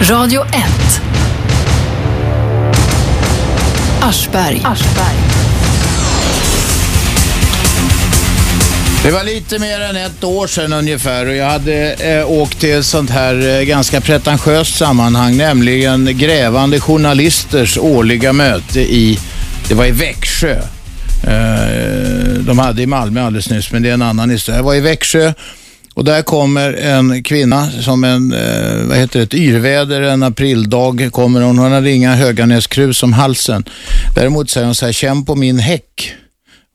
Radio 1. Aschberg. Det var lite mer än ett år sedan ungefär och jag hade eh, åkt till ett sånt här eh, ganska pretentiöst sammanhang, nämligen Grävande Journalisters årliga möte i, det var i Växjö. Eh, de hade i Malmö alldeles nyss, men det är en annan historia. Jag var i Växjö och där kommer en kvinna som en, eh, vad heter det, ett yrväder en aprildag kommer hon. Hon hade inga Höganäskrus om halsen. Däremot säger hon så här, känn på min häck.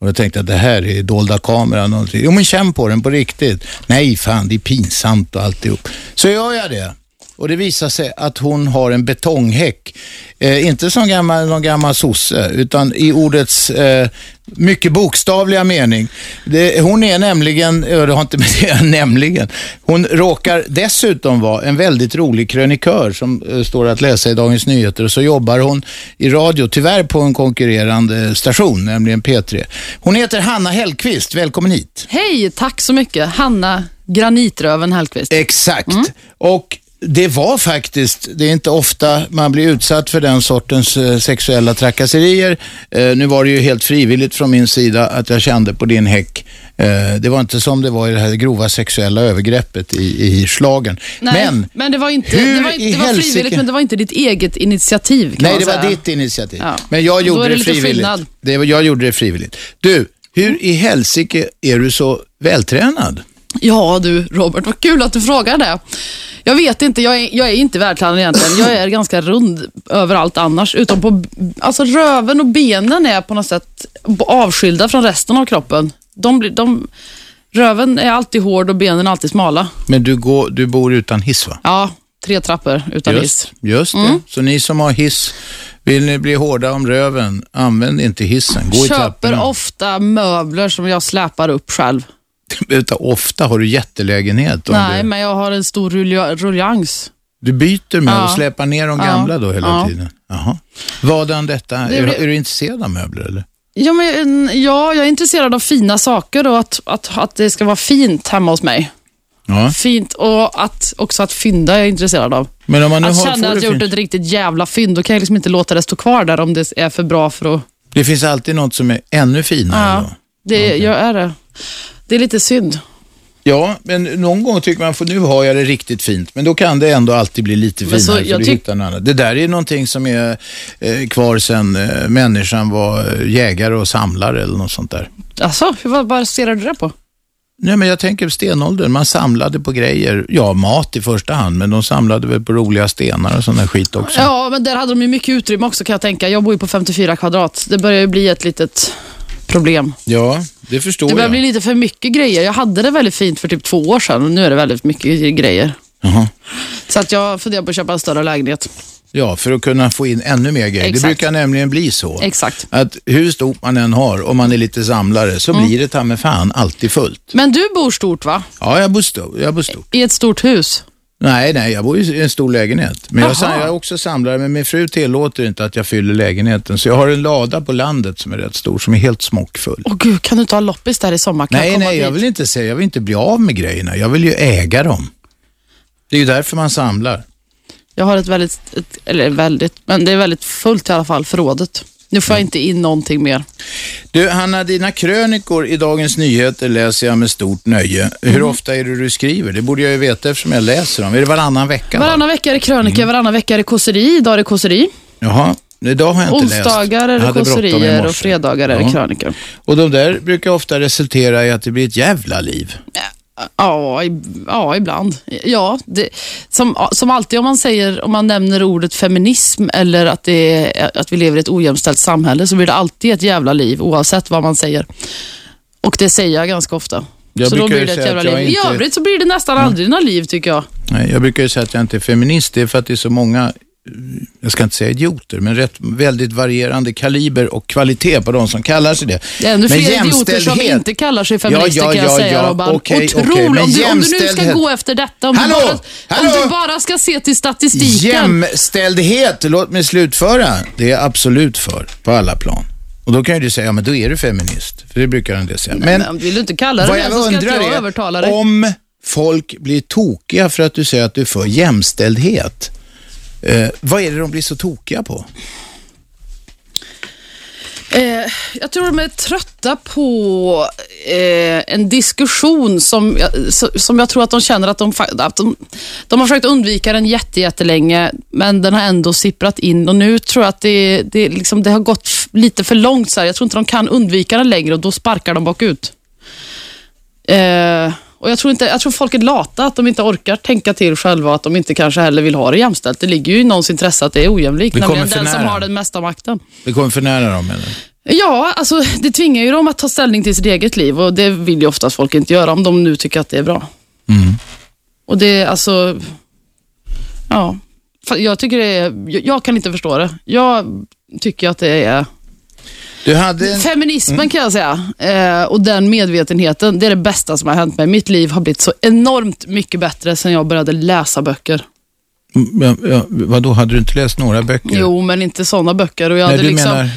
Och jag tänkte att det här är dolda kameran. Jo men känn på den på riktigt. Nej fan, det är pinsamt och alltihop. Så gör jag det. Och det visar sig att hon har en betonghäck. Eh, inte som gammal, någon gammal sosse, utan i ordets eh, mycket bokstavliga mening. Det, hon är nämligen, det har inte med det nämligen, hon råkar dessutom vara en väldigt rolig krönikör som eh, står att läsa i Dagens Nyheter och så jobbar hon i radio, tyvärr på en konkurrerande station, nämligen P3. Hon heter Hanna Hellqvist, välkommen hit. Hej, tack så mycket. Hanna Granitröven Hellqvist. Exakt. Och det var faktiskt, det är inte ofta man blir utsatt för den sortens eh, sexuella trakasserier. Eh, nu var det ju helt frivilligt från min sida att jag kände på din häck. Eh, det var inte som det var i det här grova sexuella övergreppet i, i slagen. Nej, men det var, inte, det var, det var helsike- frivilligt, men det var inte ditt eget initiativ. Kan Nej, det var ditt initiativ. Ja. Men jag gjorde det det, frivilligt. Det jag gjorde det frivilligt. Du, hur i helsike är du så vältränad? Ja du Robert, vad kul att du frågar det. Jag vet inte, jag är, jag är inte världstränad egentligen. Jag är ganska rund överallt annars. Utom på, alltså röven och benen är på något sätt avskilda från resten av kroppen. De blir, de, röven är alltid hård och benen är alltid smala. Men du, går, du bor utan hiss va? Ja, tre trappor utan hiss. Just, just det. Mm. Så ni som har hiss, vill ni bli hårda om röven, använd inte hissen. Gå i Köper ofta möbler som jag släpar upp själv. Vänta, ofta har du jättelägenhet. Nej, du, men jag har en stor rulja- ruljans. du byter med Ja. och släpar ner de Ja. gamla då hela Ja. tiden? Jaha. Vadan detta? Det är, blir- är du intresserad av möbler eller? Ja, men, ja, jag är intresserad av fina saker och att, att, att det ska vara fint hemma hos mig. Ja. Fint och att, också att fynda är jag intresserad av. Men om man nu Att har, känna att jag gjort fint. ett riktigt jävla fynd, då kan jag liksom inte låta det stå kvar där om det är för bra för att... det finns alltid något som är ännu finare. Ja, då. det, jag är det. Det är lite synd. Ja, men någon gång tycker man, för nu har jag det riktigt fint, men då kan det ändå alltid bli lite finare så, jag du hittar något annat. Det där är någonting som är eh, kvar sedan eh, människan var eh, jägare och samlare eller något sånt där. Alltså, vad baserar du det på? Nej, men jag tänker stenåldern, man samlade på grejer, ja mat i första hand, men de samlade väl på roliga stenar och sån där skit också. Ja, men där hade de ju mycket utrymme också kan jag tänka. Jag bor ju på 54 kvadrat. Det börjar ju bli ett litet problem. Ja, det förstår Det börjar jag. bli lite för mycket grejer. Jag hade det väldigt fint för typ två år sedan och nu är det väldigt mycket grejer. Jaha. Så att jag funderar på att köpa en större lägenhet. Ja, för att kunna få in ännu mer grejer. Det Exakt. brukar nämligen bli så. Exakt. Att hur stort man än har, om man är lite samlare, så Mm. blir det ta med fan alltid fullt. Men du bor stort va? Ja, jag bor stort. Jag bor stort. I ett stort hus? Nej, nej, jag bor i en stor lägenhet. Men jag, jag är också samlare, men min fru tillåter inte att jag fyller lägenheten. Så jag har en lada på landet som är rätt stor, som är helt smockfull. Åh gud, kan du ha loppis där i sommar? Kan nej, jag nej, jag dit? vill inte säga, jag vill inte bli av med grejerna. Jag vill ju äga dem. Det är ju därför man samlar. Jag har ett väldigt, ett, eller väldigt, men det är väldigt fullt i alla fall, förrådet. Nu får jag inte in någonting mer. Du, Hanna, dina krönikor i Dagens Nyheter läser jag med stort nöje. Hur Mm. ofta är det du skriver? Det borde jag ju veta eftersom jag läser dem. Är det varannan vecka? va? Varannan vecka är det krönika, varannan vecka är det kåseri. Idag är det kåseri. Jaha, idag har jag inte läst. Onsdagar är Jag det kåserier och fredagar är det krönikor. Och de där brukar ofta resultera i att det blir ett jävla liv. Ja, i, ja ibland. Ja, det, som, som alltid om man säger, om man nämner ordet feminism eller att, det är, att vi lever i ett ojämställt samhälle så blir det alltid ett jävla liv oavsett vad man säger. Och det säger jag ganska ofta. Jag så då blir det ett jävla liv. inte- I övrigt så blir det nästan aldrig några liv tycker jag. Nej, jag brukar ju säga att jag inte är feminist. Det är för att det är så många, jag ska inte säga idioter, men rätt, väldigt varierande kaliber och kvalitet på de som kallar sig det. Det är ännu fler idioter som inte kallar sig feminister Ja, ja, kan jag ja, säga ja. Robban. Okej, Otroligt. men om, du, om du nu ska gå efter detta, om, Hallå, du, bara, hallå! om du bara ska se till statistiken. Jämställdhet, låt mig slutföra. Det är jag absolut för, på alla plan. Och då kan ju du säga, ja men då är du feminist. För det brukar en del säga. Men, Men vill du inte kalla vad det så ska inte jag övertala dig. om folk blir tokiga för att du säger att du är för jämställdhet. Eh, vad är det de blir så tokiga på? Eh, jag tror de är trötta på eh, en diskussion som jag, som jag tror att de känner att de, att de, de har försökt undvika den jätte, jättelänge, men den har ändå sipprat in och nu tror jag att det, det, liksom, det har gått lite för långt. Så här. Jag tror inte de kan undvika den längre och då sparkar de bakut. Eh, och jag tror, inte, jag tror folk är lata, att de inte orkar tänka till själva att de inte kanske heller vill ha det jämställt. Det ligger ju i någons intresse att det är ojämlikt, nämligen den som har den mesta makten. Vi kommer för nära dem eller? Ja, alltså det tvingar ju dem att ta ställning till sitt eget liv och det vill ju oftast folk inte göra om de nu tycker att det är bra. Mm. Och det är alltså, ja, jag tycker det är, jag kan inte förstå det. Jag tycker att det är en... Feminismen mm. kan jag säga eh, och den medvetenheten, det är det bästa som har hänt mig. Mitt liv har blivit så enormt mycket bättre sedan jag började läsa böcker. Mm, ja, ja, vadå, hade du inte läst några böcker? Jo, men inte sådana böcker. Och jag Nej, hade du liksom, menar...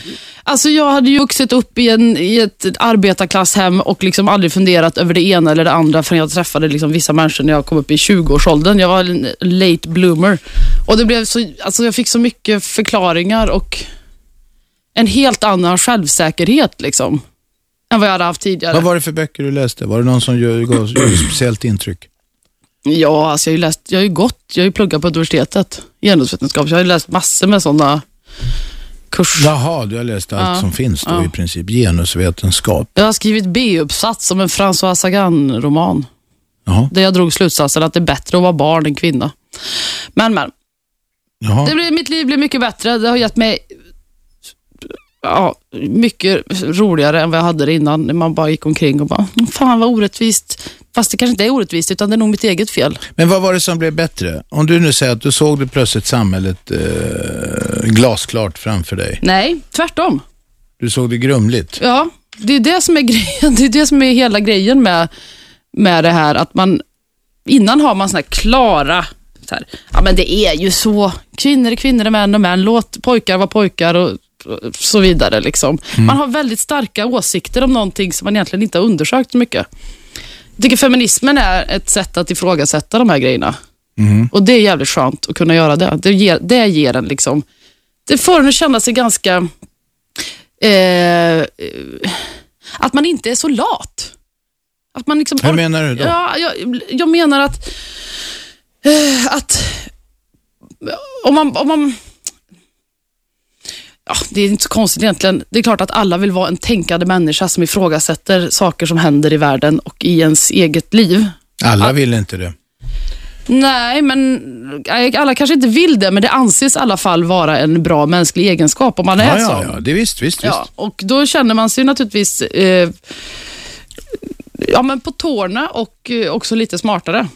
Alltså jag hade ju vuxit upp i, en, i ett arbetarklasshem och liksom aldrig funderat över det ena eller det andra förrän jag träffade liksom vissa människor när jag kom upp i 20-årsåldern. Jag var en late bloomer. Och det blev så, alltså jag fick så mycket förklaringar och en helt annan självsäkerhet liksom, än vad jag hade haft tidigare. Vad var det för böcker du läste? Var det någon som gjorde speciellt intryck? Ja, alltså jag har ju läst, jag har ju gått, jag har ju pluggat på universitetet, genusvetenskap, så jag har ju läst massor med sådana kurser. Jaha, du har läst allt ja, som finns då ja. i princip, genusvetenskap. Jag har skrivit B-uppsats om en François Sagan-roman. Där jag drog slutsatsen att det är bättre att vara barn än kvinna. Men, men. Det blev, mitt liv blev mycket bättre. Det har gett mig ja, mycket roligare än vad jag hade det innan. När man bara gick omkring och bara, fan vad orättvist. Fast det kanske inte är orättvist, utan det är nog mitt eget fel. Men vad var det som blev bättre? Om du nu säger att du såg det plötsligt samhället eh, glasklart framför dig. Nej, tvärtom. Du såg det grumligt? Ja, det är det som är, grejen. Det är, det som är hela grejen med, med det här. Att man, innan har man såna här klara här, ja men det är ju så. Kvinnor är kvinnor, är män och män. Låt pojkar vara pojkar och så vidare. Liksom. Mm. Man har väldigt starka åsikter om någonting som man egentligen inte har undersökt så mycket. Jag tycker feminismen är ett sätt att ifrågasätta de här grejerna. Mm. Och det är jävligt skönt att kunna göra det. Det ger, det ger en liksom, det får en att känna sig ganska, eh, att man inte är så lat. Att man liksom, Hur menar du då? Ja, jag, jag menar att, eh, att om man, om man Ja, det är inte så konstigt egentligen. Det är klart att alla vill vara en tänkande människa som ifrågasätter saker som händer i världen och i ens eget liv. Alla vill inte det. Nej, men alla kanske inte vill det, men det anses i alla fall vara en bra mänsklig egenskap om man är ja, så. Ja, ja, det visst, visst, ja, visst. Och då känner man sig naturligtvis eh, ja, men på tårna och eh, också lite smartare.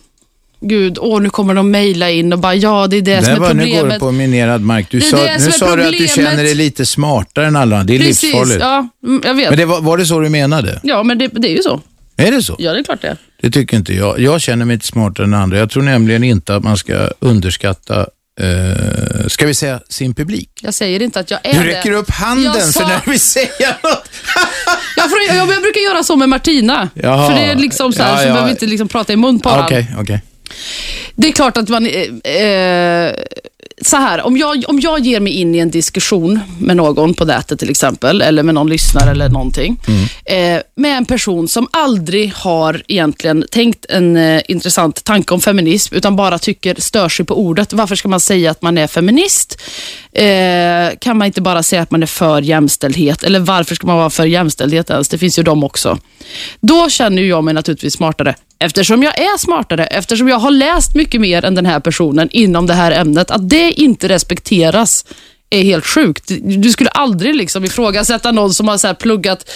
Gud, åh, nu kommer de mejla in och bara, ja, det är det, det som är var, problemet. Nu går du på minerad mark. Du sa, nu sa du att du känner dig lite smartare än alla Det är Precis, livsfarligt. ja, mm, jag vet. Men det var, var det så du menade? Ja, men det, det är ju så. Är det så? Ja, det är klart det Det tycker inte jag. Jag känner mig inte smartare än andra. Jag tror nämligen inte att man ska underskatta Uh, ska vi säga sin publik? Jag säger inte att jag är det. Du räcker upp handen sa... för när vi säger något. jag, får, jag, jag, brukar göra så med Martina. Jaha. För det är liksom så här, ja, så ja. behöver vi inte liksom prata i mun på varandra. Okay, okay. Det är klart att man... Eh, eh, så här, om jag, om jag ger mig in i en diskussion med någon på nätet till exempel, eller med någon lyssnare eller någonting, mm. eh, med en person som aldrig har egentligen tänkt en eh, intressant tanke om feminism, utan bara tycker, stör sig på ordet. Varför ska man säga att man är feminist? Eh, kan man inte bara säga att man är för jämställdhet? Eller varför ska man vara för jämställdhet ens? Det finns ju de också. Då känner jag mig naturligtvis smartare. Eftersom jag är smartare, eftersom jag har läst mycket mer än den här personen inom det här ämnet, att det inte respekteras är helt sjukt. Du skulle aldrig liksom ifrågasätta någon som har så pluggat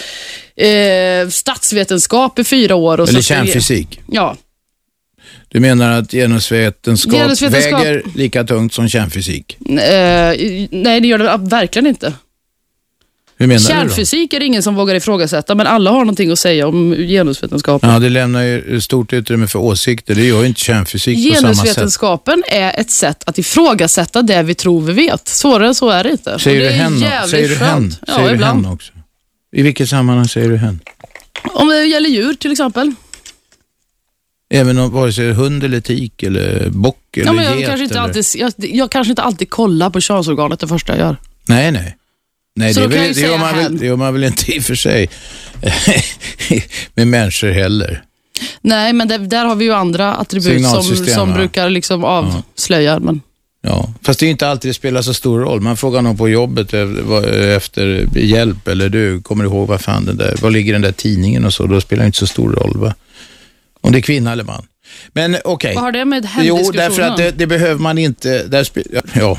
eh, statsvetenskap i fyra år. Och Eller kärnfysik. Ja. Du menar att genusvetenskap, genusvetenskap väger lika tungt som kärnfysik? Eh, nej, det gör det verkligen inte. Hur menar Kärnfysik är det ingen som vågar ifrågasätta, men alla har någonting att säga om genusvetenskapen. Ja, det lämnar ju stort utrymme för åsikter. Det gör ju inte kärnfysik på samma sätt. Genusvetenskapen är ett sätt att ifrågasätta det vi tror vi vet. Svårare än så är det inte. Säger du hen? Säger du hen? Ja, säger ibland. du hen också? I vilket sammanhang säger du hen? Om det gäller djur till exempel. Även om vare sig hund eller tik eller bock eller Ja, men jag, get kanske inte eller... alltid, jag, jag kanske inte alltid kollar på könsorganet det första jag gör. Nej, nej. Nej, Så det, väl, det, gör man väl, det gör man väl inte i och för sig med människor heller. Nej, men det, där har vi ju andra attribut som, som brukar liksom avslöja. Men, Ja, fast det är inte alltid det spelar så stor roll. Man frågar någon på jobbet efter hjälp eller du, kommer du ihåg vad fan den där, var ligger den där tidningen och så, då spelar det inte så stor roll va? Om det är kvinna eller man. Men okej. vad har det med Jo, hämndiskussionen? därför att det, det behöver man inte, där, ja,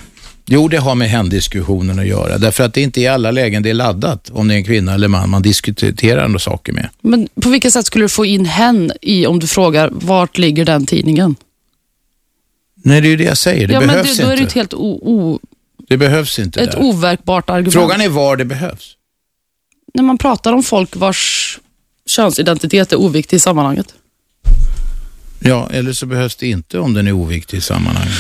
jo det har med hämndiskussionen att göra. Därför att det inte är i alla lägen det är laddat, om det är en kvinna eller man man diskuterar några saker med. Men på vilket sätt skulle du få in hen i om du frågar vart ligger den tidningen? Nej, det är ju det jag säger, det ja, men behövs det, då är det inte. ett helt o, o, Det behövs inte ett där. overkbart argument. Frågan är var det behövs. När man pratar om folk vars könsidentitet är oviktig i sammanhanget. Ja, eller så behövs det inte om den är oviktig i sammanhanget.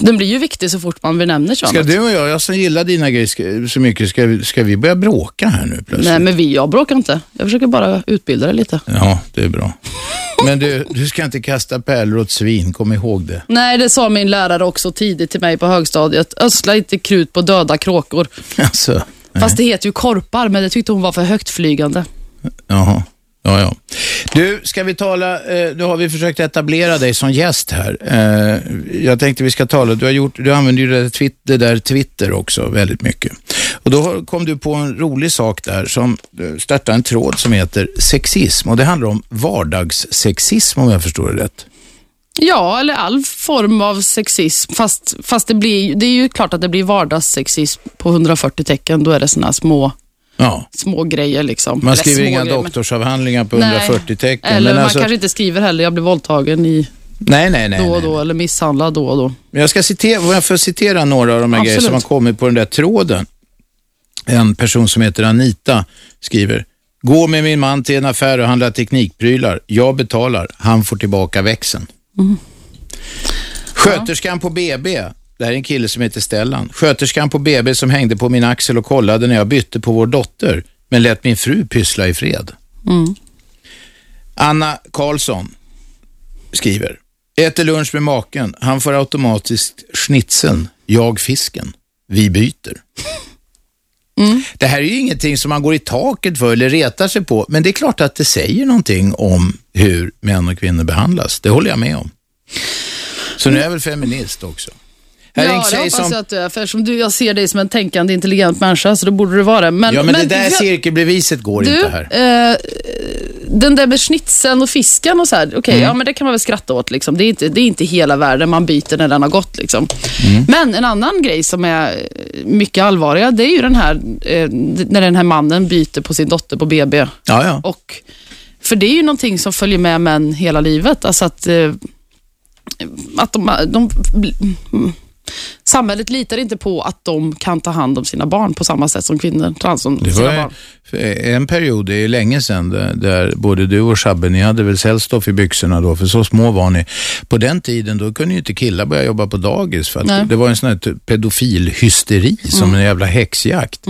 Den blir ju viktig så fort man benämner könet. Ska du och jag, jag som gillar dina grejer så mycket, ska, ska vi börja bråka här nu plötsligt? Nej, men vi, jag bråkar inte. Jag försöker bara utbilda dig lite. Ja, det är bra. Men du, du ska inte kasta pärlor åt svin, kom ihåg det. Nej, det sa min lärare också tidigt till mig på högstadiet. Ödsla inte krut på döda kråkor. Alltså, Fast det heter ju korpar, men det tyckte hon var för högtflygande. jaha. Ja, ja. Du, ska vi tala, eh, nu har vi försökt etablera dig som gäst här. Eh, jag tänkte vi ska tala, du, har gjort, du använder ju det där, det där Twitter också väldigt mycket. Och då kom du på en rolig sak där som eh, startar startade en tråd som heter sexism och det handlar om vardagssexism om jag förstår det rätt. Ja, eller all form av sexism. Fast, fast det, blir, det är ju klart att det blir vardagssexism på 140 tecken. Då är det såna här små, Ja, små grejer. Liksom. man skriver inga grejer, doktorsavhandlingar på Nej. 140 tecken. Eller men man alltså, kanske inte skriver heller, jag blev våldtagen i nej, nej, nej. då och nej. då, eller misshandlad då och då. Men Jag ska citera, jag får citera några av de här Absolut. grejerna som har kommit på den där tråden. En person som heter Anita skriver, går med min man till en affär och handlar teknikprylar. Jag betalar, han får tillbaka växeln. Sköterskan på BB, det här är en kille som heter Stellan. Sköterskan på BB som hängde på min axel och kollade när jag bytte på vår dotter, men lät min fru pyssla i fred. Anna Karlsson skriver, äter lunch med maken, han får automatiskt schnitzeln, jag fisken, vi byter. Det här är ju ingenting som man går i taket för eller retar sig på, men det är klart att det säger någonting om hur män och kvinnor behandlas. Det håller jag med om. Så nu är jag väl feminist också. Här är en ja, det hoppas som... jag att du är. För du, jag ser dig som en tänkande, intelligent människa, så då borde du vara det. Men, Ja, men, det där jag- cirkelbeviset går Du, inte här. eh, den där med schnitzeln och fisken och så här, okej, Mm. ja men det kan man väl skratta åt. Liksom. Det, är inte, det är inte hela världen man byter när den har gått. Liksom. Mm. Men en annan grej som är eh, mycket allvarliga, det är ju den här, eh, när den här mannen byter på sin dotter på BB. Ja, ja. Och, för det är ju någonting som följer med män hela livet. Alltså att, eh, att de, de, mm, samhället litar inte på att de kan ta hand om sina barn på samma sätt som kvinnor tar hand om Det sina barn. en period, det är länge sedan, där, både du och Shabbe, ni hade väl sällstoff i byxorna då, för så små var ni. På den tiden då kunde ju inte killar börja jobba på dagis, för att det var en sån här typ pedofilhysteri, som en jävla häxjakt.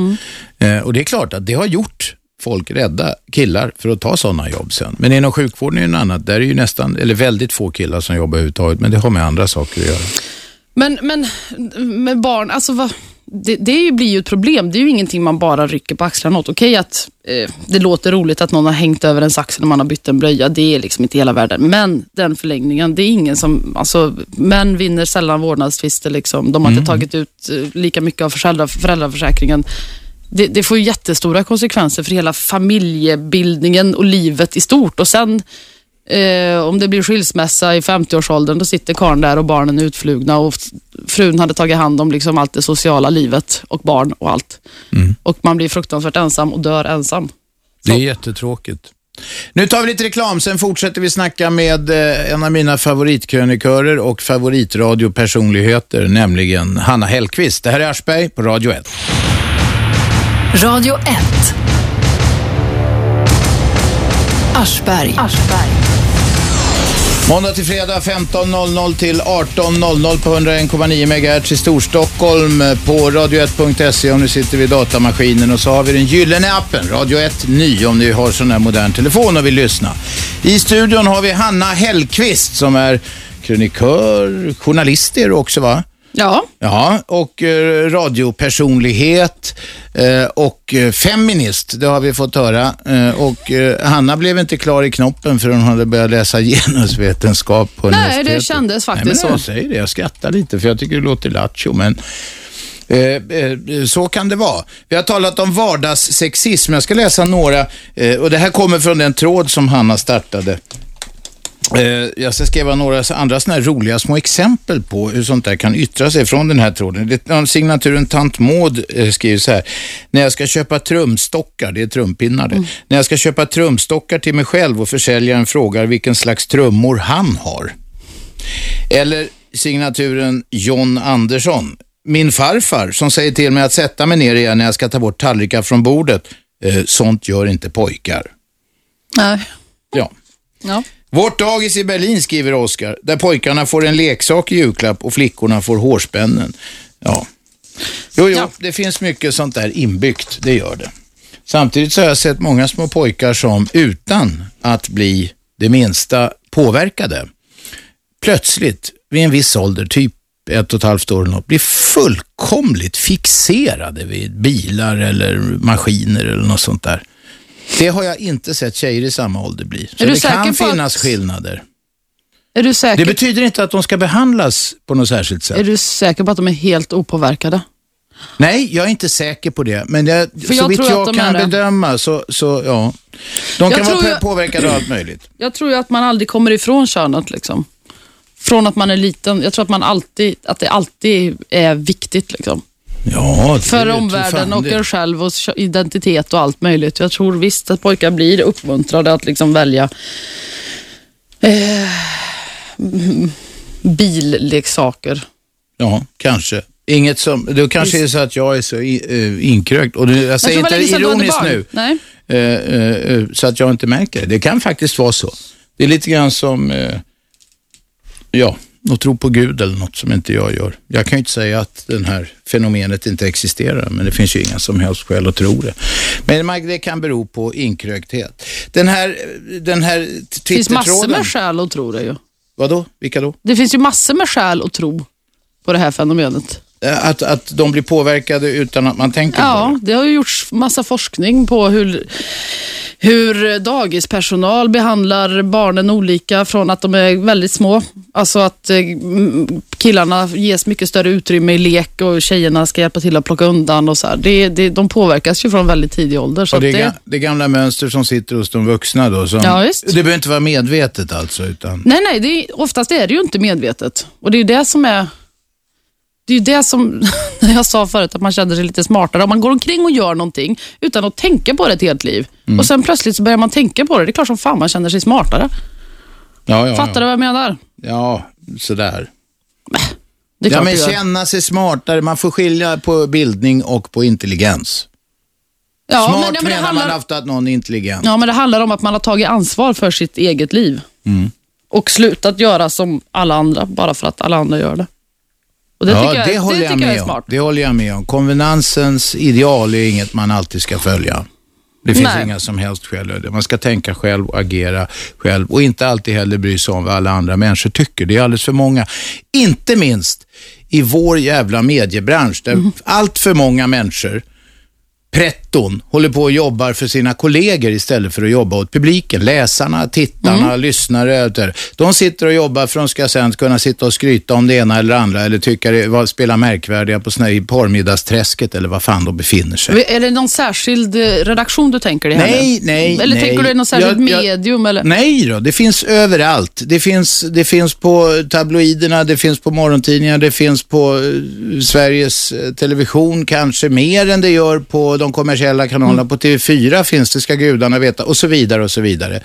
Eh, och det är klart att det har gjort folk rädda killar för att ta sådana jobb sen. Men inom sjukvården är det en annat. Där är ju nästan, eller väldigt få killar som jobbar överhuvudtaget, men det har med andra saker att göra. Men, men med barn, alltså vad, det, det blir ju ett problem. Det är ju ingenting man bara rycker på axlarna åt. Okej att eh, det låter roligt att någon har hängt över ens axel när man har bytt en blöja. Det är liksom inte hela världen. Men den förlängningen, det är ingen som... Alltså, män vinner sällan vårdnadstvister. Liksom. De har inte tagit ut eh, lika mycket av föräldra, föräldraförsäkringen. Det, det får ju jättestora konsekvenser för hela familjebildningen och livet i stort. Och sen Eh, om det blir skilsmässa i 50-årsåldern, då sitter karln där och barnen är utflugna och frun hade tagit hand om liksom allt det sociala livet och barn och allt. Och man blir fruktansvärt ensam och dör ensam. Det är jättetråkigt. Nu tar vi lite reklam, sen fortsätter vi snacka med eh, en av mina favoritkrönikörer och favoritradiopersonligheter, nämligen Hanna Hellqvist. Det här är Aschberg på Radio 1. Radio 1. Aschberg. Måndag till fredag 15.00 till 18.00 på 101,9 MHz i Storstockholm på radio1.se om ni sitter vid datamaskinen och så har vi den gyllene appen Radio 1 Ny om ni har sån här modern telefon och vill lyssna. I studion har vi Hanna Hellqvist som är krönikör, journalist är du också va? Ja. Ja, och eh, radiopersonlighet eh, och eh, feminist, det har vi fått höra. Och Hanna blev inte klar i knoppen förrän hon hade börjat läsa genusvetenskap på Nej, det kändes faktiskt Nej, men Jag så. säger det, jag skrattar lite för jag tycker det låter lattjo, men Eh, eh, så kan det vara. Vi har talat om vardagssexism. Jag ska läsa några, eh, och det här kommer från den tråd som Hanna startade. Eh, Jag ska skriva några andra såna här roliga små exempel på hur sånt där kan yttra sig från den här tråden. Signaturen Tant Maud eh, skriver så här. När jag ska köpa trumstockar, det är trumpinnar det. När jag ska köpa trumstockar till mig själv och försäljaren frågar vilken slags trummor han har. Eller signaturen John Andersson. Min farfar som säger till mig att sätta mig ner igen när jag ska ta bort tallrikar från bordet. Eh, sånt gör inte pojkar. Nej. Ja. Ja. Vårt dagis i Berlin, skriver Oskar, där pojkarna får en leksak i julklapp och flickorna får hårspännen. Ja. Jo, jo, Ja. det finns mycket sånt där inbyggt, det gör det. Samtidigt så har jag sett många små pojkar som utan att bli det minsta påverkade, plötsligt vid en viss ålder, typ ett och ett halvt år eller något, blir fullkomligt fixerade vid bilar eller maskiner eller något sånt där. Det har jag inte sett tjejer i samma ålder bli. Så det kan finnas att- skillnader. Är, du säker, Det betyder inte att de ska behandlas på något särskilt sätt. är du säker på att de är helt opåverkade? Nej, jag är inte säker på det. Men jag, För jag så vitt jag de kan bedöma så, så ja. De Jag kan vara jag- påverkade av allt möjligt. Jag tror ju att man aldrig kommer ifrån könet. Liksom. Från att man är liten. Jag tror att, man alltid, att det alltid är viktigt. Liksom. Ja, För omvärlden och er själv och identitet och allt möjligt. Jag tror visst att pojkar blir uppmuntrade att liksom välja eh, billeksaker. Ja, kanske. Inget som, det kanske är så att jag är så eh, inkrökt. Och det, jag säger Jag inte ironiskt nu, eh, eh, så att jag inte märker det. Det kan faktiskt vara så. Det är lite grann som, ja, att tro på Gud eller något som inte jag gör. Jag kan ju inte säga att det här fenomenet inte existerar, men det finns ju inga som helst skäl att tro det. Men det kan bero på inkrökthet. Den här, den här Det finns massor med skäl att tro det ju. vadå? Vilka då? Det finns ju massor med skäl att tro på det här fenomenet. Eh, Att, att de blir påverkade utan att man tänker på det? Ja, det har ju gjorts massa forskning på hur, hur dagispersonal behandlar barnen olika från att de är väldigt små. Alltså att eh, killarna ges mycket större utrymme i lek och tjejerna ska hjälpa till att plocka undan och så här. Det, det, de påverkas ju från väldigt tidig ålder. Så Och det, det, det gamla mönster som sitter hos de vuxna då? Som, Ja, visst. Det behöver inte vara medvetet alltså? Utan, nej, nej, det är, oftast är det ju inte medvetet. Och det är det som är det är ju det som jag sa förut, att man känner sig lite smartare. Om man går omkring och gör någonting utan att tänka på det ett helt liv Mm. och sen plötsligt så börjar man tänka på det. Det är klart som fan man känner sig smartare. ja, ja, Fattar du ja. vad jag menar? Ja, sådär. Det är Ja, klart men du gör. känna sig smartare. Man får skilja på bildning och på intelligens. Ja, Smart men, ja, men menar handlar, man ofta att någon är intelligent. ja, men det handlar om att man har tagit ansvar för sitt eget liv. Mm. Och slutat göra som alla andra, bara för att alla andra gör det. Och det ja, tycker jag, det håller det jag jag med är om. Det håller jag med om. Konvenansens ideal är inget man alltid ska följa. Det finns Nej. inga som helst skäl. Man ska tänka själv och agera själv och inte alltid heller bry sig om vad alla andra människor tycker. Det är alldeles för många. Inte minst i vår jävla mediebransch där Mm. allt för många människor pretton håller på och jobbar för sina kollegor istället för att jobba åt publiken. Läsarna, tittarna, Mm. lyssnare. De sitter och jobbar för att de ska sen kunna sitta och skryta om det ena eller andra eller tycka det, spela märkvärdiga på såna, i porrmiddagsträsket eller vad fan de befinner sig. Är det någon särskild eh, redaktion du tänker dig? Nej, nu? nej, Eller nej. tänker du någon särskild Jag- jag- medium? Eller? Nej då, det finns överallt. Det finns, det finns på tabloiderna, det finns på morgontidningar, det finns på eh, Sveriges eh, Television kanske mer än det gör på de kommersiella kommersiella kanalerna. På TV4 finns det, ska gudarna veta, och så vidare och så vidare.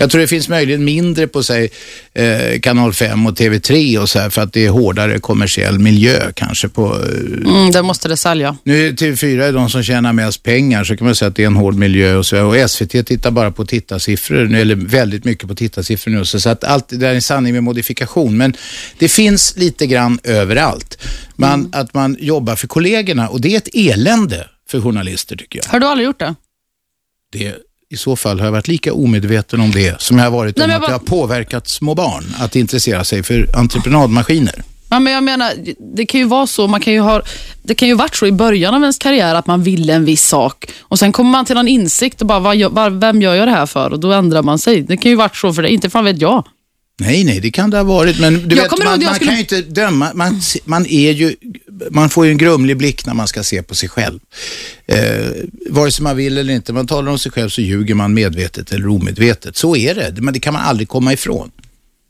Jag tror det finns möjligen mindre på sig eh, kanal 5 och TV3 och så här för att det är hårdare kommersiell miljö kanske på... Eh, Mm, det måste det sälja. nu är TV4 är de som tjänar mest pengar så kan man säga att det är en hård miljö och så. Och SVT tittar bara på tittarsiffror nu, eller väldigt mycket på tittarsiffror nu. Så att allt det där är en sanning med modifikation. Men det finns lite grann överallt. Man, Att man jobbar för kollegorna och det är ett elände för journalister tycker jag. Har du aldrig gjort det? Det, I så fall har jag varit lika omedveten om det som jag har varit Nej, om men att jag jag har påverkat små barn att intressera sig för entreprenadmaskiner. Ja, men jag menar, det kan ju vara så, man kan ju ha, det kan ju varit så i början av ens karriär att man ville en viss sak och sen kommer man till någon insikt och bara, vad, vem gör jag det här för? Och då ändrar man sig. Det kan ju varit så för det, inte fan vet jag. Nej, nej, det kan det ha varit, men du Jag vet, man, man skulle- kan ju inte döma. Man, man, är ju, man får ju en grumlig blick när man ska se på sig själv. Eh, vare sig man vill eller inte, man talar om sig själv så ljuger man medvetet eller omedvetet. Så är det, men det kan man aldrig komma ifrån.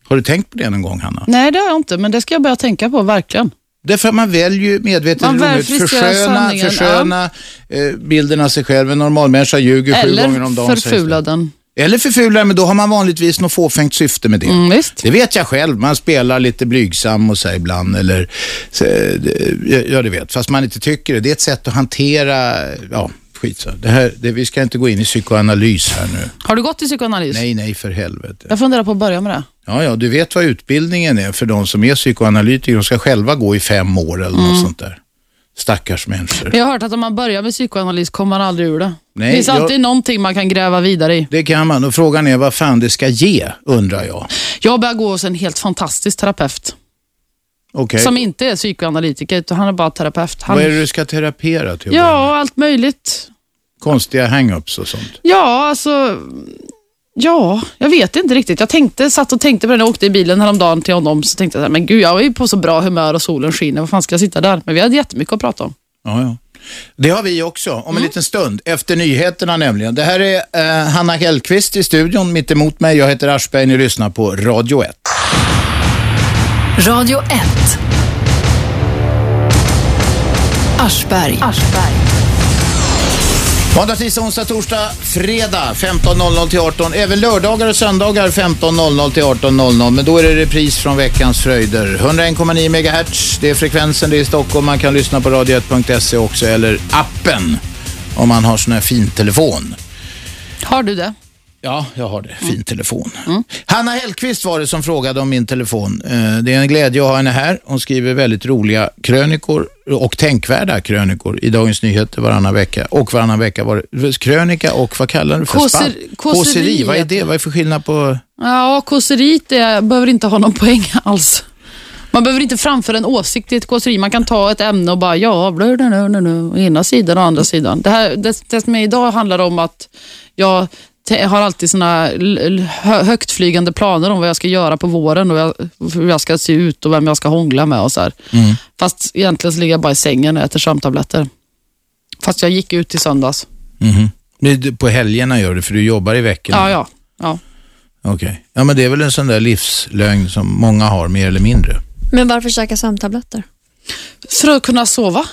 Har du tänkt på det någon gång, Hanna? Nej, det har jag inte, men det ska jag börja tänka på, verkligen. Därför att man väljer ju medvetet Man eller omedvetet försköna, försköna eh, bilden av sig själv. En normalmänniska ljuger sju gånger om dagen. Eller förfula den. Eller förfula, men då har man vanligtvis något fåfängt syfte med det. Mm, visst. Det vet jag själv. Man spelar lite blygsam och så ibland. Eller, det- ja, det vet. Fast man inte tycker det. Det är ett sätt att hantera, ja, skit. Det här, det, vi ska inte gå in i psykoanalys här nu. Har du gått i psykoanalys? Nej, nej, för helvete. Jag funderar på att börja med det. Ja, ja, du vet vad utbildningen är för de som är psykoanalytiker. De ska själva gå i fem år eller Mm. något sånt där. Stackars människor. Jag har hört att om man börjar med psykoanalys kommer man aldrig ur det. Nej, det finns jag- alltid någonting man kan gräva vidare i. Det kan man. Och frågan är vad fan det ska ge, undrar jag. Jag börjar gå hos en helt fantastisk terapeut. Okej. Som inte är psykoanalytiker, utan han är bara terapeut. Han... Vad är det du ska terapera till? Ja, allt möjligt. Konstiga hang-ups och sånt. Ja, alltså... Ja, jag vet inte riktigt. Jag tänkte, satt och tänkte på det när jag åkte i bilen häromdagen till honom. Så tänkte jag, så här, men gud, jag är ju på så bra humör och solen skiner. Vad fan ska jag sitta där? Men vi hade jättemycket att prata om. Ja, ja. Det har vi också, om en Mm. liten stund. Efter nyheterna nämligen. Det här är eh, Hanna Hellqvist i studion mitt emot mig. Jag heter Aschberg, ni lyssnar på Radio 1. Radio 1. Aschberg. Måndag, tisdag, onsdag, torsdag, fredag 15.00 till 18. Även lördagar och söndagar 15.00 till 18.00. Men då är det repris från veckans fröjder. 101,9 MHz, det är frekvensen, det är i Stockholm. Man kan lyssna på radio1.se också eller appen om man har sån här fin telefon. Har du det? Ja, jag har det. Fin telefon. Hanna Hellqvist var det som frågade om min telefon. Eh, Det är en glädje att ha henne här. Hon skriver väldigt roliga krönikor och tänkvärda krönikor i Dagens Nyheter varannan vecka. Och varannan vecka var det krönika och vad kallar du för Kåser- kåseri vad är det? Vad är för skillnad på... Ja, kåseriet är, behöver inte ha någon poäng alls. Man behöver inte framföra en åsikt i ett kåseri. Man kan ta ett ämne och bara, ja, blö, blö, blö, ena sidan och andra sidan. Det, här, det, det som är idag handlar om att jag har alltid hö- högtflygande planer om vad jag ska göra på våren och jag, hur jag ska se ut och vem jag ska hångla med och så här. Fast egentligen så ligger jag bara i sängen och äter sömntabletter. Fast jag gick ut i söndags. Är På helgerna gör du, för du jobbar i veckorna. Ja, ja. ja. Okej. Ja, men det är väl en sån där livslögn som många har, mer eller mindre. Men varför käka sömntabletter? För att kunna sova.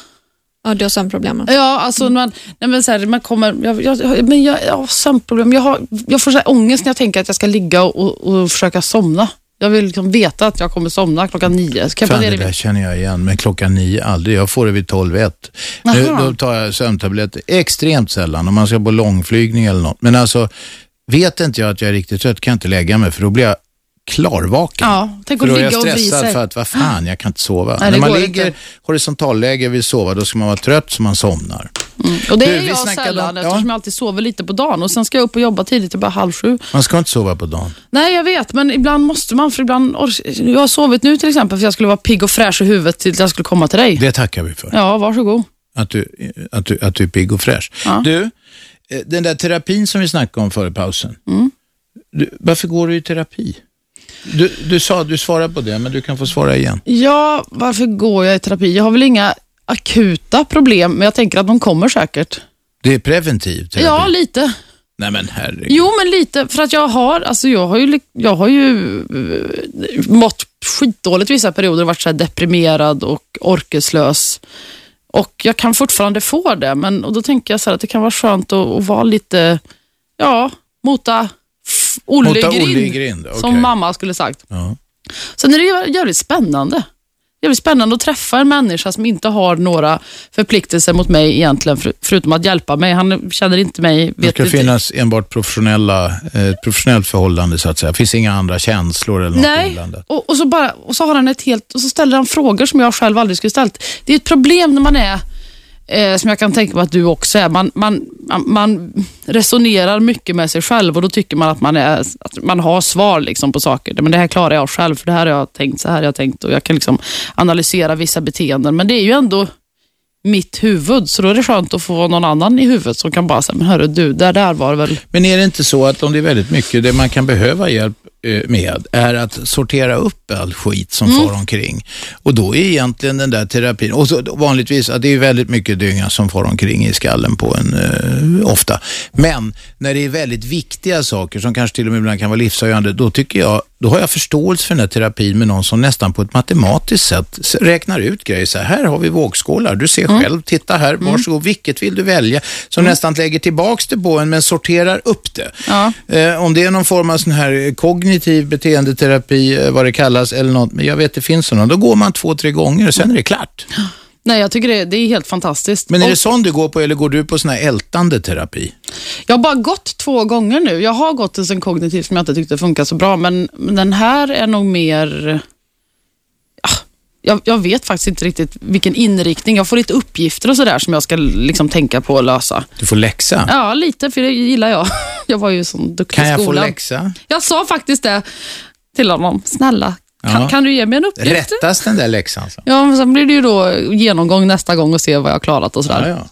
Ja, du har sömnproblem. Ja, alltså man, nej men så här, man kommer, jag, jag, men jag, jag har sömnproblem. Jag, har, jag får så här ångest när jag tänker att jag ska ligga och, och försöka somna. Jag vill liksom veta att jag kommer somna klockan nio. Så kan jag Fan, planera det där känner jag igen, men klockan nio aldrig. Jag får det vid tolv ett. Nu, då tar jag sömntabletter extremt sällan om man ska på långflygning eller något. Men alltså, vet inte jag att jag är riktigt trött kan jag inte lägga mig för då blir jag klarvaken. Ja, tänk för att då är jag stressad för att, vad fan, jag kan inte sova. Nej, När man ligger inte. horisontalläge och vill sova, då ska man vara trött så man somnar. Och det Du, är jag sällan om- ja. eftersom jag alltid sover lite på dagen och sen ska jag upp och jobba tidigt, det är bara halv sju. Man ska inte sova på dagen. Nej, jag vet, men ibland måste man. För ibland jag har sovit nu till exempel för jag skulle vara pigg och fräsch i huvudet till att jag skulle komma till dig. Det tackar vi för. Ja, varsågod. Att, du, att, du, att du är pigg och fräsch. Ja. Du, eh, den där terapin som vi snackade om före pausen. Mm. Du, varför går du i terapi? Du, du sa du svarade på det, men du kan få svara igen. Ja, varför går jag i terapi? Jag har väl inga akuta problem, men jag tänker att de kommer säkert. Det är preventiv terapi. Ja, lite. Nej men herregud. Jo, men lite. För att jag har, alltså jag har ju, jag har ju eh, mått skitdåligt vissa perioder och varit så deprimerad och orkeslös. Och jag kan fortfarande få det, men och då tänker jag så här att det kan vara skönt att, att vara lite, ja, mota Olle grind, Olle grind, okej. som mamma skulle sagt. Ja. Sen är det jävligt spännande. Jävligt spännande att träffa en människa som inte har några förpliktelser mot mig egentligen, för, förutom att hjälpa mig. Han känner inte mig. Det ska inte. finnas enbart professionella, eh, professionellt förhållande så att säga. Det finns inga andra känslor eller något Nej, inblandat. och, och, så bara, och så har han ett helt, och så ställer han frågor som jag själv aldrig skulle ställt. Det är ett problem när man är, eh, som jag kan tänka mig att du också är, man, man, man, resonerar mycket med sig själv och då tycker man att man, är, att man har svar liksom på saker. Men det här klarar jag själv, för det här har jag tänkt, så här har jag tänkt och jag kan liksom analysera vissa beteenden. Men det är ju ändå mitt huvud, så då är det skönt att få någon annan i huvudet som kan bara säga, men hörru du, det där var väl... Men är det inte så att om det är väldigt mycket, det man kan behöva hjälp med är att sortera upp all skit som Mm. far omkring. Och då är egentligen den där terapin, och så, vanligtvis, att det är väldigt mycket dynga som far omkring i skallen på en eh, ofta. Men när det är väldigt viktiga saker som kanske till och med ibland kan vara livsavgörande, då tycker jag, då har jag förståelse för den där terapin med någon som nästan på ett matematiskt sätt räknar ut grejer. Så här, här har vi vågskålar, du ser Mm. själv, titta här, varsågod, vilket vill du välja? Som nästan lägger tillbaks det på en men sorterar upp det. Ja. Eh, om det är någon form av sån här kognitiv beteendeterapi, eh, vad det kallas, eller något, men jag vet det finns sådana, då går man två, tre gånger och sen är det klart. Nej, jag tycker det, det är helt fantastiskt. Men är Och- det sån du går på eller går du på sån här ältande terapi? Jag har bara gått två gånger nu. Jag har gått en kognitiv som jag inte tyckte funkar så bra, men, men den här är nog mer... Ja, jag, jag vet faktiskt inte riktigt vilken inriktning. Jag får lite uppgifter och sådär som jag ska liksom tänka på och lösa. Du får läxa. Ja, lite, för det gillar jag. Jag var ju sån duktig kan i jag få skolan. läxa? Jag sa faktiskt det till honom. Snälla, kan, kan du ge mig en uppgift? Rättas den där läxan? Så? Ja, men sen blir det ju då genomgång nästa gång och se vad jag har klarat och sådär. Ja, ja.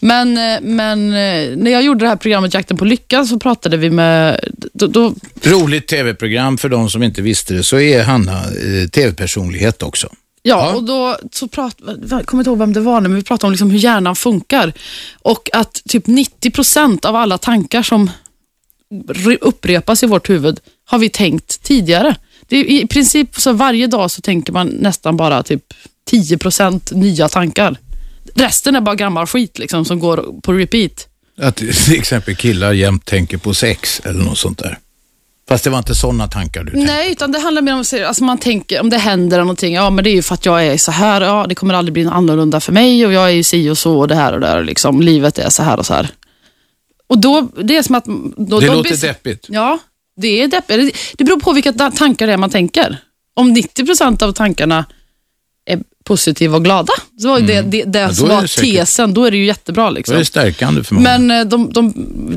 Men, eh, men eh, när jag gjorde det här programmet Jakten på lycka så pratade vi med... Då, då, Roligt tv-program för de som inte visste det, så är Hanna eh, tv-personlighet också. ja, Ja. och då så prat, jag kommer inte ihåg vem det var men vi pratade om liksom hur hjärnan funkar. Och att typ 90 procent av alla tankar som re- upprepas i vårt huvud har vi tänkt tidigare. Det är, I princip så varje dag så tänker man nästan bara typ 10 procent nya tankar. Resten är bara gammal skit liksom, som går på repeat. Att till exempel killar jämt tänker på sex eller något sånt där. Fast det var inte sådana tankar du tänkte. Nej, utan det handlar mer om att alltså man tänker, om det händer någonting, ja men det är ju för att jag är så här, ja det kommer aldrig bli annorlunda för mig och jag är ju si och så och det här och det här, liksom, livet är så här och så här. Och då, det är som att... Då, Det då låter deppigt. Ja, det är deppigt. Det- beror på vilka ta- tankar det är man tänker. Om 90 procent av tankarna är positiva och glada, så var ju det, det, det Mm. då som är var det säkert- tesen, då är det ju jättebra. Då är Liksom. det stärkande för många. Men eh, de, de,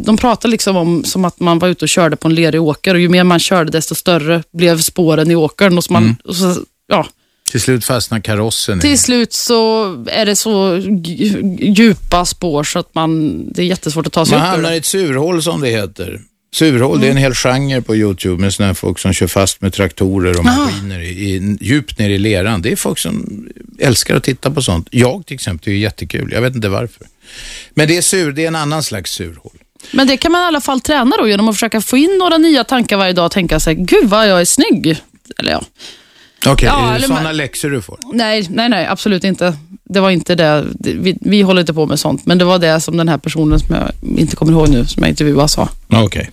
de pratar liksom om som att man var ute och körde på en lerig åker och ju mer man körde desto större blev spåren i åkern. Och så man, Mm. och så, ja, Till slut fastnar karossen i. till slut så är det så dj- djupa spår så att man, det är jättesvårt att ta sig Man upp ur hamnar i ett surhål som det heter. Surhål, det är en hel genre på YouTube med sådana folk som kör fast med traktorer och maskiner i, i, djupt ner i leran. Det är folk som älskar att titta på sånt. Jag till exempel, det är jättekul. Jag vet inte varför. Men det är sur, det är en annan slags surhål. Men det kan man i alla fall träna då genom att försöka få in några nya tankar varje dag och tänka sig, gud vad jag är snygg. Eller ja, Okej, Ja, är det sådana man- läxor du får? nej, nej, nej, absolut inte. Det var inte det. Vi, vi håller inte på med sånt, men det var det som den här personen som jag inte kommer ihåg nu, som jag intervjuade sa. Okej.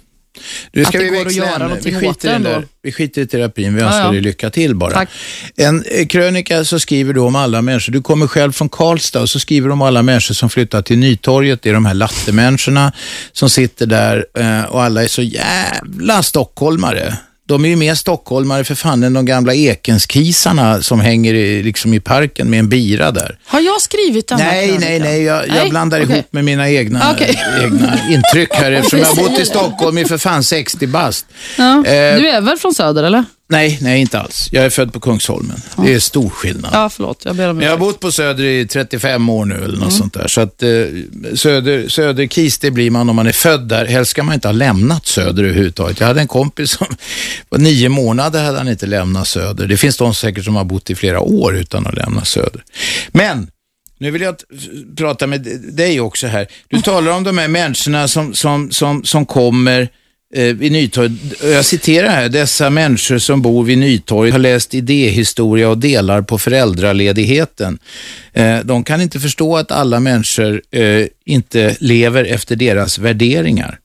Nu ska Att det vi går att göra. Vi någonting åt skiter, i det ändå. vi skiter i terapin, vi önskar ja. dig lycka till bara. Tack. En eh, krönika så skriver du om alla människor, du kommer själv från Karlstad och så skriver du om alla människor som flyttar till Nytorget, det är de här lattemänniskorna som sitter där eh, och alla är så jävla stockholmare. De är ju mer stockholmare för fan än de gamla Ekenskisarna som hänger i, liksom i parken med en bira där. Har jag skrivit den här Nej, nej, krönikan? nej. Jag, jag Nej? blandar Okej. ihop med mina egna, Okej. egna intryck här eftersom jag har bott i. Stockholm i för fan 60 bast. Ja. Eh, Du är väl från Söder, eller? Nej, nej inte alls. Jag är född på Kungsholmen. Det är stor skillnad. Ja, förlåt. Jag ber om Men jag har bott på Söder i 35 år nu eller något Mm. sånt där. Så att eh, Söder, Söderkis, det blir man om man är född där. Helst ska man inte ha lämnat Söder överhuvudtaget. Jag hade en kompis som var nio månader hade han inte lämnat Söder. Det finns de säkert som har bott i flera år utan att lämna Söder. Men nu vill jag prata med dig också här. Du talar om de här människorna som, som, som, som kommer vid Nytorget. Jag citerar här, dessa människor som bor vid Nytorget har läst idéhistoria och delar på föräldraledigheten. Eh, de kan inte förstå att alla människor eh, inte lever efter deras värderingar.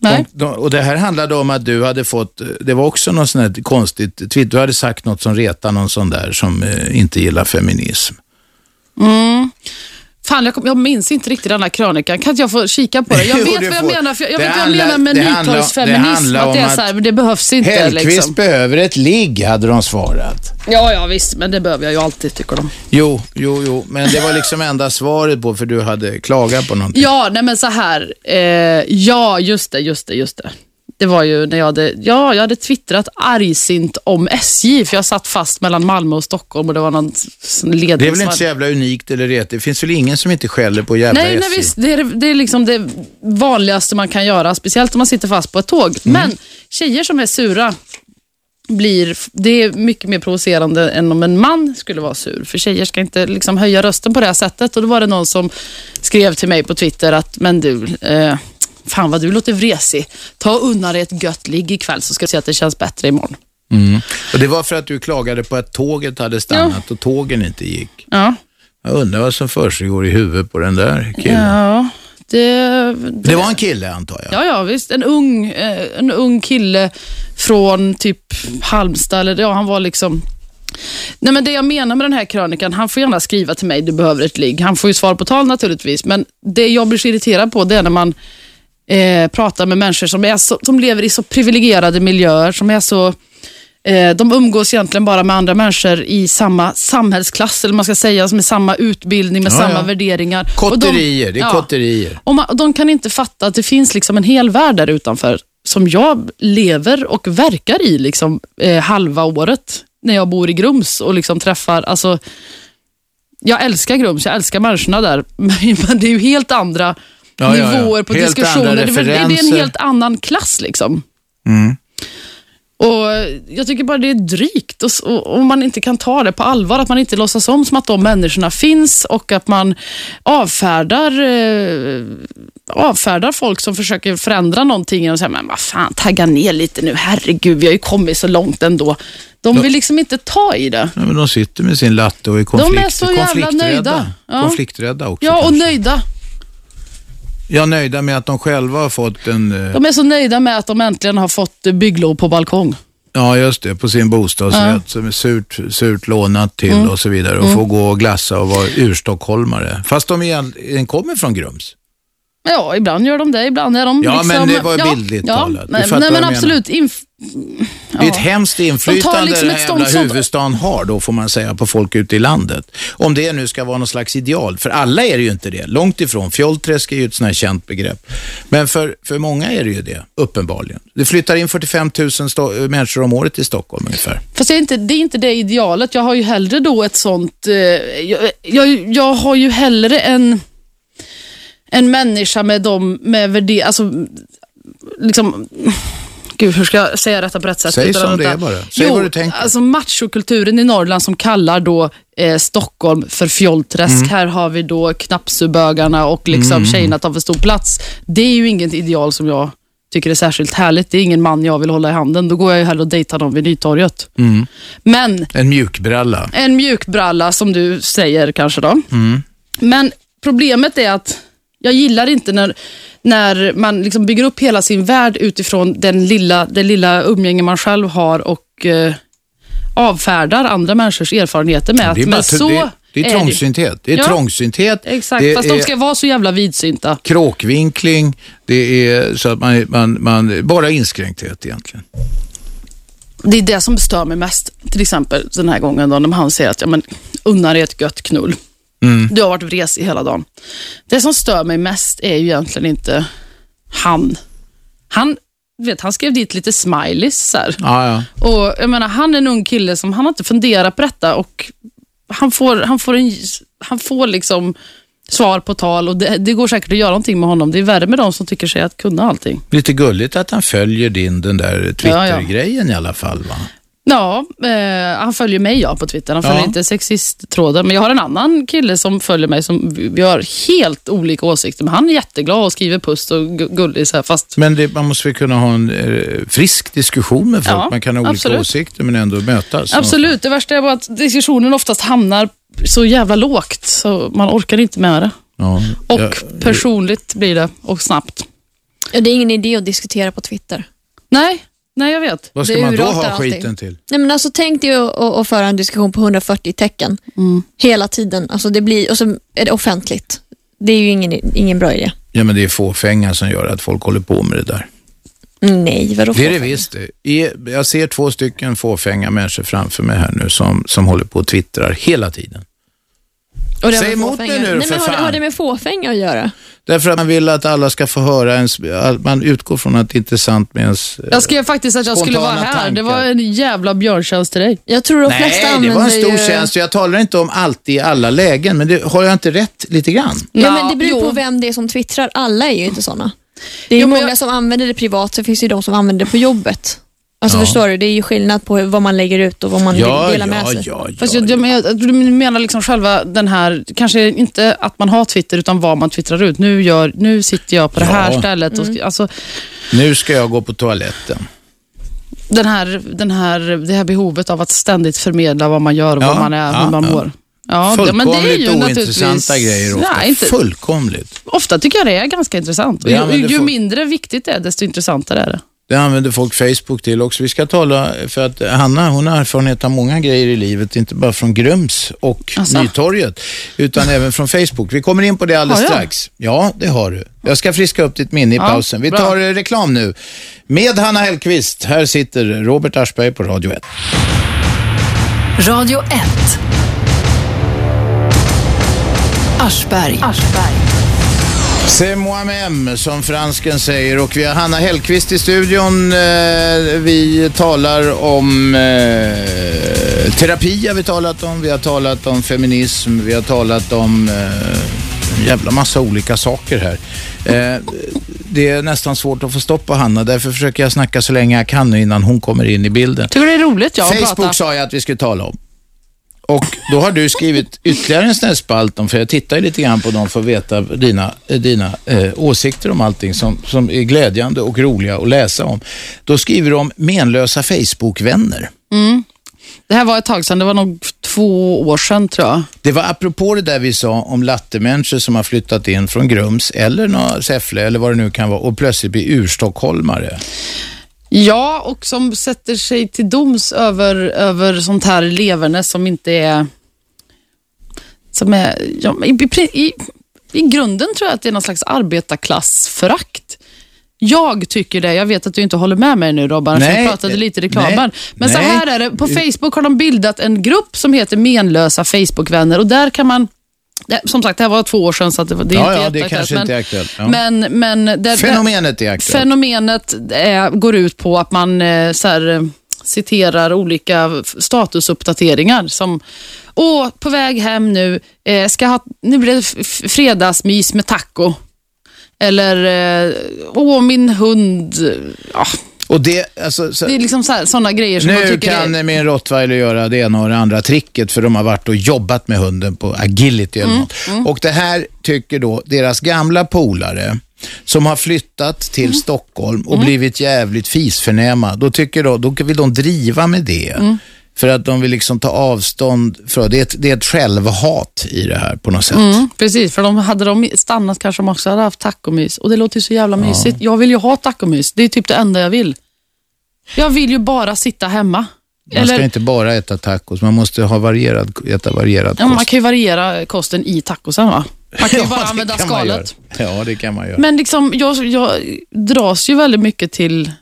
Nej. De, de, och Det här handlade om att du hade fått, det var också något sånt här konstigt, du hade sagt något som retar någon sån där som eh, inte gillar feminism. Fan, jag, kom, jag minns inte riktigt den här krönikan. Kan inte jag få kika på det? Jag vet vad jag får. menar, för jag, jag vet vad jag menar med nytorgsfeminism. Att det är så här, men det behövs inte. Hellqvist Liksom. behöver ett ligg, hade de svarat. Ja, ja, visst, men det behöver jag ju alltid, tycker de. Jo, jo, jo, men det var liksom enda svaret på för du hade klagat på någonting. Ja, nej men så här. Eh, ja, just det, just det, just det. Det var ju när jag hade, ja, jag hade twittrat argsint om SJ, för jag satt fast mellan Malmö och Stockholm och det var någon ledning Det är väl inte så jävla unikt eller ret. Det finns väl ingen som inte skäller på jävla Nej, nej SJ? visst. Det är, det är liksom det vanligaste man kan göra, speciellt om man sitter fast på ett tåg. Mm. Men tjejer som är sura, blir, det är mycket mer provocerande än om en man skulle vara sur. För tjejer ska inte liksom höja rösten på det här sättet. Och Då var det någon som skrev till mig på Twitter att, men du, eh, fan vad du låter vresig. Ta och unna dig ett gött ligg ikväll så ska du se att det känns bättre imorgon. Mm. Och det var för att du klagade på att tåget hade stannat och tågen inte gick. Ja, Jag undrar vad som försiggår i huvudet på den där killen. ja det, Det var en kille antar jag? Ja, ja visst. En ung, eh, en ung kille från typ Halmstad. Eller, ja, han var liksom... Nej, men det jag menar med den här krönikan, han får gärna skriva till mig, du behöver ett ligg. Han får ju svar på tal naturligtvis, men det jag blir så irriterad på det är när man eh, pratar med människor som, är så, som lever i så privilegierade miljöer, som är så eh, de umgås egentligen bara med andra människor i samma samhällsklass, eller man ska säga, med samma utbildning, med Ja, samma ja. värderingar. Kotterier, det är ja. kotterier. Och, man, de kan inte fatta att det finns liksom en hel värld där utanför som jag lever och verkar i liksom, eh, halva året när jag bor i Grums och liksom träffar, alltså, jag älskar Grums, jag älskar människorna där, men det är ju helt andra Ja, ja, ja. nivåer på Helt diskussioner. Det är, väl- det är en helt annan klass. liksom. Mm. Och Jag tycker bara det är drygt och man inte kan ta det på allvar. Att man inte låtsas om som att de människorna finns och att man avfärdar, eh, avfärdar folk som försöker förändra någonting och säger, men vad fan, tagga ner lite nu. Herregud, vi har ju kommit så långt ändå. De vill liksom inte ta i det. Ja, men de sitter med sin latte och är konflikt, är så jävla nöjda. Ja. Konflikträdda också Ja, och kanske. nöjda. Ja, nöjda med att de själva har fått en... eh, De är så nöjda med att de äntligen har fått eh, bygglov på balkong. Ja, just det. På sin bostadsrätt som är surt, surt lånat till Mm. och så vidare. Och får gå och glassa och vara urstockholmare. Fast de egentligen kommer från Grums. Ja, ibland gör de det. Ibland är de Ja, liksom... men det var bildligt talat. Du Nej, fattar nej vad men jag absolut. Inf- Det är ett hemskt inflytande liksom den här jävla huvudstaden har då, får man säga, på folk ute i landet. Om det nu ska vara någon slags ideal. För alla är det ju inte det. Långt ifrån. Fjollträsk är ju ett sånt här känt begrepp. Men för, för många är det ju det, uppenbarligen. Det flyttar in 45 000 sto- människor om året i Stockholm ungefär. Fast det är, inte, det är inte det idealet. Jag har ju hellre då ett sånt... Eh, jag, jag, jag har ju hellre en, en människa med de med värderingar... Alltså, liksom... Gud, hur ska jag säga detta på rätt sätt? Säg som det är bara. Säg jo, vad du tänker. Alltså machokulturen i Norrland som kallar då eh, Stockholm för fjollträsk. Mm. Här har vi då knappsubögarna och liksom tjejerna tar för stor plats. Det är ju inget ideal som jag tycker är särskilt härligt. Det är ingen man jag vill hålla i handen. Då går jag ju hellre och dejtar dem vid Nytorget. Mm. Men En mjukbralla. en mjukbralla som du säger kanske då. Mm. Men problemet är att jag gillar inte när, när man liksom bygger upp hela sin värld utifrån den lilla, det lilla umgänge man själv har och eh, avfärdar andra människors erfarenheter med att Det är, bara, men så det, det är det." trångsynthet. Det är Ja. trångsynthet. Exakt, det fast är de ska vara så jävla vidsynta. kråkvinkling. Det är så att man, man, man bara inskränkthet egentligen. Det är det som stör mig mest. Till exempel den här gången då, när han säger att ja, men, unna dig ett gött knull. Mm. Du har varit vresig hela dagen. Det som stör mig mest är ju egentligen inte han. Han, vet, han skrev dit lite smileys. Så här. Ja, ja. Och jag menar, han är en ung kille som han har inte funderat på detta och han får, han får, en, han får liksom svar på tal och det, det går säkert att göra någonting med honom. Det är värre med de som tycker sig att kunna allting. Lite gulligt att han följer din, den där Ja, ja. Twitter-grejen i alla fall. Va? Ja, eh, han följer mig ja, på Twitter. Han följer Ja. inte sexisttråden. Men jag har en annan kille som följer mig som vi har helt olika åsikter. Men han är jätteglad och skriver puss och gu- gullig. Så här, fast Men det, man måste väl kunna ha en eh, frisk diskussion med folk. Ja, man kan ha olika absolut. åsikter men ändå mötas. Absolut. Det värsta är bara att diskussionen oftast hamnar så jävla lågt så man orkar inte med det. Ja. Och Ja, personligt blir det och snabbt. Det är ingen idé att diskutera på Twitter. Nej, nej jag vet. vad ska det man då ha alltid. skiten till? Nej, men alltså, tänk dig att, att, att föra en diskussion på 140 tecken hela tiden. Alltså, det blir, och så är det offentligt. Det är ju ingen, ingen bra idé. Ja, men det är fåfänga som gör att folk håller på med det där. Nej, vadå Det är det fåfänga? visst. Jag ser två stycken fåfänga människor framför mig här nu som, som håller på och twittrar hela tiden. Och det Säg emot mig nu då, Nej, för men har, det- fan. har det med fåfänga att göra? Därför att man vill att alla ska få höra ens, att man utgår från att det är sant med ens... eh, Jag skrev faktiskt att jag skulle vara här. Det tankar. var en jävla björntjänst till dig. Jag tror de flesta Nej, det var en använder stor ju... tjänst. Jag talar inte om alltid i alla lägen, men det, har jag inte rätt lite grann? Ja, men det beror jo. på vem det är som twittrar. Alla är ju inte sådana. Det är ju Jo, många jag- som använder det privat, så finns det ju de som använder det på jobbet. Alltså Ja. förstår du, det är ju skillnad på vad man lägger ut och vad man Ja, vill dela med ja, sig. ja, ja. Fast jag, jag, jag, du menar liksom själva den här, kanske inte att man har Twitter utan vad man twittrar ut. Nu, gör, nu sitter jag på det här Ja. stället. Och, sk- alltså, Nu ska jag gå på toaletten. den här, den här, det här behovet av att ständigt förmedla vad man gör och Ja, vad man är, ja, hur man ja. mår. Ja, det, men det är Fullkomligt ju ointressanta grejer ofta. Nej, inte, Fullkomligt. ofta tycker jag det är ganska intressant. Det ju, ju mindre viktigt det är, desto intressantare är det. Det använder folk Facebook till också. Vi ska tala, för att Hanna hon har erfarenhet av många grejer i livet, inte bara från Grums och Asså? Nytorget, utan även från Facebook. Vi kommer in på det alldeles strax. Ja, det har du. Jag ska friska upp ditt minne i Ja, pausen. Vi bra. tar eh, reklam nu. Med Hanna Hellquist. Här sitter Robert Aschberg på Radio 1. Radio 1. Aschberg. C'est moi-même, som fransken säger. Och vi har Hanna Hellquist i studion. Eh, Vi talar om eh, terapi, har vi talat om. Vi har talat om feminism. Vi har talat om eh, en jävla massa olika saker här. Eh, det är nästan svårt att få stopp på Hanna. Därför försöker jag snacka så länge jag kan nu innan hon kommer in i bilden. Tycker det är roligt ja, att Facebook prata? sa jag att vi skulle tala om. Och då har du skrivit ytterligare en snällspalt om, för jag tittar ju lite grann på dem för att veta dina, eh, dina eh, åsikter om allting som, som är glädjande och roliga att läsa om. Då skriver du om menlösa Facebook-vänner. Det här var ett tag sedan, det var nog två år sedan tror jag. Det var apropå det där vi sa om lattemänniskor som har flyttat in från Grums eller Säffle eller vad det nu kan vara och plötsligt blir urstockholmare. Ja, och som sätter sig till doms över, över sånt här leverne som inte är... Som är ja, i, i, i, grunden tror jag att det är någon slags arbetarklassförakt. Jag tycker det. Jag vet att du inte håller med mig nu Robban, för vi pratade lite i reklamen. nej, Men så här är det. På Facebook har de bildat en grupp som heter Menlösa Facebookvänner och där kan man det, som sagt, det här var två år sedan så det, det är Ja, inte ja, det kanske men, inte är aktuellt. Ja. Men, men där, Fenomenet är aktuellt. Fenomenet är, går ut på att man eh, så här, eh, citerar olika statusuppdateringar som Åh, på väg hem nu, eh, ska ha, nu blir det fredagsmys med taco. Eller, eh, åh min hund. Ja, Och det, alltså, så, det är liksom sådana grejer som man Nu tycker kan är... min rottweiler göra det ena och det andra tricket för de har varit och jobbat med hunden på agility Mm, eller något. Och det här tycker då deras gamla polare som har flyttat till Mm. Stockholm och blivit jävligt fisförnäma. Då, tycker då, då vill de driva med det. Mm. För att de vill liksom ta avstånd från det. Är ett, det är ett självhat i det här på något sätt. Mm, precis, för de hade de stannat kanske de också hade haft tacomys. Och det låter ju så jävla mysigt. Jag vill ju ha tacomys. Det är typ det enda jag vill. Jag vill ju bara sitta hemma. Man ska inte bara äta tacos, man måste ha varierad, äta varierad Ja, kost. man kan ju variera kosten i tacosen va? Man kan ju bara Ja, använda skalet. Ja, det kan man göra. Men liksom, jag, jag dras ju väldigt mycket till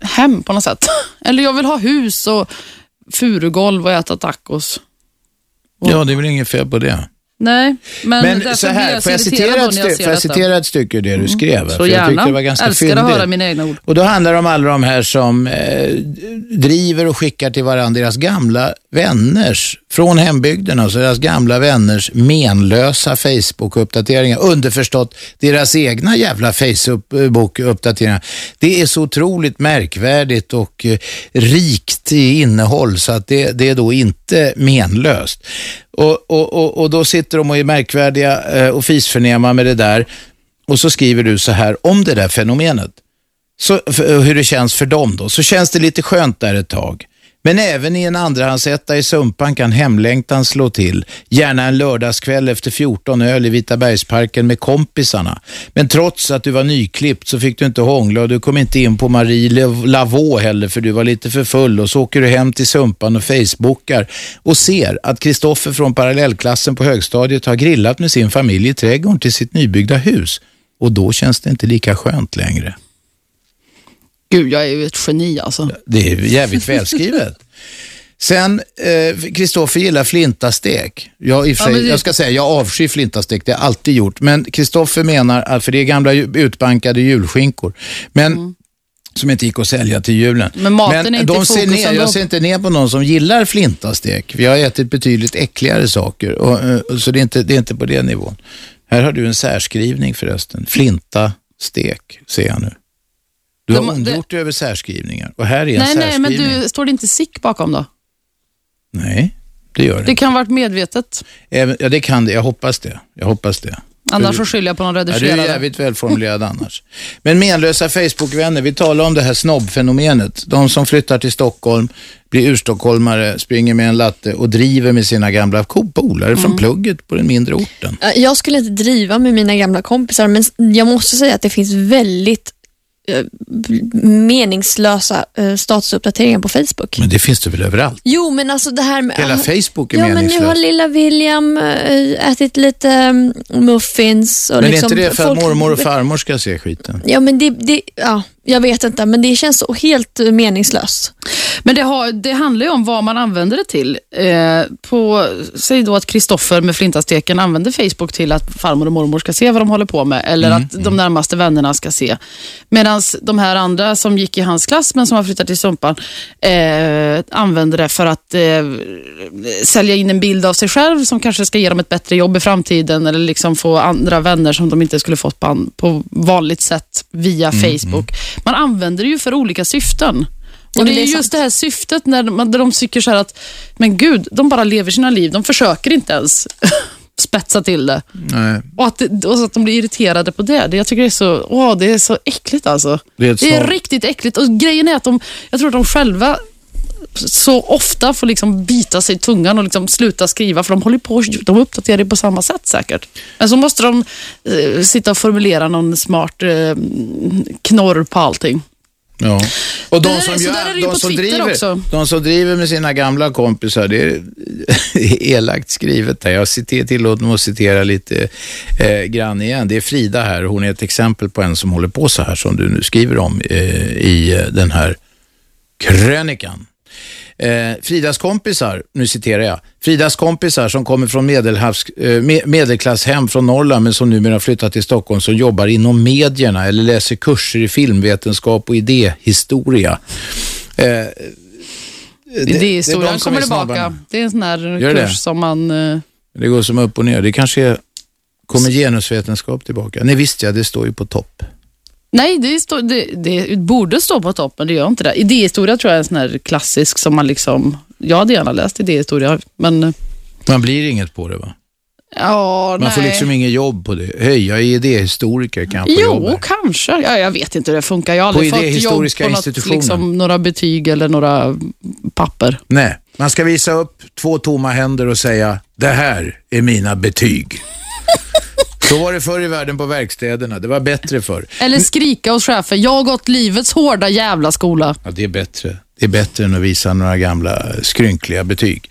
hem på något sätt. Eller jag vill ha hus och furugolv och äta tacos. Ja, det är väl inget fel på det. Nej, men, Men så här, jag får jag, citera ett, jag ser får jag citera ett stycke ur det du skrev? Så För jag gärna. tyckte det var ganska Älskar att fyndigt. höra mina egna ord. Och då handlar det om alla de här som eh, driver och skickar till varandra deras gamla vänners från hembygden, alltså deras gamla vänners menlösa Facebook-uppdateringar. Underförstått deras egna jävla Facebook-uppdateringar. Det är så otroligt märkvärdigt och eh, rikt i innehåll så att det, det är då inte menlöst. Och, och, och, och då sitter de och är märkvärdiga eh, och fisförnäma med det där. Och så skriver du så här om det där fenomenet. Så, hur det känns för dem då. Så känns det lite skönt där ett tag. Men även i en andrahandsetta i Sumpan kan hemlängtan slå till. Gärna en lördagskväll efter 14 öl i Vitabergsparken med kompisarna. Men trots att du var nyklippt så fick du inte hångla och du kom inte in på Marie Lavaux heller för du var lite för full och så åker du hem till Sumpan och facebookar och ser att Kristoffer från parallellklassen på högstadiet har grillat med sin familj i trädgården till sitt nybyggda hus. Och då känns det inte lika skönt längre. Gud, jag är ju ett geni alltså. Det är jävligt välskrivet. Sen, Kristoffer eh, gillar flintastek. Jag, i ja, det... jag ska säga, jag avskyr flintastek, det har jag alltid gjort. Men Kristoffer menar, för det är gamla utbankade julskinkor. Men mm som inte gick att sälja till julen. Men maten Men är inte de ser ner, Jag ser inte ner på någon som gillar flintastek. Vi har ätit betydligt äckligare saker, och, och, så det är, inte, det är inte på den nivån. Här har du en särskrivning förresten. Flintastek, ser jag nu. Du har ondgjort dig över särskrivningar och här är en nej, särskrivning. Nej, men du, står det inte sick bakom då? Nej, det gör det Det kan ha varit medvetet. Även, ja, det kan det. Jag hoppas det. Jag hoppas det. Annars så skyller jag på någon redigerare. Ja, du är jävligt välformulerad annars. Men menlösa Facebook-vänner, vi talar om det här snobbfenomenet. De som flyttar till Stockholm, blir urstockholmare, springer med en latte och driver med sina gamla polare mm. från plugget på den mindre orten. Jag skulle inte driva med mina gamla kompisar, men jag måste säga att det finns väldigt meningslösa uh, statusuppdateringar på Facebook. Men det finns det väl överallt? Jo, men alltså det här med... Hela Facebook är ja, meningslöst. Ja, men nu har lilla William uh, ätit lite um, muffins. Och men liksom, är inte det för folk... att mormor och farmor ska se skiten? Ja, men det, det, ja, jag vet inte, men det känns så helt meningslöst. Men det, har, det handlar ju om vad man använder det till. Eh, på, säg då att Kristoffer med flintasteken använder Facebook till att farmor och mormor ska se vad de håller på med, eller mm, att de mm. närmaste vännerna ska se. Medan de här andra som gick i hans klass, men som har flyttat till Sumpan, eh, använder det för att eh, sälja in en bild av sig själv som kanske ska ge dem ett bättre jobb i framtiden, eller liksom få andra vänner som de inte skulle fått på, på vanligt sätt via mm, mm. Man använder det ju för olika syften. Och Det är just det här syftet när, man, de tycker så att, men gud, de bara lever sina liv. De försöker inte ens spetsa till det. Nej. Och, att, och så att de blir irriterade på det. det jag tycker det är så, åh, det är så äckligt alltså. Det är, det är riktigt äckligt. Och grejen är att de, jag tror att de själva så ofta får liksom bita sig i tungan och liksom sluta skriva, för de håller på de uppdaterar det på samma sätt säkert. Men så måste de eh, sitta och formulera någon smart eh, knorr på allting. Ja. Och de som, gör, de, som driver, de som driver med sina gamla kompisar, det är elakt skrivet där. Jag citer, tillåter mig att citera lite eh, grann igen. Det är Frida här, hon är ett exempel på en som håller på så här som du nu skriver om eh, i eh, den här krönikan. Eh, Fridas kompisar, nu citerar jag, Fridas kompisar som kommer från medelhavs, eh, medelklasshem från Norrland men som numera flyttat till Stockholm som jobbar inom medierna eller läser kurser i filmvetenskap och idéhistoria. Eh, Idéhistorien kommer tillbaka. Det är en sån här Gör kurs det? som man... Eh... Det går som upp och ner. Det kanske är, kommer genusvetenskap tillbaka. Nej visst ja, det står ju på topp. Nej, det, stå, det, det, borde stå på topp, men det gör inte det. Idéhistoria tror jag är en sån här klassisk som man liksom... Jag hade gärna läst idéhistoria, men... Man blir inget på det va? Ja, Man nej. får liksom inget jobb på det. Hej, jag är idéhistoriker, kan jag få jo, jobb Jo, kanske. Ja, jag vet inte hur det funkar. Jag har aldrig på fått jobb på något, liksom, några betyg eller några papper. Nej, man ska visa upp två tomma händer och säga, det här är mina betyg. Så var det förr i världen på verkstäderna. Det var bättre förr. Eller skrika hos chefen. Jag har gått livets hårda jävla skola. Ja, det är bättre. Det är bättre än att visa några gamla skrynkliga betyg.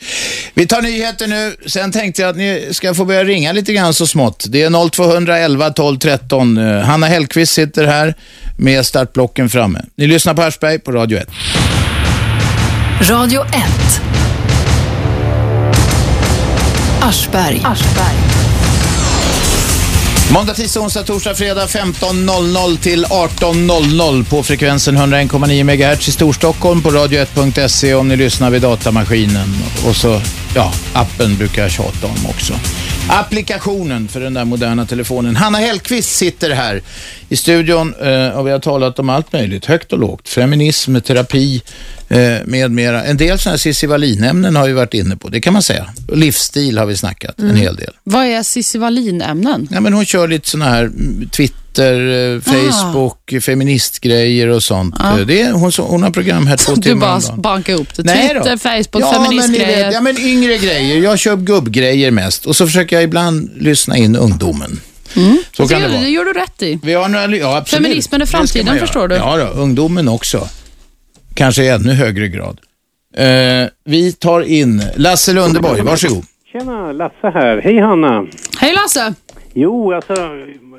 Vi tar nyheter nu. Sen tänkte jag att ni ska få börja ringa lite grann så smått. Det är 0211 12 13. Hanna Hellqvist sitter här med startblocken framme. Ni lyssnar på Aschberg på Radio 1. Radio 1. Aschberg. Aschberg. Måndag, tisdag, onsdag, torsdag, fredag 15.00 till 18.00 på frekvensen 101,9 MHz i Storstockholm på radio1.se om ni lyssnar vid datamaskinen. Och så, ja, appen brukar jag tjata om också. Applikationen för den där moderna telefonen. Hanna Hellqvist sitter här i studion eh, och vi har talat om allt möjligt, högt och lågt. Feminism, terapi med mera. En del sådana här Cissi Wallin-ämnen har vi varit inne på, det kan man säga. Livsstil har vi snackat en hel del. Vad är Cissi Wallin-ämnen? Ja, men hon kör lite sådana här mm, Twitter, eh, Facebook, feministgrejer och sånt. Eh, Det är, hon, hon har program här två Du timmar bara om dagen. bankar upp det. Nej då. Twitter, Facebook, ja, feministgrejer. ja, men yngre grejer. Jag kör gubbgrejer mest och så försöker jag ibland lyssna in ungdomen. Så kan det det, vara. det gör du rätt i. Vi har några, ja, absolut. Feminismen är Det framtiden, förstår du. Ja, då, ungdomen också. Kanske i ännu högre grad. Eh, vi tar in Lasse Lundeborg, varsågod. Tjena, Lasse här. Hej Hanna. Hej Lasse! Jo, alltså,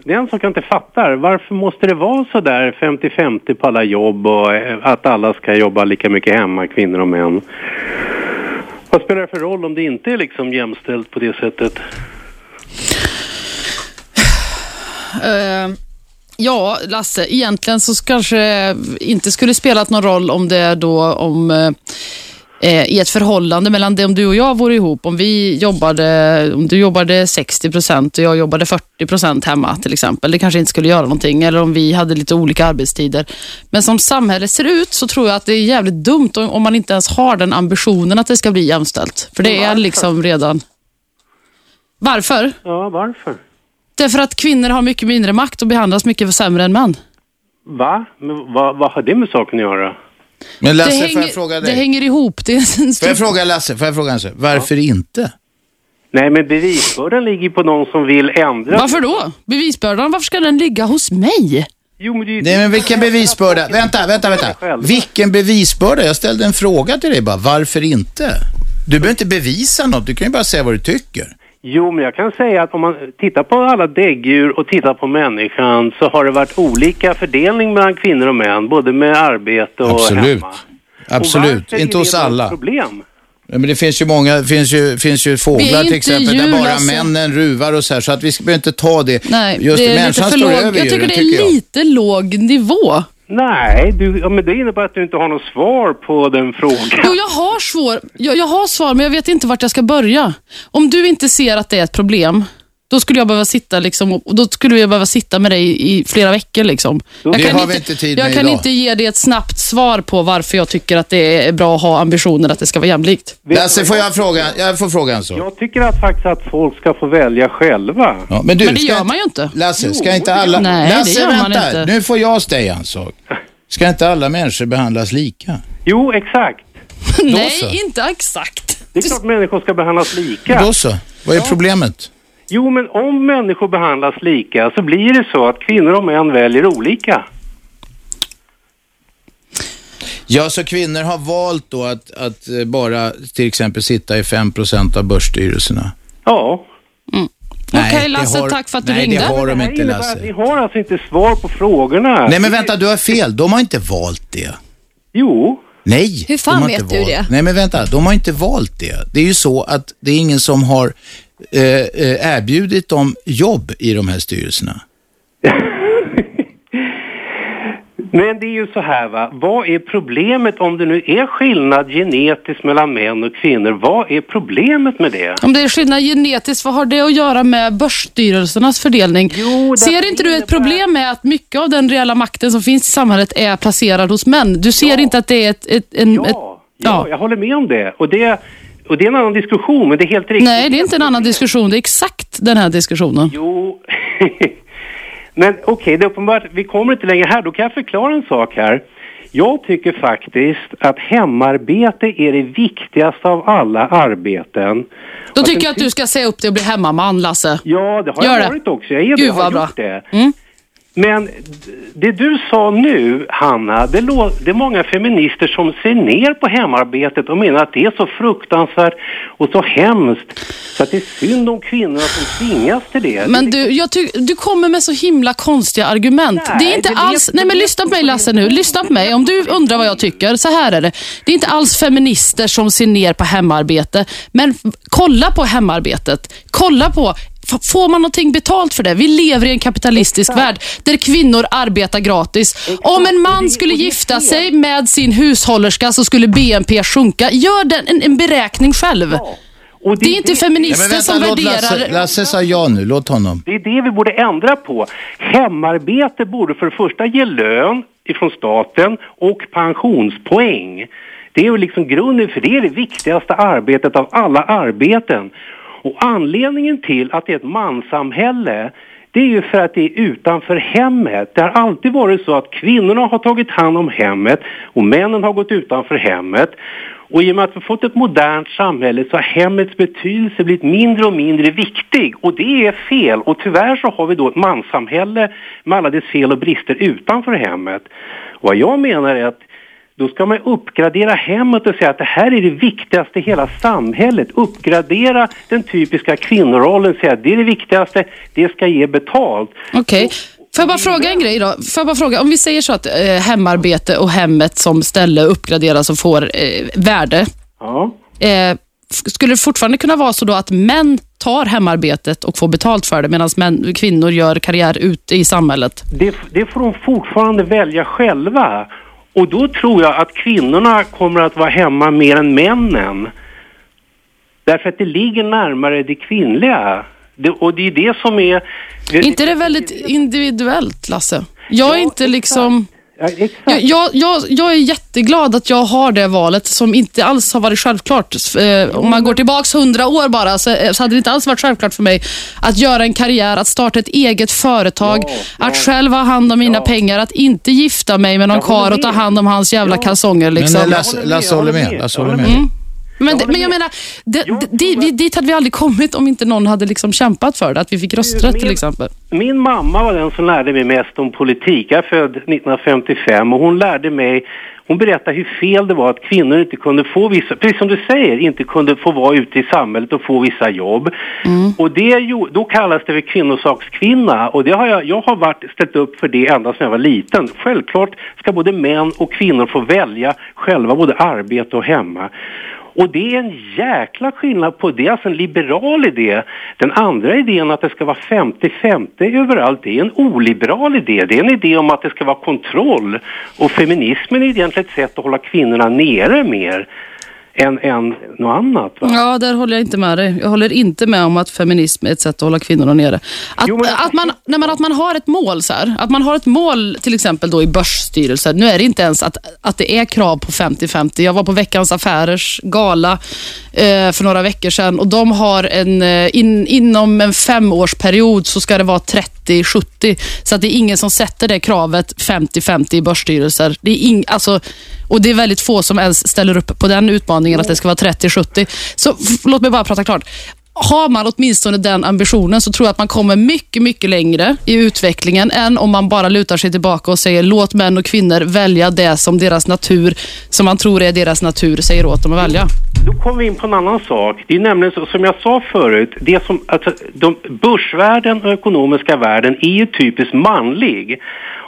det är en sak jag inte fattar. Varför måste det vara så där 50-50 på alla jobb och eh, att alla ska jobba lika mycket hemma, kvinnor och män? Vad spelar det för roll om det inte är liksom jämställt på det sättet? Eh, ja, Lasse, egentligen så kanske det inte skulle spelat någon roll om det då om eh, eh, i ett förhållande mellan det om du och jag vore ihop, om vi jobbade, om du jobbade 60 procent och jag jobbade 40 procent hemma till exempel. Det kanske inte skulle göra någonting eller om vi hade lite olika arbetstider. Men som samhället ser ut så tror jag att det är jävligt dumt om, om man inte ens har den ambitionen att det ska bli jämställt. För det är liksom redan... Varför? Ja, varför? Därför att kvinnor har mycket mindre makt och behandlas mycket sämre än män. Va? Men vad, vad har det med saken att göra? Men Lasse, det, får jag hänger, fråga det dig? hänger ihop. Det är en Får stor... jag fråga Lasse, får jag fråga sak? Varför inte? Nej, men bevisbördan ligger på någon som vill ändra. Varför då? Bevisbördan, varför ska den ligga hos mig? Jo, men det Nej, men vilken bevisbörda? Vänta, vänta, vänta. Vilken bevisbörda? Jag ställde en fråga till dig bara. Varför inte? Du behöver inte bevisa något. Du kan ju bara säga vad du tycker. Jo, men jag kan säga att om man tittar på alla däggdjur och tittar på människan så har det varit olika fördelning mellan kvinnor och män, både med arbete och Absolut. hemma. Absolut. Och Inte hos alla. problem? Ja, men det finns ju många, det finns ju, finns ju fåglar är till exempel djur, där bara alltså. männen ruvar och så här. Så att vi ska- behöver inte ta det. Nej, Just det är lite människan för står låg. Jag tycker djuren, det är tycker jag. lite låg nivå. Nej, du, ja, men det innebär att du inte har något svar på den frågan. Jo, jag har, svår, jag, jag har svar, men jag vet inte vart jag ska börja. Om du inte ser att det är ett problem, då skulle jag behöva sitta liksom, och då skulle jag behöva sitta med dig i flera veckor. Liksom. Jag Det kan har vi inte tid Jag med kan idag. inte ge dig ett snabbt svar på varför jag tycker att det är bra att ha ambitionen att det ska vara jämlikt. Lasse, får jag fråga, jag får fråga en sak. Jag tycker att faktiskt att folk ska få välja själva. Ja, men du, Men det ska gör inte- man ju inte. Lasse, ska inte det alla... Nej, det Lasse, gör man vänta. inte. Nu får jag säga en sak. Ska inte alla människor behandlas lika? Jo, exakt. Nej, inte exakt. Det är klart människor ska behandlas lika. Då så. Vad är problemet? Jo, men om människor behandlas lika så blir det så att kvinnor och män väljer olika. Ja, så kvinnor har valt då att, att eh, bara till exempel sitta i 5% av börsstyrelserna? Ja. Okej, det Lasse, har- tack för att du nej, ringde. det har de Det inte, att ni Lasse. har alltså inte svar på frågorna. Nej, men vänta, du har fel. De har inte valt det. Jo. Nej, Hur fan de har vet inte du valt. det? Nej, men vänta, de har inte valt det. Det är ju så att det är ingen som har erbjudit dem jobb i de här styrelserna. Men det är ju så här va, vad är problemet om det nu är skillnad genetiskt mellan män och kvinnor? Vad är problemet med det? Om det är skillnad genetiskt, vad har det att göra med börsstyrelsernas fördelning? Jo, ser inte du ett problem med att mycket av den reella makten som finns i samhället är placerad hos män? Du ser Ja. inte att det är ett... ett, en, Ja, ett ja, jag håller med om det. Och det, och det är en annan diskussion, men det är helt riktigt. Nej, det är inte en annan diskussion. Det är exakt den här diskussionen. Jo, men okej, det är uppenbart, vi kommer inte längre här. Då kan jag förklara en sak här. Jag tycker faktiskt att hemarbete är det viktigaste av alla arbeten. Då tycker jag att du ska säga upp dig och bli hemmaman, Lasse. Ja, det har Gör jag det. varit också. Jag är Gud, det, har vad bra. gjort det. Mm. Men det du sa nu, Hanna, det, det är många feminister som ser ner på hemarbetet och menar att det är så fruktansvärt och så hemskt så att det är synd om kvinnorna som tvingas till det. Men du, du kommer med så himla konstiga argument. Nej, det är inte det alls... Nej, men lyssna på mig. Lasse nu. Lyssna på mig. Om du undrar vad jag tycker, så här är det. Det är inte alls feminister som ser ner på hemarbete. Men kolla på hemarbetet. Kolla på får man någonting betalt för det? Vi lever i en kapitalistisk värld där kvinnor arbetar gratis. Om en man det- skulle det gifta sig med sin hushållerska så skulle BNP sjunka. Gör den, en, en beräkning själv. Och Det är inte Ja, feminister som vänta, låt värderar... Lasse, Lasse sa ja nu, låt honom. Det är det vi borde ändra på. Hemarbete borde för det första ge lön ifrån staten och pensionspoäng. Det är ju liksom grunden för det är det viktigaste arbetet av alla arbeten. Och anledningen till att det är ett manssamhälle det är ju för att det är utanför hemmet. Det har alltid varit så att kvinnorna har tagit hand om hemmet och männen har gått utanför hemmet. Och i och med att vi fått ett modernt samhälle så har hemmets betydelse blivit mindre och mindre viktig. Och det är fel. Och tyvärr så har vi då ett manssamhälle med alla dess fel och brister utanför hemmet. Och vad jag menar är att då ska man uppgradera hemmet och säga att det här är det viktigaste i hela samhället. Uppgradera den typiska kvinnorollen, säga att det är det viktigaste, det ska ge betalt. Okej. Får jag bara fråga en grej då? Får bara fråga, om vi säger så att eh, hemarbete och hemmet som ställe uppgraderas och får eh, värde. Ja. Eh, skulle det fortfarande kunna vara så då att män tar hemarbetet och får betalt för det medan män, kvinnor gör karriär ute i samhället? Det, det får de fortfarande välja själva. Och då tror jag att kvinnorna kommer att vara hemma mer än männen. Därför att det ligger närmare det kvinnliga. Det, och det är det som är... inte det väldigt individuellt, Lasse? Jag är Ja, inte liksom... Ja, exakt. Jag, jag, jag, är jätteglad att jag har det valet som inte alls har varit självklart. Eh, om man går tillbaks hundra år bara så, eh, så hade det inte alls varit självklart för mig att göra en karriär, att starta ett eget företag, Ja, att ja. själv ha hand om mina Ja. pengar, att inte gifta mig med någon karl och ta hand om hans jävla Ja. kalsonger. Men Liksom. eh, Lasse, håller med, Lasse håller med. Lasse håller håller med. Mm. Men, håller men jag menar, det, Jag vi, att- dit hade vi aldrig kommit om inte någon hade liksom kämpat för det. Att vi fick rösträtt till exempel. Min mamma var den som lärde mig mest om politik. Jag är född 1955 och hon lärde mig hon berättade hur fel det var att kvinnor inte kunde få vissa, precis som du säger, inte kunde få vara ute i samhället och få vissa jobb. Och det, då kallas det för kvinnosakskvinna och det har jag, jag har varit, ställt upp för det ända sedan jag var liten. Självklart ska både män och kvinnor få välja själva både arbete och hemma. Och det är en jäkla skillnad på det, alltså en liberal idé. Den andra idén att det ska vara 50-50 överallt, det är en oliberal idé. Det är en idé om att det ska vara kontroll. Och feminismen är egentligen ett sätt att hålla kvinnorna nere mer än, än något annat. Va? Ja, där håller jag inte med dig. Jag håller inte med om att feminism är ett sätt att hålla kvinnorna nere. Att, Jo, men- att, man, nej, men att man har ett mål, så här, att man har ett mål till exempel då i börsstyrelser. Nu är det inte ens att, att det är krav på 50-50. Jag var på Veckans Affärers gala eh, för några veckor sedan och de har en, eh, in, inom en femårsperiod så ska det vara 50-70. Så att det är ingen som sätter det kravet 50-50 i börsstyrelser. Det är ing, alltså, och det är väldigt få som ens ställer upp på den utmaningen att det ska vara 30-70. Så låt mig bara prata klart. Har man åtminstone den ambitionen så tror jag att man kommer mycket, mycket längre i utvecklingen än om man bara lutar sig tillbaka och säger låt män och kvinnor välja det som deras natur, som man tror är deras natur, säger åt dem att välja. Då kommer vi in på en annan sak. Det är nämligen så, som jag sa förut, det som, alltså, de, börsvärlden och ekonomiska världen är ju typiskt manlig.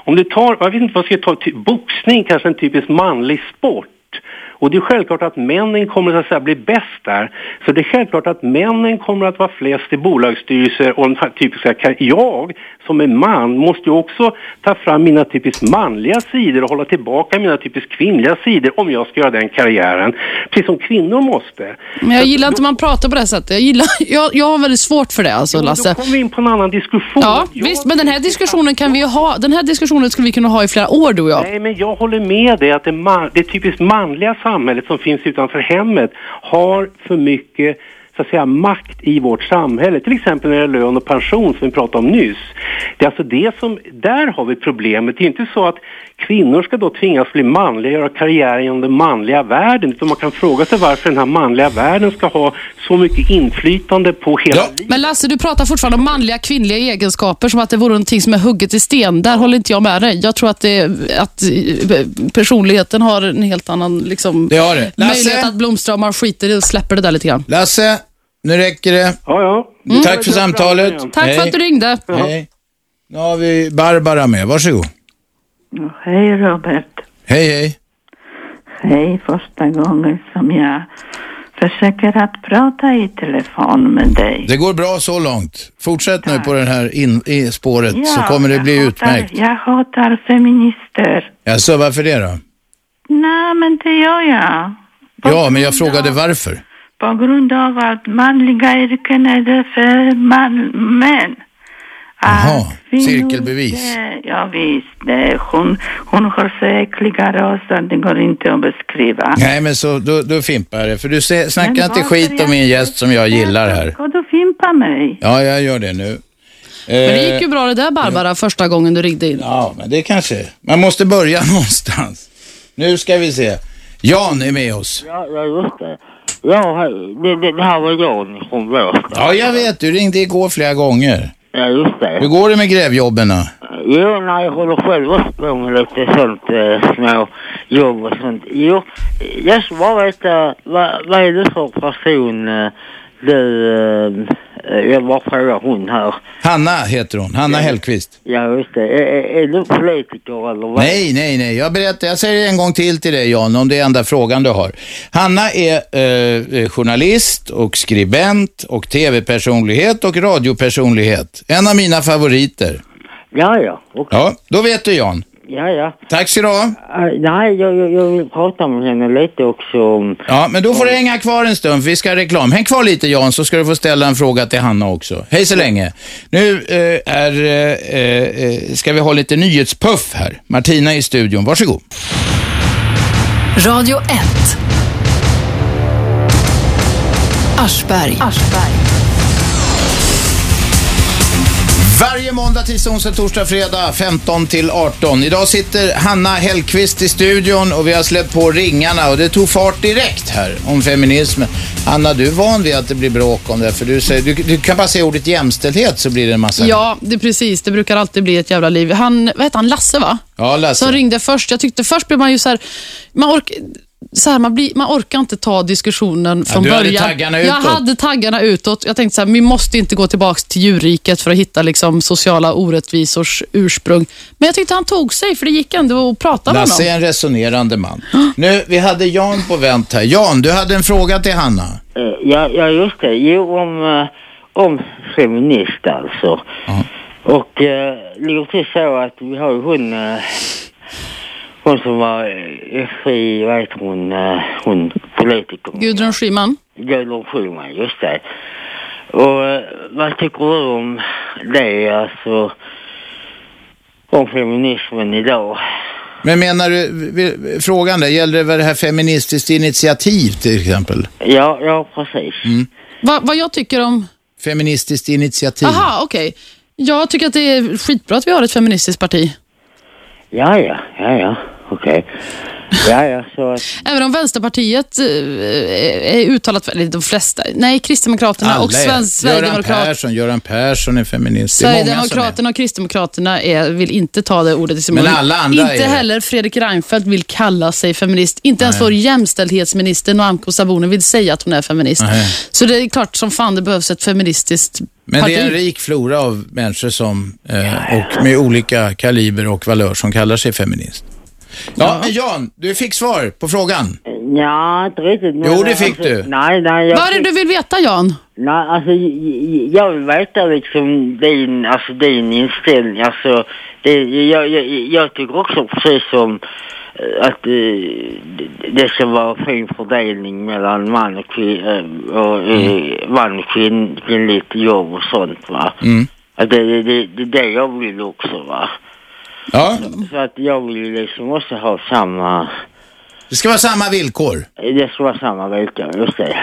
Om du tar, jag vet inte vad jag ska ta, ty, boxning kanske en typiskt manlig sport. Och det är självklart att männen kommer att, så att säga, bli bäst där. Så det är självklart att männen kommer att vara flest i bolagsstyrelser och de typiska Jag som är man måste ju också ta fram mina typiskt manliga sidor och hålla tillbaka mina typiskt kvinnliga sidor om jag ska göra den karriären. Precis som kvinnor måste. Men jag gillar inte man pratar på det sättet. Jag, gillar, jag, jag har väldigt svårt för det, alltså, Lasse. Då kommer vi in på en annan diskussion. Ja, Jag visst, men den här diskussionen kan vi ju ha. Den här diskussionen skulle vi kunna ha i flera år, du och jag. Nej, men jag håller med dig att det, man, det typiskt manliga samhället som finns utanför hemmet har för mycket så att säga, makt i vårt samhälle. Till exempel när det gäller lön och pension som vi pratade om nyss. Det är alltså det som, där har vi problemet. Det är inte så att kvinnor ska då tvingas bli manliga, göra karriär inom den manliga världen. Utan man kan fråga sig varför den här manliga världen ska ha så mycket inflytande på hela Ja. livet. Men Lasse, du pratar fortfarande om manliga kvinnliga egenskaper som att det vore någonting som är hugget i sten. Där håller inte jag med dig. Jag tror att, det, att eh, personligheten har en helt annan liksom, Det har det. möjlighet att blomstra om man skiter i och släpper det där lite grann. Lasse, nu räcker det. Ja, ja. Tack för samtalet. Tack Hej. för att du ringde. Hej. Nu har vi Barbara med. Varsågod. Hej Robert. Hej, hej. Hej, första gången som jag försöker att prata i telefon med dig. Det går bra så långt. Fortsätt nu på det här in, i spåret så Ja, kommer det bli hatar- utmärkt. Jag hatar feminister. Jaså, varför det då? Nej, men det gör jag. På Ja, men jag frågade varför. På grund av att manliga yrken är det för man, män. Jaha, cirkelbevis. det- Ja, visst. Det, hon, hon har så äckliga röster, det går inte att beskriva. Nej, men så, då, då fimpar det. För du se, snackar inte skit om min gäst som jag gillar här. Ska du fimpa mig? Ja, jag gör det nu. Men det gick Eh, ju bra det där Barbara, första gången du ringde in. Ja, men det kanske... Man måste börja någonstans. Nu ska vi se. Jan är med oss. Ja, ja just det. Ja, det, det, här var Jan från Båstad. Ja, jag vet. Du ringde igår flera gånger. Ja, just det. Hur går det med grävjobben? Jo, nej, jag håller själv på med lite sånt eh, små jobb och sånt. Jo, jag ska bara veta, vad, vad är det för person eh, du, eh, jag bara frågar hon här. Hanna heter hon. Hanna Hellqvist. Ja, just det. Är, är, du politiker eller vad? Nej, nej, nej. Jag berättar. Jag säger det en gång till till dig Jan, om det är enda frågan du har. Hanna är eh, journalist och skribent och tv-personlighet och radiopersonlighet. En av mina favoriter. Ja, ja. okej. Ja, då vet du Jan. Ja, ja. Tack ska du ha. Eh, nej, jag, jag, jag vill prata med henne lite också. Ja, men då får du hänga kvar en stund för vi ska ha reklam. Häng kvar lite Jan så ska du få ställa en fråga till Hanna också. Hej så länge. Nu eh, är, eh, ska vi ha lite nyhetspuff här. Martina i studion, varsågod. Radio 1. Aschberg. Varje måndag, tisdag, onsdag, torsdag, fredag 15 till 18. Idag sitter Hanna Hellqvist i studion och vi har släppt på ringarna och det tog fart direkt här om feminismen. Hanna, du är van vid att det blir bråk om det för du, säger, du, du kan bara säga ordet jämställdhet så blir det en massa... Ja, det är precis. Det brukar alltid bli ett jävla liv. Han, vad heter han, Lasse va? Ja, Lasse. Som ringde först. Jag tyckte först blev man ju så här, man, ork, så här, man, blir, man orkar inte ta diskussionen från du hade början. taggarna Jag utåt. hade taggarna utåt. Jag tänkte så här, vi måste inte gå tillbaka till djurriket för att hitta liksom, sociala orättvisors ursprung. Men jag tyckte han tog sig, för det gick ändå att prata med Lasse honom. är en resonerande man. Nu, vi hade Jan på vänt här. Jan, du hade en fråga till Hanna. Eh, Ja, ja just det. Jo, om, eh, om feminist alltså. Och eh, det går till så att vi har ju hon, hon som var eh, FI, vad heter hon, eh, hon politiker. Gudrun Schyman. Gudrun Schyman, just det. Och eh, vad tycker du om det, alltså, om feminismen idag? Men menar du, frågan där, gäller det väl det här feministiskt initiativ till exempel? Ja, ja precis. Va, vad jag tycker om... Feministiskt initiativ. Aha, okej. Jag tycker att det är skitbra att vi har ett feministiskt parti. Ja, ja, ja, ja, okej. Ja, ja, så att... Även om Vänsterpartiet eh, är uttalat, eller de flesta, nej, Kristdemokraterna och är. Sven- Göran Sverigedemokraterna. Persson, Göran Persson är feminist. Det är. Sverigedemokraterna och Kristdemokraterna är, vill inte ta det ordet i sin Men mun. alla andra Inte är heller Fredrik Reinfeldt vill kalla sig feminist. Inte ens vår jämställdhetsminister Nyamko Sabuni vill säga att hon är feminist. Nej. Så det är klart som fan det behövs ett feministiskt Men parti. det är en rik flora av människor som, eh, och med olika kaliber och valör som kallar sig feminist. Ja, men Jan, du fick svar på frågan. Ja, inte riktigt. men Jo, det fick alltså, du. Nej, nej. Jag Vad är det fick- du vill veta Jan? Nej, alltså j- jag vill veta liksom din, alltså din inställning. Alltså, det, jag, jag, jag tycker också precis som eh, att eh, det- det ska vara fin fördelning mellan man och, kvinna, och eh, man och kvinn, kvinnligt jobb och sånt va. Mm. Att det, det, det, det är det jag vill också va. Ja, Så att jag vill liksom också ha samma, det ska vara samma villkor. det ska vara samma villkor, just det.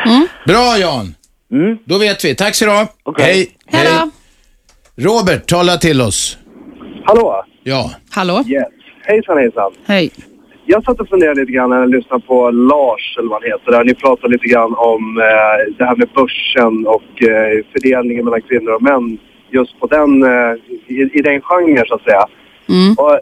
Bra Jan, Mm. då vet vi. Tack så du ha. Okej. Hej. Hej då. Robert, tala till oss. Hallå? Ja. Hallå? Yes. Hejsan hejsan. Hej. Jag satt och funderade lite grann när jag lyssnade på Lars, eller vad han heter, där ni pratade lite grann om eh, det här med börsen och eh, fördelningen mellan kvinnor och män just på den, eh, i, i den genren så att säga. Mm. Och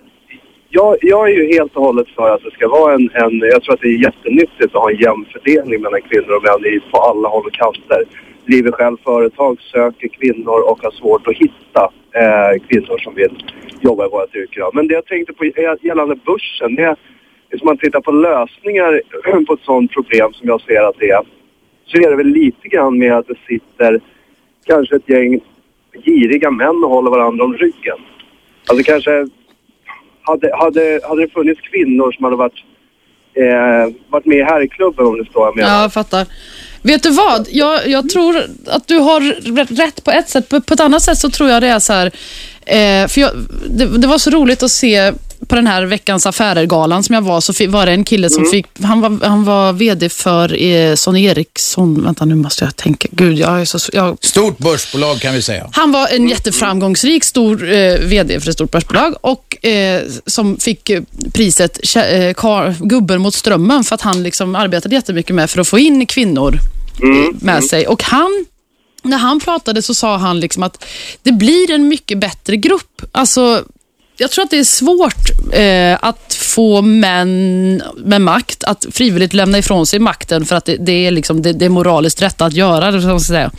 jag, jag är ju helt och hållet för att det ska vara en, en, jag tror att det är jättenyttigt att ha en jämn fördelning mellan kvinnor och män i, på alla håll och kanter. Driver själv företag, söker kvinnor och har svårt att hitta eh, kvinnor som vill jobba i vårt yrke. Men det jag tänkte på gällande börsen, det är, om man tittar på lösningar på ett sådant problem som jag ser att det är, så är det väl lite grann med att det sitter kanske ett gäng giriga män och håller varandra om ryggen. Alltså kanske hade, hade, hade det funnits kvinnor som hade varit, eh, varit med i herrklubben om du förstår vad jag menar. Ja, jag fattar. Vet du vad? Jag, jag tror att du har rätt på ett sätt. På, på ett annat sätt så tror jag det är så här. Eh, för jag, det, det var så roligt att se på den här veckans affärer-galan som jag var, så var det en kille som fick, han var, han var vd för eh, Sonny Eriksson, vänta nu måste jag tänka, gud jag är så, jag, Stort börsbolag kan vi säga. han var en jätteframgångsrik stor eh, vd för ett stort börsbolag och eh, som fick eh, priset eh, kar, Gubben mot strömmen för att han liksom arbetade jättemycket med för att få in kvinnor eh, med sig. Och han, när han pratade så sa han liksom att det blir en mycket bättre grupp. Alltså, jag tror att det är svårt eh, att få män med makt att frivilligt lämna ifrån sig makten för att det, det är, liksom, det, det är moraliskt rätt att göra det. Så att säga.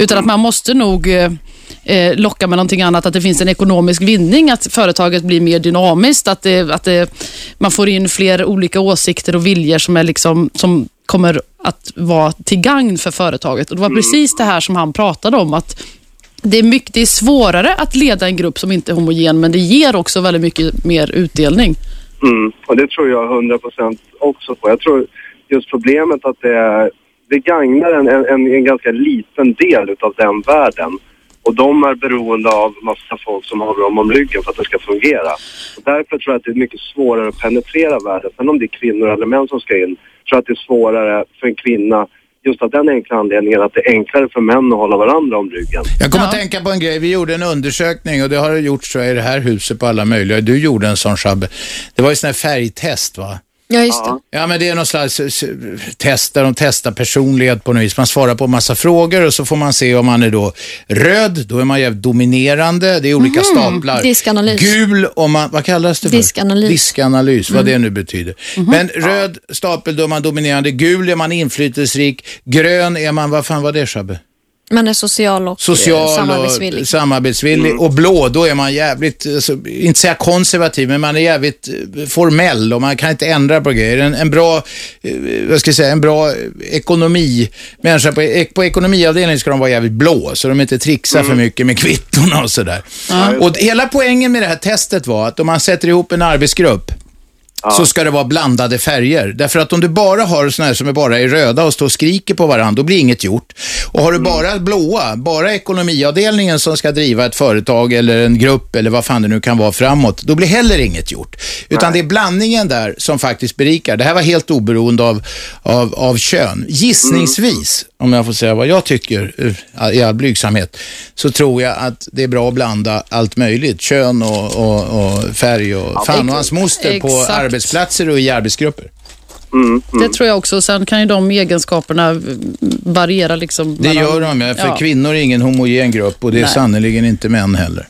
Utan att man måste nog eh, eh, locka med någonting annat, att det finns en ekonomisk vinning, att företaget blir mer dynamiskt, att, det, att man får in fler olika åsikter och viljor som, är liksom, som kommer att vara till gagn för företaget. Och Det var precis det här som han pratade om, att det är, mycket, det är svårare att leda en grupp som inte är homogen, men det ger också väldigt mycket mer utdelning. Mm, och det tror jag 100 procent också på. Jag tror just problemet att det, det gagnar en, en, en ganska liten del av den världen. Och de är beroende av massa folk som håller dem om ryggen för att det ska fungera. Och därför tror jag att det är mycket svårare att penetrera världen. Sen om det är kvinnor eller män som ska in, tror jag att det är svårare för en kvinna just av den enkla anledningen att det är enklare för män att hålla varandra om ryggen. Jag kommer att tänka på en grej. Vi gjorde en undersökning och det har gjorts i det här huset på alla möjliga. Du gjorde en sån Shabbe. Det var ju sån här färgtest va? Ja, just det. Ja, men det är någon slags eh, test där de testar personlighet på något vis. Man svarar på en massa frågor och så får man se om man är då röd, då är man jävligt dominerande. Det är olika staplar. diskanalys. Gul, om man, vad kallas det för? Diskanalys. Diskanalys, vad det nu betyder. Men röd stapel, då är man dominerande. Gul är man inflytelserik. Grön är man, vad fan var det Shabbe? Man är social och eh, social samarbetsvillig. och samarbetsvillig. Och blå, då är man jävligt, alltså, inte säga konservativ, men man är jävligt eh, formell och man kan inte ändra på grejer. En, en bra, eh, vad ska jag säga, en bra ekonomi, människa på, på ekonomiavdelningen ska de vara jävligt blå, så de inte trixar för mycket med kvittorna och sådär. Och hela poängen med det här testet var att om man sätter ihop en arbetsgrupp, så ska det vara blandade färger. Därför att om du bara har sådana här som är bara är röda och står och skriker på varandra, då blir inget gjort. Och har du bara blåa, bara ekonomiavdelningen som ska driva ett företag eller en grupp eller vad fan det nu kan vara framåt, då blir heller inget gjort. Utan det är blandningen där som faktiskt berikar. Det här var helt oberoende av, av, av kön. Gissningsvis, om jag får säga vad jag tycker eh, i all blygsamhet, så tror jag att det är bra att blanda allt möjligt. Kön och, och, och färg och fan och hans moster på Exakt. arbetsplatser och i arbetsgrupper. Mm, Det tror jag också. Sen kan ju de egenskaperna eh, variera. Liksom Det gör de, ja, för Ja. kvinnor är ingen homogen grupp och det är Nej. sannerligen inte män heller.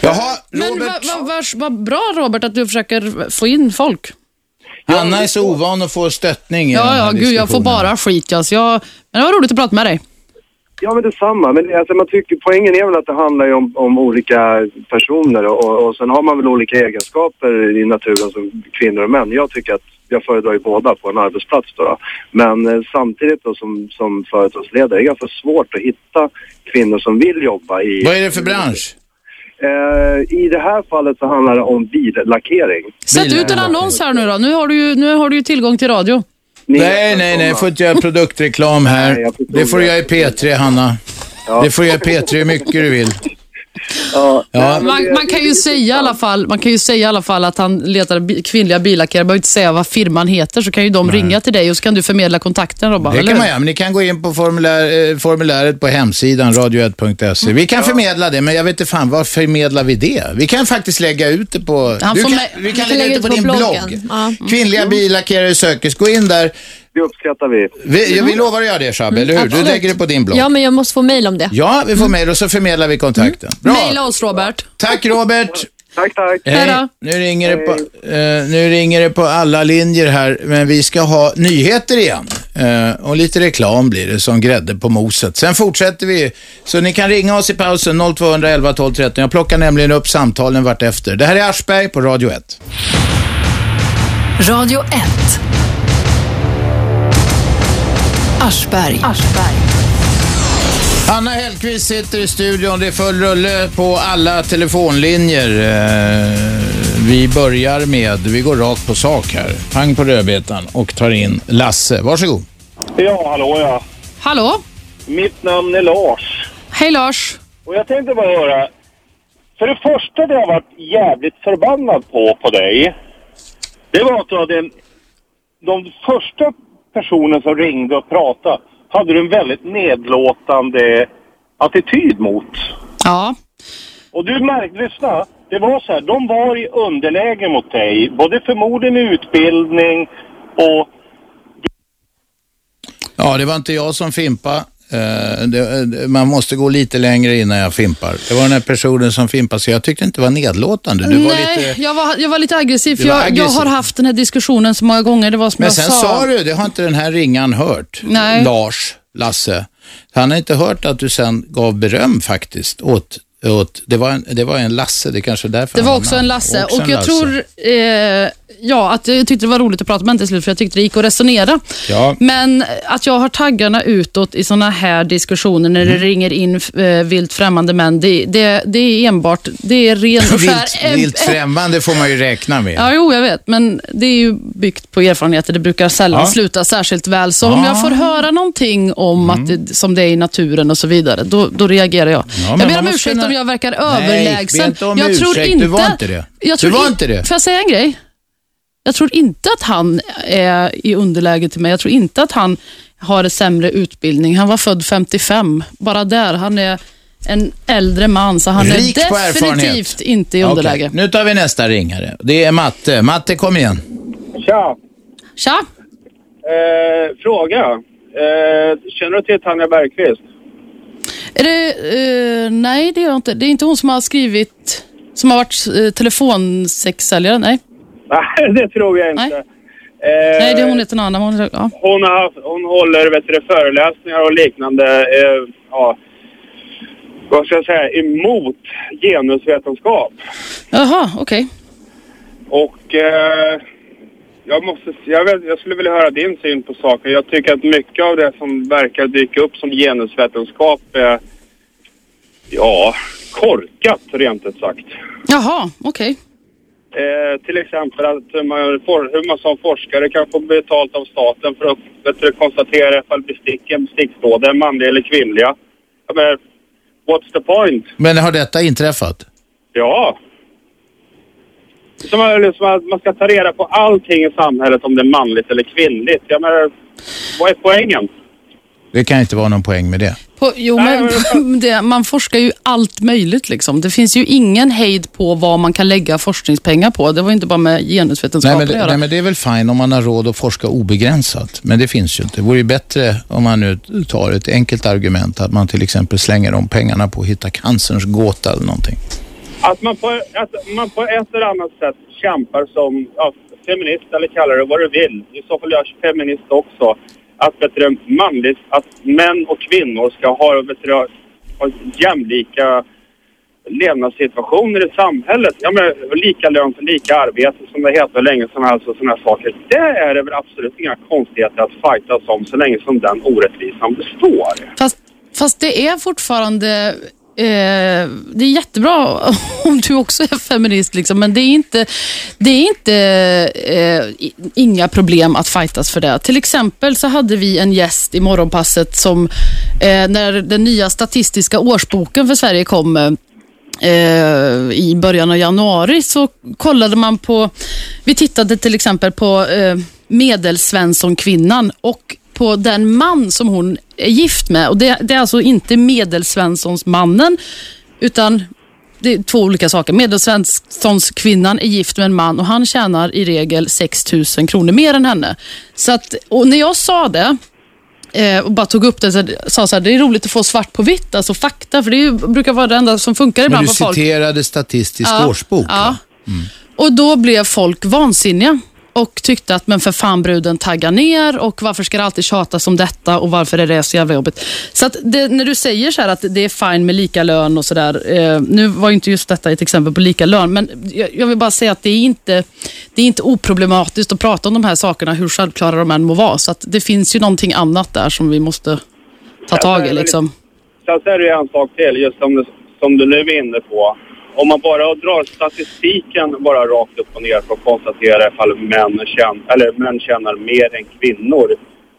Jaha, Men Robert. vad vad- vad- vad bra Robert att du försöker få in folk. Hanna är så ovan att få stöttning i den Ja, här ja, gud jag får diskussionen. bara skit. Alltså. Jag, men det var roligt att prata med dig. Ja, men detsamma. Men alltså, man tycker, poängen är väl att det handlar ju om, om olika personer och, och, och sen har man väl olika egenskaper i naturen som kvinnor och män. Jag tycker att jag föredrar ju båda på en arbetsplats då. då. Men eh, samtidigt då som, som företagsledare är det ganska svårt att hitta kvinnor som vill jobba i... Vad är det för bransch? Eh, I det här fallet så handlar det om billackering. Sätt ut en annons här nu då. Nu har du ju, nu har du ju tillgång till radio. Ni Nej, nej, nej, får inte göra produktreklam Nej, här. förstår Det får du göra i P3, Hanna. Det får du göra i P3 hur mycket du vill. Ja, Ja. nej, Man, man, kan ju säga i alla fall, man kan ju säga i alla fall att han letar bi- kvinnliga billackerare. behöver inte säga vad firman heter, så kan ju de ringa till dig och så kan du förmedla kontakten Robban. Det eller kan man göra, men ni kan gå in på formulär, eh, formuläret på hemsidan radio1.se. Vi kan förmedla det, men jag vet inte fan, var förmedlar vi det? Vi kan faktiskt lägga ut det på... Du kan, vi kan lägga ut det på din bloggen. blogg. Ja. Kvinnliga billackerare sökes. Gå in där. Det uppskattar vi. Vi, vi lovar att göra det, Shabbe, eller hur? Du Absolut. lägger det på din blogg. Ja, men jag måste få mejl om det. Ja, vi får mejl och så förmedlar vi kontakten. Bra. Maila oss Robert. Tack Robert. Tack, tack. Hej då. Nu ringer, det på, eh, nu ringer det på alla linjer här, men vi ska ha nyheter igen. Eh, och lite reklam blir det som grädde på moset. Sen fortsätter vi, så ni kan ringa oss i pausen 0211 12 13. Jag plockar nämligen upp samtalen vart efter. Det här är Aschberg på Radio 1. Radio 1. Aschberg. Anna Hellquist sitter i studion. Det är full rulle på alla telefonlinjer. Eh, Vi börjar med, vi går rakt på sak här. Pang på rödbetan och tar in Lasse. Varsågod. Ja, hallå ja. Hallå? Mitt namn är Lars. Hej Lars. Och jag tänkte bara höra. För det första det jag varit jävligt förbannad på, på dig. Det var att du hade en... De första personen som ringde och pratade hade du en väldigt nedlåtande attityd mot. Ja. Och du märkte, lyssna. Det var så här, de var i underläge mot dig. Både förmodligen i utbildning och Ja, det var inte jag som fimpade. Eh, det, det- man måste gå lite längre innan jag fimpar. Det var den här personen som fimpade, så jag tyckte inte det var nedlåtande. Du var Nej, lite... jag, var, jag var lite aggressiv. För var jag, jag aggressiv. har haft den här diskussionen så många gånger. Det var som Men jag sen sa du, det har inte den här ringan hört, Nej. Lars, Lasse. Han har inte hört att du sen gav beröm faktiskt åt, åt det, var en, det var en Lasse, det kanske är därför Det var också en Lasse. Också och jag Lasse. tror eh, ja, att jag tyckte det var roligt att prata med till slut, för jag tyckte det gick att resonera. Ja. Men att jag har taggarna utåt i såna här diskussioner när Mm. det ringer in eh, vilt främmande män, det, det, det är enbart, det är ren och skär... Vilt, främmande får man ju räkna med. Ja, jo, jag vet, men det är ju byggt på erfarenheter. Det brukar sällan Ja. sluta särskilt väl. Så om Ja. jag får höra någonting om att det, som det är i naturen och så vidare, då, då reagerar jag. men jag ber om ursäkt kunna- om jag verkar Nej, överlägsen. be inte om jag tror ursäkt. inte, Du var inte det. Jag Du tror var in- inte det. Får jag säga en grej? Jag tror inte att han är i underläge till mig. Jag tror inte att han har en sämre utbildning. Han var född 55. Bara där. Han är en äldre man, så han Rik är definitivt inte i underläge. Okej, Nu tar vi nästa ringare. Det är Matte. Matte, kom igen. Tja! Tja! Eh, fråga. Eh, känner du till Tanja Bergqvist? Är det, eh, nej, det gör jag inte. Det är inte hon som har skrivit, som har varit uh, telefonsexsäljare. Nej. Nej, det tror jag inte. Nej. Eh, nej, det är hon heter någon annan. Hon, ja. hon, har, hon håller vet du, föreläsningar och liknande. Eh, ja, vad ska jag säga? Emot genusvetenskap. Jaha, okej. Och eh, jag, måste, jag, vet, jag skulle vilja höra din syn på saken. Jag tycker att mycket av det som verkar dyka upp som genusvetenskap är ja, korkat rent ut sagt. Jaha, okej. Eh, till exempel att hur man, for, hur man som forskare kan få betalt av staten för att du, konstatera ifall besticken, bestickstrådar är manliga eller kvinnliga. Menar, what's the point? Men har detta inträffat? Ja. Som, att- som att man ska ta reda på allting i samhället om det är manligt eller kvinnligt. Jag menar, vad är poängen? Det kan inte vara någon poäng med det. På, jo, men det, man forskar ju allt möjligt. Liksom. Det finns ju ingen hejd på vad man kan lägga forskningspengar på. Det var inte bara med Nej genusvetenskapen men, att det, göra. nej, men det är väl fine om man har råd att forska obegränsat. Men det finns ju inte. Det vore ju bättre om man nu tar ett enkelt argument, att man till exempel slänger de pengarna på att hitta cancerns gåta eller någonting. Att man på, att man på ett eller annat sätt kämpar som ja, feminist eller kallar det vad du vill. I så fall är jag feminist också. Att, vet du, manligt, att män och kvinnor ska ha, vet du, ha jämlika levnadssituationer i samhället. Ja, men, lika lön för lika arbete som det heter länge som helst och sådana saker. Det är det väl absolut inga konstigheter att fightas om så länge som den orättvisan består. Fast, fast det är fortfarande... Eh, det är jättebra om du också är feminist, liksom, men det är inte, det är inte eh, inga problem att fightas för det. Till exempel så hade vi en gäst i Morgonpasset som, eh, när den nya statistiska årsboken för Sverige kom eh, i början av januari så kollade man på, vi tittade till exempel på eh, medelsvensson-kvinnan och på den man som hon är gift med. Och det, det är alltså inte medelsvenssons-mannen, utan det är två olika saker. Medelsvenssons-kvinnan är gift med en man och han tjänar i regel 6 000 kronor mer än henne. Så att, och när jag sa det, eh, och bara tog upp det, så sa så här, det är roligt att få svart på vitt, alltså fakta, för det ju, brukar vara det enda som funkar Men ibland du på folk. citerade Statistisk Ja, årsbok. ja. va? Och då blev folk vansinniga. Och tyckte att men för fan bruden tagga ner och varför ska det alltid tjatas om detta och varför är det så jävla jobbigt. Så det, när du säger så här att det är fine med lika lön och sådär. Eh, nu var ju inte just detta ett exempel på lika lön, men jag, jag vill bara säga att det är, inte, det är inte oproblematiskt att prata om de här sakerna, hur självklara de än må vara. Så att det finns ju någonting annat där som vi måste ta tag i. Liksom. Sen så är det ju en sak till, just som du, som du nu är inne på. Om man bara drar statistiken bara rakt upp och ner för att konstatera ifall män, tjän, eller män tjänar mer än kvinnor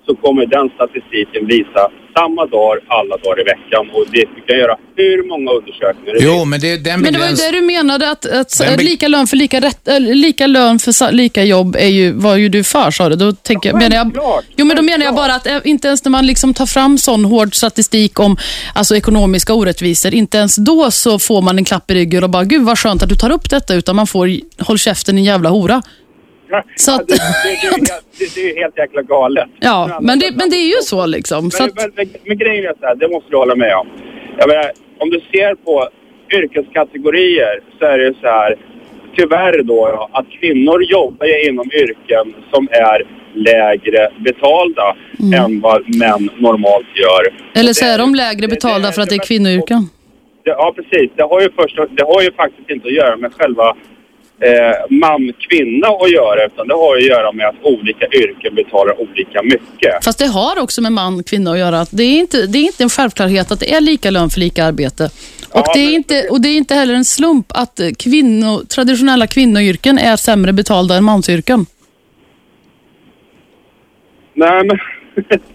så kommer den statistiken visa samma dag alla dagar i veckan. Och det vi kan göra hur många undersökningar Jo, men det, den Men det var ju det du menade, att, att be- lika lön för lika, rätt, äh, lika lön för sa- lika jobb är ju, var ju du för, sa du. Då tänker, jag- menar jag, jo, men då menar jag bara att eh, inte ens när man liksom tar fram sån hård statistik om alltså, ekonomiska orättvisor, inte ens då så får man en klapp i ryggen och bara, gud vad skönt att du tar upp detta, utan man får, håll käften din jävla hora. Så att- det, det, det, helt- det, det är helt jäkla galet. Ja, men det, men det är ju så liksom. Så Men, att, men, men, men grejen är så här, det måste du hålla med om. Jag menar, om du ser på yrkeskategorier så är det så här, tyvärr då, ja, att kvinnor jobbar inom yrken som är lägre betalda än vad män normalt gör. Mm. eller så Det- är de lägre betalda för att det är kvinnoyrken. det, ja, precis. Det har, ju först, det har ju faktiskt inte att göra med själva eh, man-kvinna att göra, utan det har att göra med att olika yrken betalar olika mycket. Fast det har också med man och kvinna att göra. Det, är inte, det är inte en självklarhet att det är lika lön för lika arbete. Och, Ja, det, är men- inte, och det är inte heller en slump att kvinno, traditionella kvinnoyrken är sämre betalda än mansyrken. Nej, men...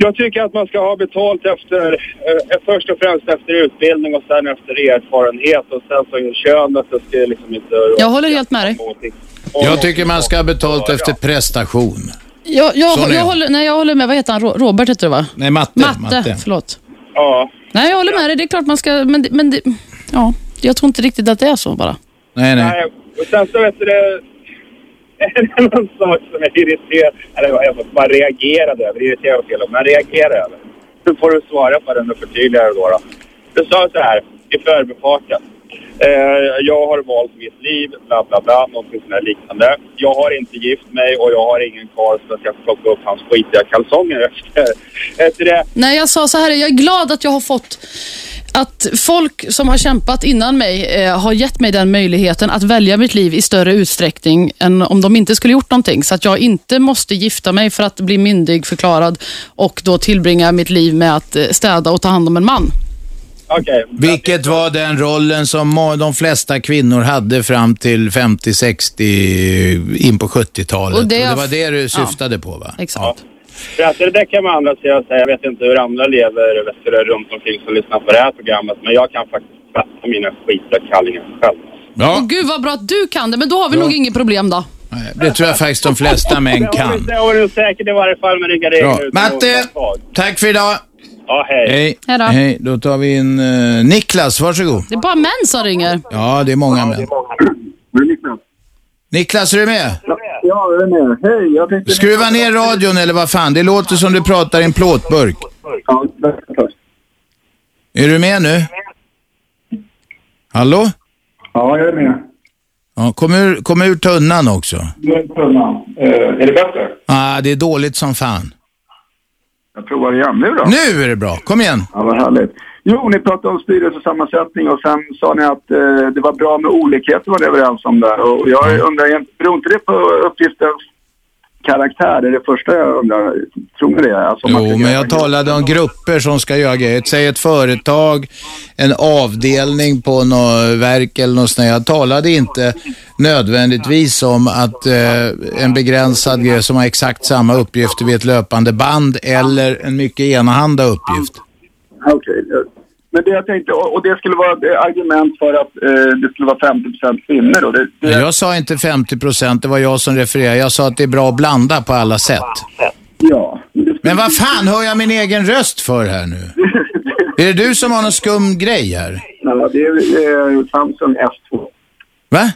Jag tycker att man ska ha betalt efter, eh, först och främst efter utbildning och sen efter erfarenhet och sen så könet, det ska liksom inte... Jag håller helt med dig. Jag tycker man ska ha betalt efter prestation. Jag, jag, är jag, jag. håller, nej, jag håller med. Vad heter han? Ro- Robert heter det va? Nej, matte. Matte, förlåt. Ja. Nej, jag håller med dig. Det är klart man ska... Men, det- men det, ja, jag tror inte riktigt att det är så bara. Nej, nej. Nej, och sen så vet du det... är annan sak som jag irriterar, eller jag bara reagerade över, irriterar fel men reagerade över. Nu får du svara på den och förtydliga det då. då. Du sa så här i förbifarten. Eh, jag har valt mitt liv, bla bla bla, någonting sånt där liknande. Jag har inte gift mig och jag har ingen karl så att jag får plocka upp hans skitiga kalsonger efter, efter det. Nej, jag sa så här. Jag är glad att jag har fått att folk som har kämpat innan mig eh, har gett mig den möjligheten att välja mitt liv i större utsträckning än om de inte skulle gjort någonting. Så att jag inte måste gifta mig för att bli myndig förklarad och då tillbringa mitt liv med att eh, städa och ta hand om en man. Okej. Vilket var den rollen som de flesta kvinnor hade fram till 50-60 in på 70-talet. Och Och det- det, var det du syftade på va? Exakt. För att det där kan man andra sidan säga. Jag vet inte hur andra lever du, runt omkring som lyssnar på det här programmet. Men jag kan faktiskt tvätta mina skitiga kallingar själv. Ja, Och gud vad bra att du kan det, men då har vi nog inget problem då. nej, det tror jag faktiskt de flesta män Det kan. Det har du säkert i varje fall med inga regler. Matte, tack för idag. Ja, hej. Hej. Hej då. Hej, då tar vi in eh, Niklas, varsågod. Det är bara män som ringer. Ja, det är många män. Niklas, är du med? Ja, jag är med. Hej, jag tänkte... Skruva ner radion eller vad fan, det låter som du pratar i en plåtburk. Ja. Är du med nu? Hallå? Ja, jag är med. Ja, kom, ur, kom ur tunnan också. Tunnan. Eh, är det bättre? Ah, det är dåligt som fan. Jag provar igen nu då. Nu är det bra, kom igen. Ja, vad härligt. Jo, ni pratade om styrelsesammansättning och sen sa ni att eh, det var bra med olikheter var ni överens om där. Och jag undrar, beror inte det på uppgiftens karaktär? Det är det första jag undrar. Tror ni det? Alltså, Jo, men jag talade om grupper som ska göra grejer. Säg ett företag, en avdelning på något verk eller något sånt. Jag talade inte nödvändigtvis om att eh, en begränsad grej som har exakt samma uppgifter vid ett löpande band eller en mycket enahanda uppgift. Okej. eh, Men det jag tänkte, och det skulle vara argument för att eh, det skulle vara 50 kvinnor då. Det, det, Jag sa inte 50 procent, det var jag som refererade. Jag sa att det är bra att blanda på alla sätt. Ja. men vad fan hör jag min egen röst för här nu? Är det du som har någon skum grej här? Ja, det är eh, Samsung S2. Va?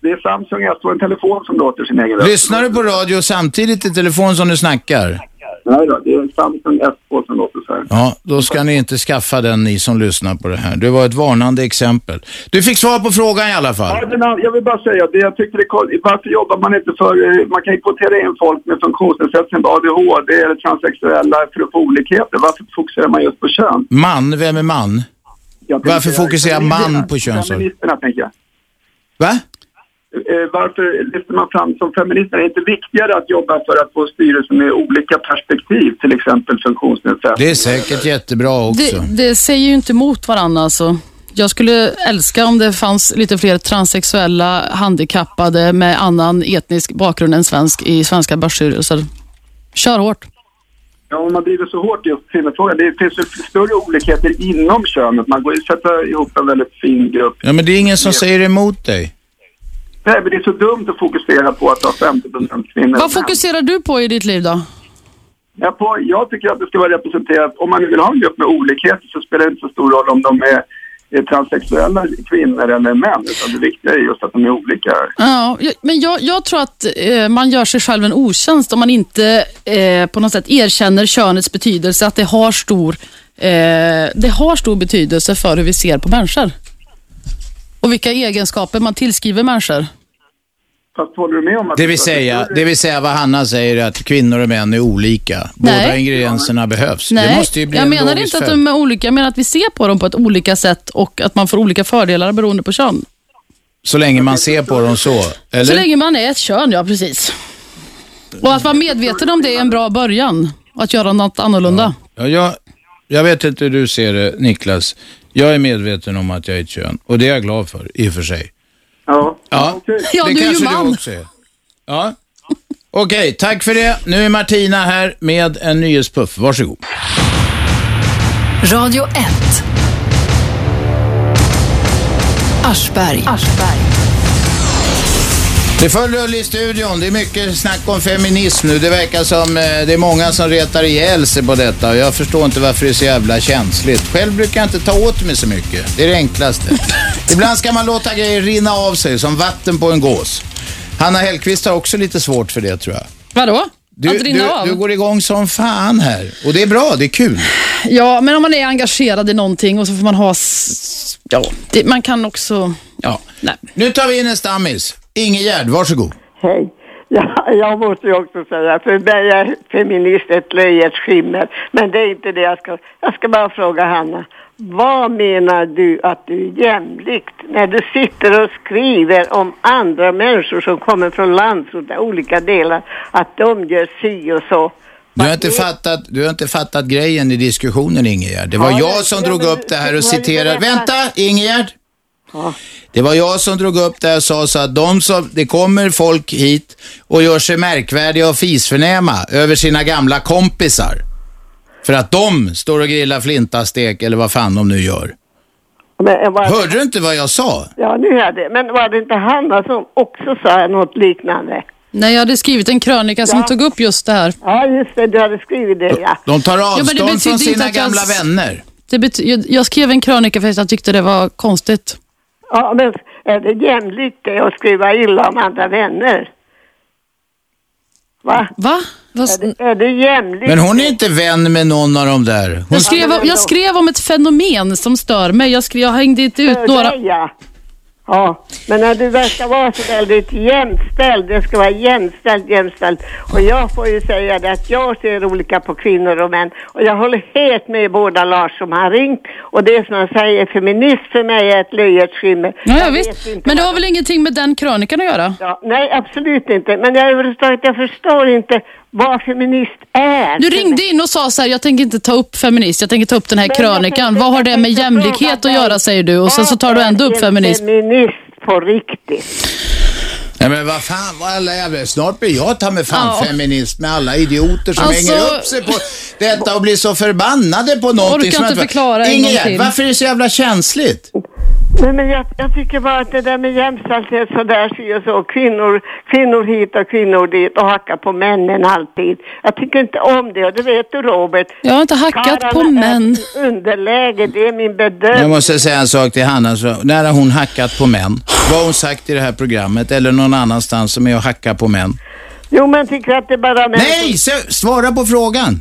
Det är Samsung S2, en telefon som låter sin egen röst. Lyssnar du på radio samtidigt i telefon som du snackar? Nej då, det är Samsung S2 som låter så här. Ja, då ska ni inte skaffa den ni som lyssnar på det här. Det var ett varnande exempel. Du fick svar på frågan i alla fall. Ja, jag vill bara säga det. Jag tycker det Varför jobbar man inte för... eh, Man kan ju kvotera in folk med funktionsnedsättning, ADHD eller transsexuella för att få olikheter. Varför fokuserar man just på kön? Man, vem är man? Varför fokuserar man på kön? Feministerna, tänker jag. Va? Eh, Varför lyfter man fram som feminister? Är det inte viktigare att jobba för att få styrelser med olika perspektiv, till exempel funktionsnedsättning? Det är säkert jättebra också. Det, det säger ju inte emot varandra. Alltså. Jag skulle älska om det fanns lite fler transsexuella handikappade med annan etnisk bakgrund än svensk i svenska börsstyrelser. Kör hårt. Ja, om man driver så hårt just kvinnofrågan. Det finns ju större olikheter inom könet. Man går ju sätta ihop en väldigt fin grupp. Ja, men det är ingen som säger emot dig. Nej, men det är så dumt att fokusera på att ha 50 kvinnor. Vad fokuserar du på i ditt liv då? Jag, på, jag tycker att det ska vara representerat. Om man vill ha en grupp med olikheter så spelar det inte så stor roll om de är, transsexuella kvinnor eller män. Utan det viktiga är just att de är olika. Ja, men jag, jag tror att eh, man gör sig själv en otjänst om man inte eh, på något sätt erkänner könets betydelse, att det har stor, eh, det har stor betydelse för hur vi ser på människor. Och vilka egenskaper man tillskriver människor. Fast håller du med om att... Det vill säga, det vill säga vad Hanna säger att kvinnor och män är olika. Båda Nej. ingredienserna behövs. det Nej, måste ju bli jag en menar inte att de är olika. Jag menar att vi ser på dem på ett olika sätt och att man får olika fördelar beroende på kön. Så länge man ser på dem så. Eller? Så länge man är ett kön, ja precis. Och att vara medveten om det är en bra början. Att göra något annorlunda. Ja, jag, jag vet inte hur du ser det, Niklas. Jag är medveten om att jag är ett kön och det är jag glad för, i och för sig. Ja. Ja, Ja, det du är ju kanske man. du också är. Ja. Okej, tack för det. Nu är Martina här med en nyhetspuff. Varsågod. Radio 1. Aschberg. Det är full rulle i studion. Det är mycket snack om feminism nu. Det verkar som eh, det är många som retar ihjäl sig på detta. och Jag förstår inte varför det är så jävla känsligt. Själv brukar jag inte ta åt mig så mycket. Det är det enklaste. Ibland ska man låta grejer rinna av sig som vatten på en gås. Hanna Hellquist har också lite svårt för det tror jag. Vadå? Du, att rinna du, av? du går igång som fan här. Och det är bra, det är kul. Ja, men om man är engagerad i någonting och så får man ha... Ja, det, man kan också... Ja. Nej. Nu tar vi in en stammis. Ingegärd, varsågod. Hej. Ja, jag måste ju också säga, för mig är feminist ett löjets skimmer. Men det är inte det jag ska... Jag ska bara fråga Hanna. Vad menar du att du är jämlikt när du sitter och skriver om andra människor som kommer från landsorten, olika delar, att de gör si och så? Du har, inte fattat, du har inte fattat grejen i diskussionen, Ingegärd. Det var Ja, jag som ja, drog men upp det här och citerade... Vänta, Det var jag som drog upp det och sa så att de som, det kommer folk hit och gör sig märkvärdiga och fisförnäma över sina gamla kompisar. För att de står och grillar flintastek eller vad fan de nu gör. Men, var, Hörde du inte vad jag sa? Ja, nu är det. Men var det inte Hanna som också sa något liknande? Nej, jag hade skrivit en krönika som Ja. tog upp just det här. Ja, just det. Du hade skrivit det, ja. De tar men det avstånd betyder från sina jag gamla s- vänner. Det bety- jag, jag skrev en krönika för att jag tyckte det var konstigt. Ja, men är det jämlikt det att skriva illa om andra vänner? Va? Va? Är det, är det jämlikt? Men hon är inte vän med någon av de där. Hon Jag skrev, jag skrev om ett fenomen som stör mig. Jag, skrev, jag hängde inte ut några... dig, ja. Ja, men när du verkar vara så väldigt jämställd, det ska vara jämställt, jämställt. Och jag får ju säga det att jag ser olika på kvinnor och män. Och jag håller helt med båda Lars som har ringt. Och det som han säger, feminist för mig är ett löjets skimmer. Ja, ja, visst. Men det har väl ingenting med den krönikan att göra? Ja, nej, absolut inte. Men jag jag förstår inte vad feminist är. Du ringde in och sa så här, jag tänker inte ta upp feminist, jag tänker ta upp den här Men jag krönikan. Vad har jag det med jämlikhet att göra säger du och sen så tar du ändå upp en feminism. feminist på riktigt. Nej men vad fan, vad alla jävla... Snart blir jag ta mig fan Ja. feminist med alla idioter som Alltså- hänger upp sig på detta och blir så förbannade på någonting. Orkar som inte jag- förklara en gång till. varför är det så jävla känsligt? Nej, men jag, jag tycker bara att det där med jämställdhet så där si och så, kvinnor, kvinnor hit och kvinnor dit och hacka på männen alltid. Jag tycker inte om det och det vet du Robert. Jag har inte hackat på Karlarna män. är underläge, det är min bedömning. Jag måste säga en sak till Hanna. Så, när har hon hackat på män? Vad har hon sagt i det här programmet eller någon annanstans som är att hacka på män? Jo, men tycker att det bara... Men... Nej, så- svara på frågan.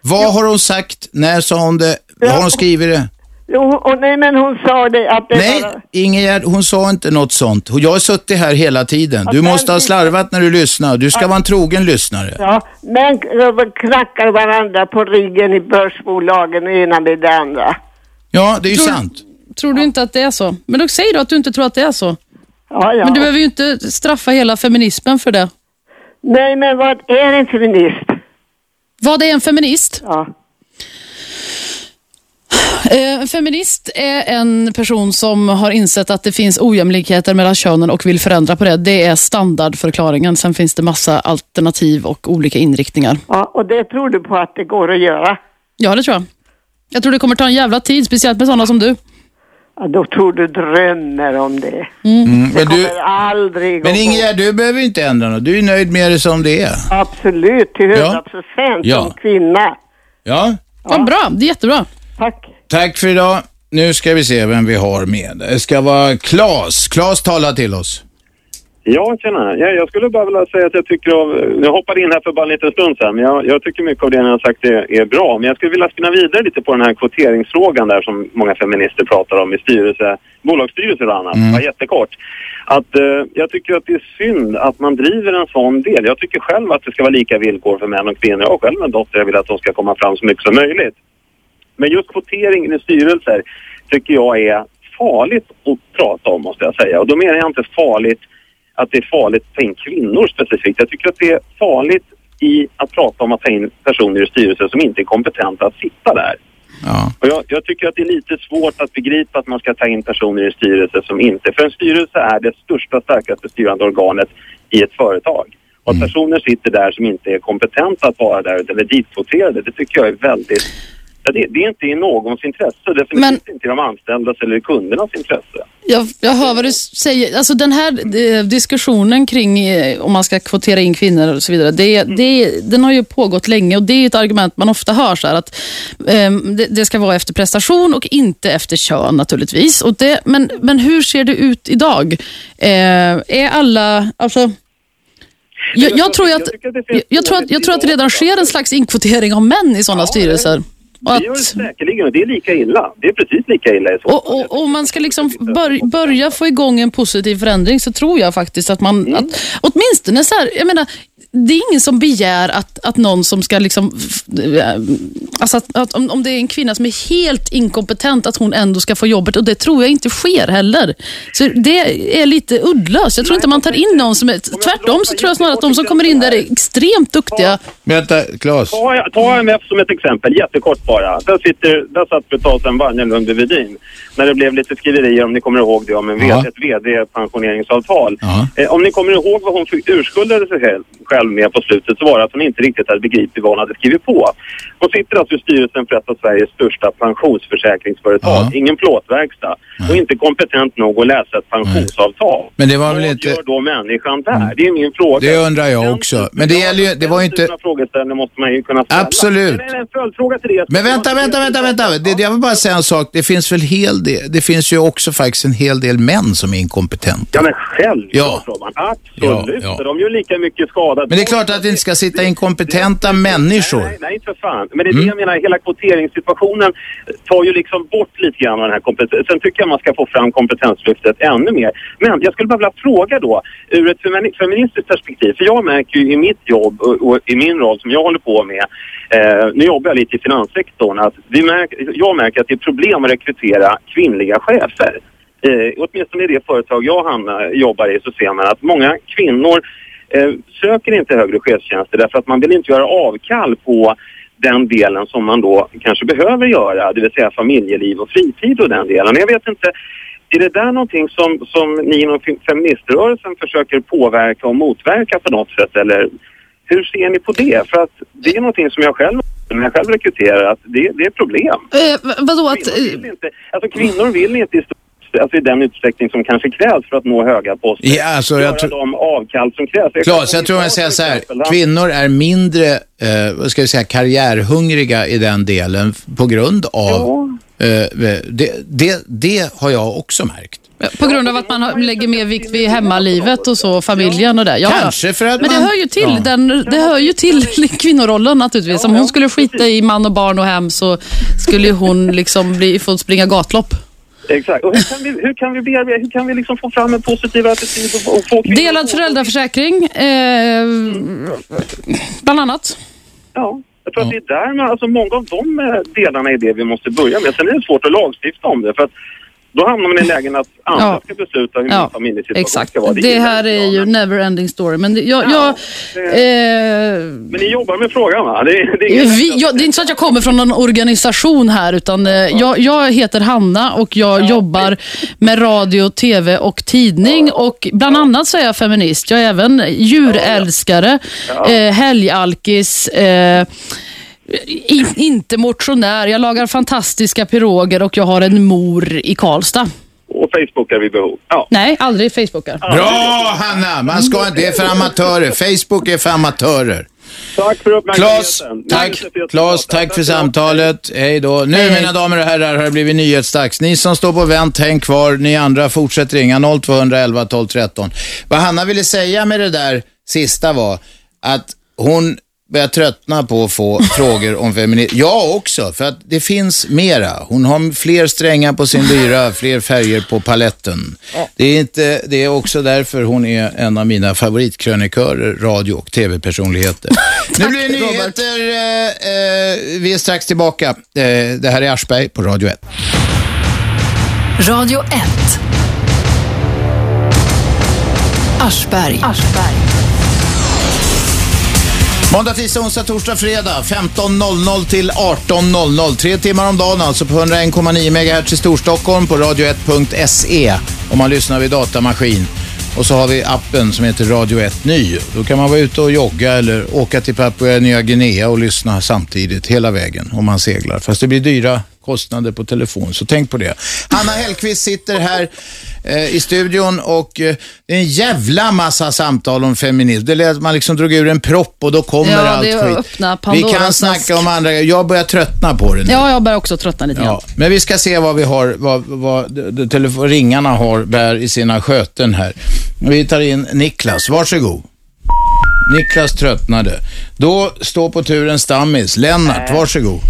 Vad har hon sagt? När sa hon det? Har hon skrivit det? Jo, och nej, men hon sa det att det Nej, bara... Ingegärd, hon sa inte något sånt. Jag har suttit här hela tiden. Du måste ha slarvat när du lyssnar. Du ska vara en trogen lyssnare. Ja, men knackar varandra på ryggen i börsbolagen, det ena med det andra. Ja, det är ju Tror- sant. Tror du inte att det är så? Men då säger du att du inte tror att det är så. Ja, ja. Men du behöver ju inte straffa hela feminismen för det. Nej, men vad är en feminist? Vad är en feminist? Ja. Eh, En feminist är en person som har insett att det finns ojämlikheter mellan könen och vill förändra på det. Det är standardförklaringen. Sen finns det massa alternativ och olika inriktningar. Ja, och det tror du på att det går att göra? Ja, det tror jag. Jag tror det kommer ta en jävla tid, speciellt med sådana som du. Ja, då tror du drömmer om det. Mm, Det men du, kommer aldrig men. Ingegärd, du behöver inte ändra något. Du är nöjd med det som det är. Absolut, till Ja. hundra procent Ja. som kvinna. Ja, Vad bra, det är jättebra. Tack. tack för idag. Nu ska vi se vem vi har med. Det ska vara Claes. Claes talar till oss. Ja, tjena. Ja, jag skulle bara vilja säga att jag tycker av... Jag hoppade in här för bara en liten stund sedan, men jag, jag tycker mycket av det ni har sagt är, är bra. Men jag skulle vilja spinna vidare lite på den här kvoteringsfrågan där som många feminister pratar om i styrelse, bolagsstyrelser och annat. Mm. Bara jättekort. Att, eh, jag tycker att det är synd att man driver en sån del. Jag tycker själv att det ska vara lika villkor för män och kvinnor. Jag har själv en dotter, jag vill att de ska komma fram så mycket som möjligt. Men just kvotering i styrelser tycker jag är farligt att prata om måste jag säga. Och då menar jag inte farligt att det är farligt att ta in kvinnor specifikt. Jag tycker att det är farligt i att prata om att ta in personer i styrelser som inte är kompetenta att sitta där. Och jag, jag tycker att det är lite svårt att begripa att man ska ta in personer i styrelser som inte... För en styrelse är det största, starkaste styrande organet i ett företag. Och att personer sitter där som inte är kompetenta att vara där eller ditkvoterade, det tycker jag är väldigt... Ja, det, det är inte i någons intresse, definitivt inte i de anställdas eller kundernas intresse. Jag, jag hör vad du säger. Alltså den här eh, diskussionen kring eh, om man ska kvotera in kvinnor och så vidare, det, det, den har ju pågått länge och det är ett argument man ofta hör så här att ehm, det, det ska vara efter prestation och inte efter kön naturligtvis. Och det, men, men hur ser det ut idag? Eh, är alla, alltså jag, jag, tror att, jag, tror att, jag tror att det redan sker en slags inkvotering av män i sådana styrelser. Och Det gör det säkerligen och det är lika illa. Det är precis lika illa i så. Och, och, och om man ska liksom bör, börja få igång en positiv förändring så tror jag faktiskt att man, Mm. att, åtminstone så här, jag menar, det är ingen som begär att, att någon som ska liksom, äh, alltså att, att om, om det är en kvinna som är helt inkompetent, att hon ändå ska få jobbet och det tror jag inte sker heller. Så det är lite uddlöst. Jag tror inte man tar in någon som är, tvärtom så tror jag snarare att de som kommer in där är extremt duktiga. Vänta, Claes. Ta, ta MF som ett exempel, jättekort bara. Där, sitter, där satt för ett tag sedan Vanja Lundby-Wedin. När det blev lite skriverier, om ni kommer ihåg det, om en Ja. Ett VD-pensioneringsavtal. Ja. Eh, om ni kommer ihåg vad hon urskuldade sig själv, med på slutet så var det att hon inte riktigt hade begripit vad hon hade skrivit på. Hon sitter alltså i styrelsen för ett av Sveriges största pensionsförsäkringsföretag. Ingen plåtverkstad. Och inte kompetent nog att läsa ett pensionsavtal. Men det var väl vad inte... Mm. gör då människan där? Det är min fråga. Det undrar jag också. Men det gäller ju, det var ju inte... Måste man ju kunna ställa. Absolut. Men en följdfråga till det. Men vänta, vänta, vänta, vänta. Det, det, jag vill bara säga en sak. Det finns väl hel del, det finns ju också faktiskt en hel del män som är inkompetenta. Ja, men självklart Ja. Robban. Absolut. Ja, ja. De gör lika mycket skada. Men det är klart att det inte ska sitta inkompetenta människor. Nej, nej, inte för fan. Men det är det Mm. jag menar, hela kvoteringssituationen tar ju liksom bort lite grann av den här kompetensen. Sen tycker jag man ska få fram kompetenslyftet ännu mer. Men jag skulle bara vilja fråga då, ur ett femini- feministiskt perspektiv, för jag märker ju i mitt jobb och, och i min roll som jag håller på med, eh, nu jobbar jag lite i finanssektorn, att vi märker, jag märker att det är problem att rekrytera kvinnliga chefer. Eh, åtminstone i det företag jag hamnar, jobbar i så ser man att många kvinnor eh, söker inte högre chefstjänster därför att man vill inte göra avkall på den delen som man då kanske behöver göra, det vill säga familjeliv och fritid och den delen. Jag vet inte, är det där någonting som, som ni inom feministrörelsen försöker påverka och motverka på något sätt eller hur ser ni på det? För att det är någonting som jag själv, när jag själv rekryterar, att det, det är ett problem. Eh, vadå att... Kvinnor vill inte, alltså kvinnor vill inte i, alltså i den utsträckning som kanske krävs för att nå höga poster. Ja, alltså, jag göra tror- de avkall som krävs. Claes, jag tror jag säger så här. Kvinnor är mindre, eh, vad ska vi säga, karriärhungriga i den delen på grund av... Eh, det, det, det har jag också märkt. På grund av att man lägger mer vikt vid hemmalivet och så, familjen och det. Ja, Kanske för att Men det man- hör ju till, Ja. den, det hör ju till kvinnorollen naturligtvis. Om hon skulle skita i man och barn och hem så skulle hon liksom bli, få springa gatlopp. Exakt. Och hur kan vi, hur kan vi, bearbeta, hur kan vi liksom få fram en positiv attityd och, och få kvinnor Delad föräldraförsäkring, eh, bland annat. Ja, jag tror att det är där man, alltså många av de eh, delarna är det vi måste börja med. Sen är det svårt att lagstifta om det för att då hamnar man i lägen att andra Ja. ska besluta hur Ja, min familjesituation Exakt. ska vara. Det gillar här är ju never ending story. Men det, jag, jag, eh, Men ni jobbar med frågan va? Det, är- det, är vi, jag, det är inte så att jag kommer från någon organisation här, utan eh, jag, jag heter Hanna och jag jobbar med radio, tv och tidning. Och bland annat så är jag feminist. Jag är även djurälskare, eh, helgalkis, eh, in, inte motionär. Jag lagar fantastiska piroger och jag har en mor i Karlstad. Och Facebookar vid behov. Ja. Nej, aldrig Facebookar. Bra Hanna! Man ska inte, det är för amatörer. Facebook är för amatörer. Tack för Klas, uppmärksamheten. tack, Klas, tack för samtalet. Hej då. Nu mina damer och herrar har det blivit nyhetsdags. Ni som står på vänt, häng kvar. Ni andra fortsätt ringa 0211 12 13. Vad Hanna ville säga med det där sista var att hon börjar tröttna på att få frågor om feminism. Jag också, för att det finns mera. Hon har fler strängar på sin lyra, fler färger på paletten. Det är, inte, det är också därför hon är en av mina favoritkrönikörer, radio och tv-personligheter. nu blir det nyheter. Eh, eh, vi är strax tillbaka. Eh, det här är Aschberg på Radio 1. Radio 1. Aschberg. Måndag, tisdag, onsdag, torsdag, fredag 15.00 till 18.00. Tre timmar om dagen alltså på 101,9 MHz i Storstockholm på radio1.se om man lyssnar vid datamaskin. Och så har vi appen som heter Radio 1 Ny. Då kan man vara ute och jogga eller åka till Papua Nya Guinea och lyssna samtidigt hela vägen om man seglar. Fast det blir dyra kostnader på telefon, så tänk på det. Hanna Hellquist sitter här eh, i studion och eh, det är en jävla massa samtal om feminism. Det lät man liksom drog ur en propp och då kommer Ja, allt det skit. öppna Vi kan snacka om andra Jag börjar tröttna på det nu. Ja, jag börjar också tröttna lite grann. Ja, men vi ska se vad vi har, vad, vad de, de, telefon, ringarna har, bär i sina sköten här. Vi tar in Niklas, varsågod. Niklas tröttnade. Då står på turen Stammis. Lennart, varsågod.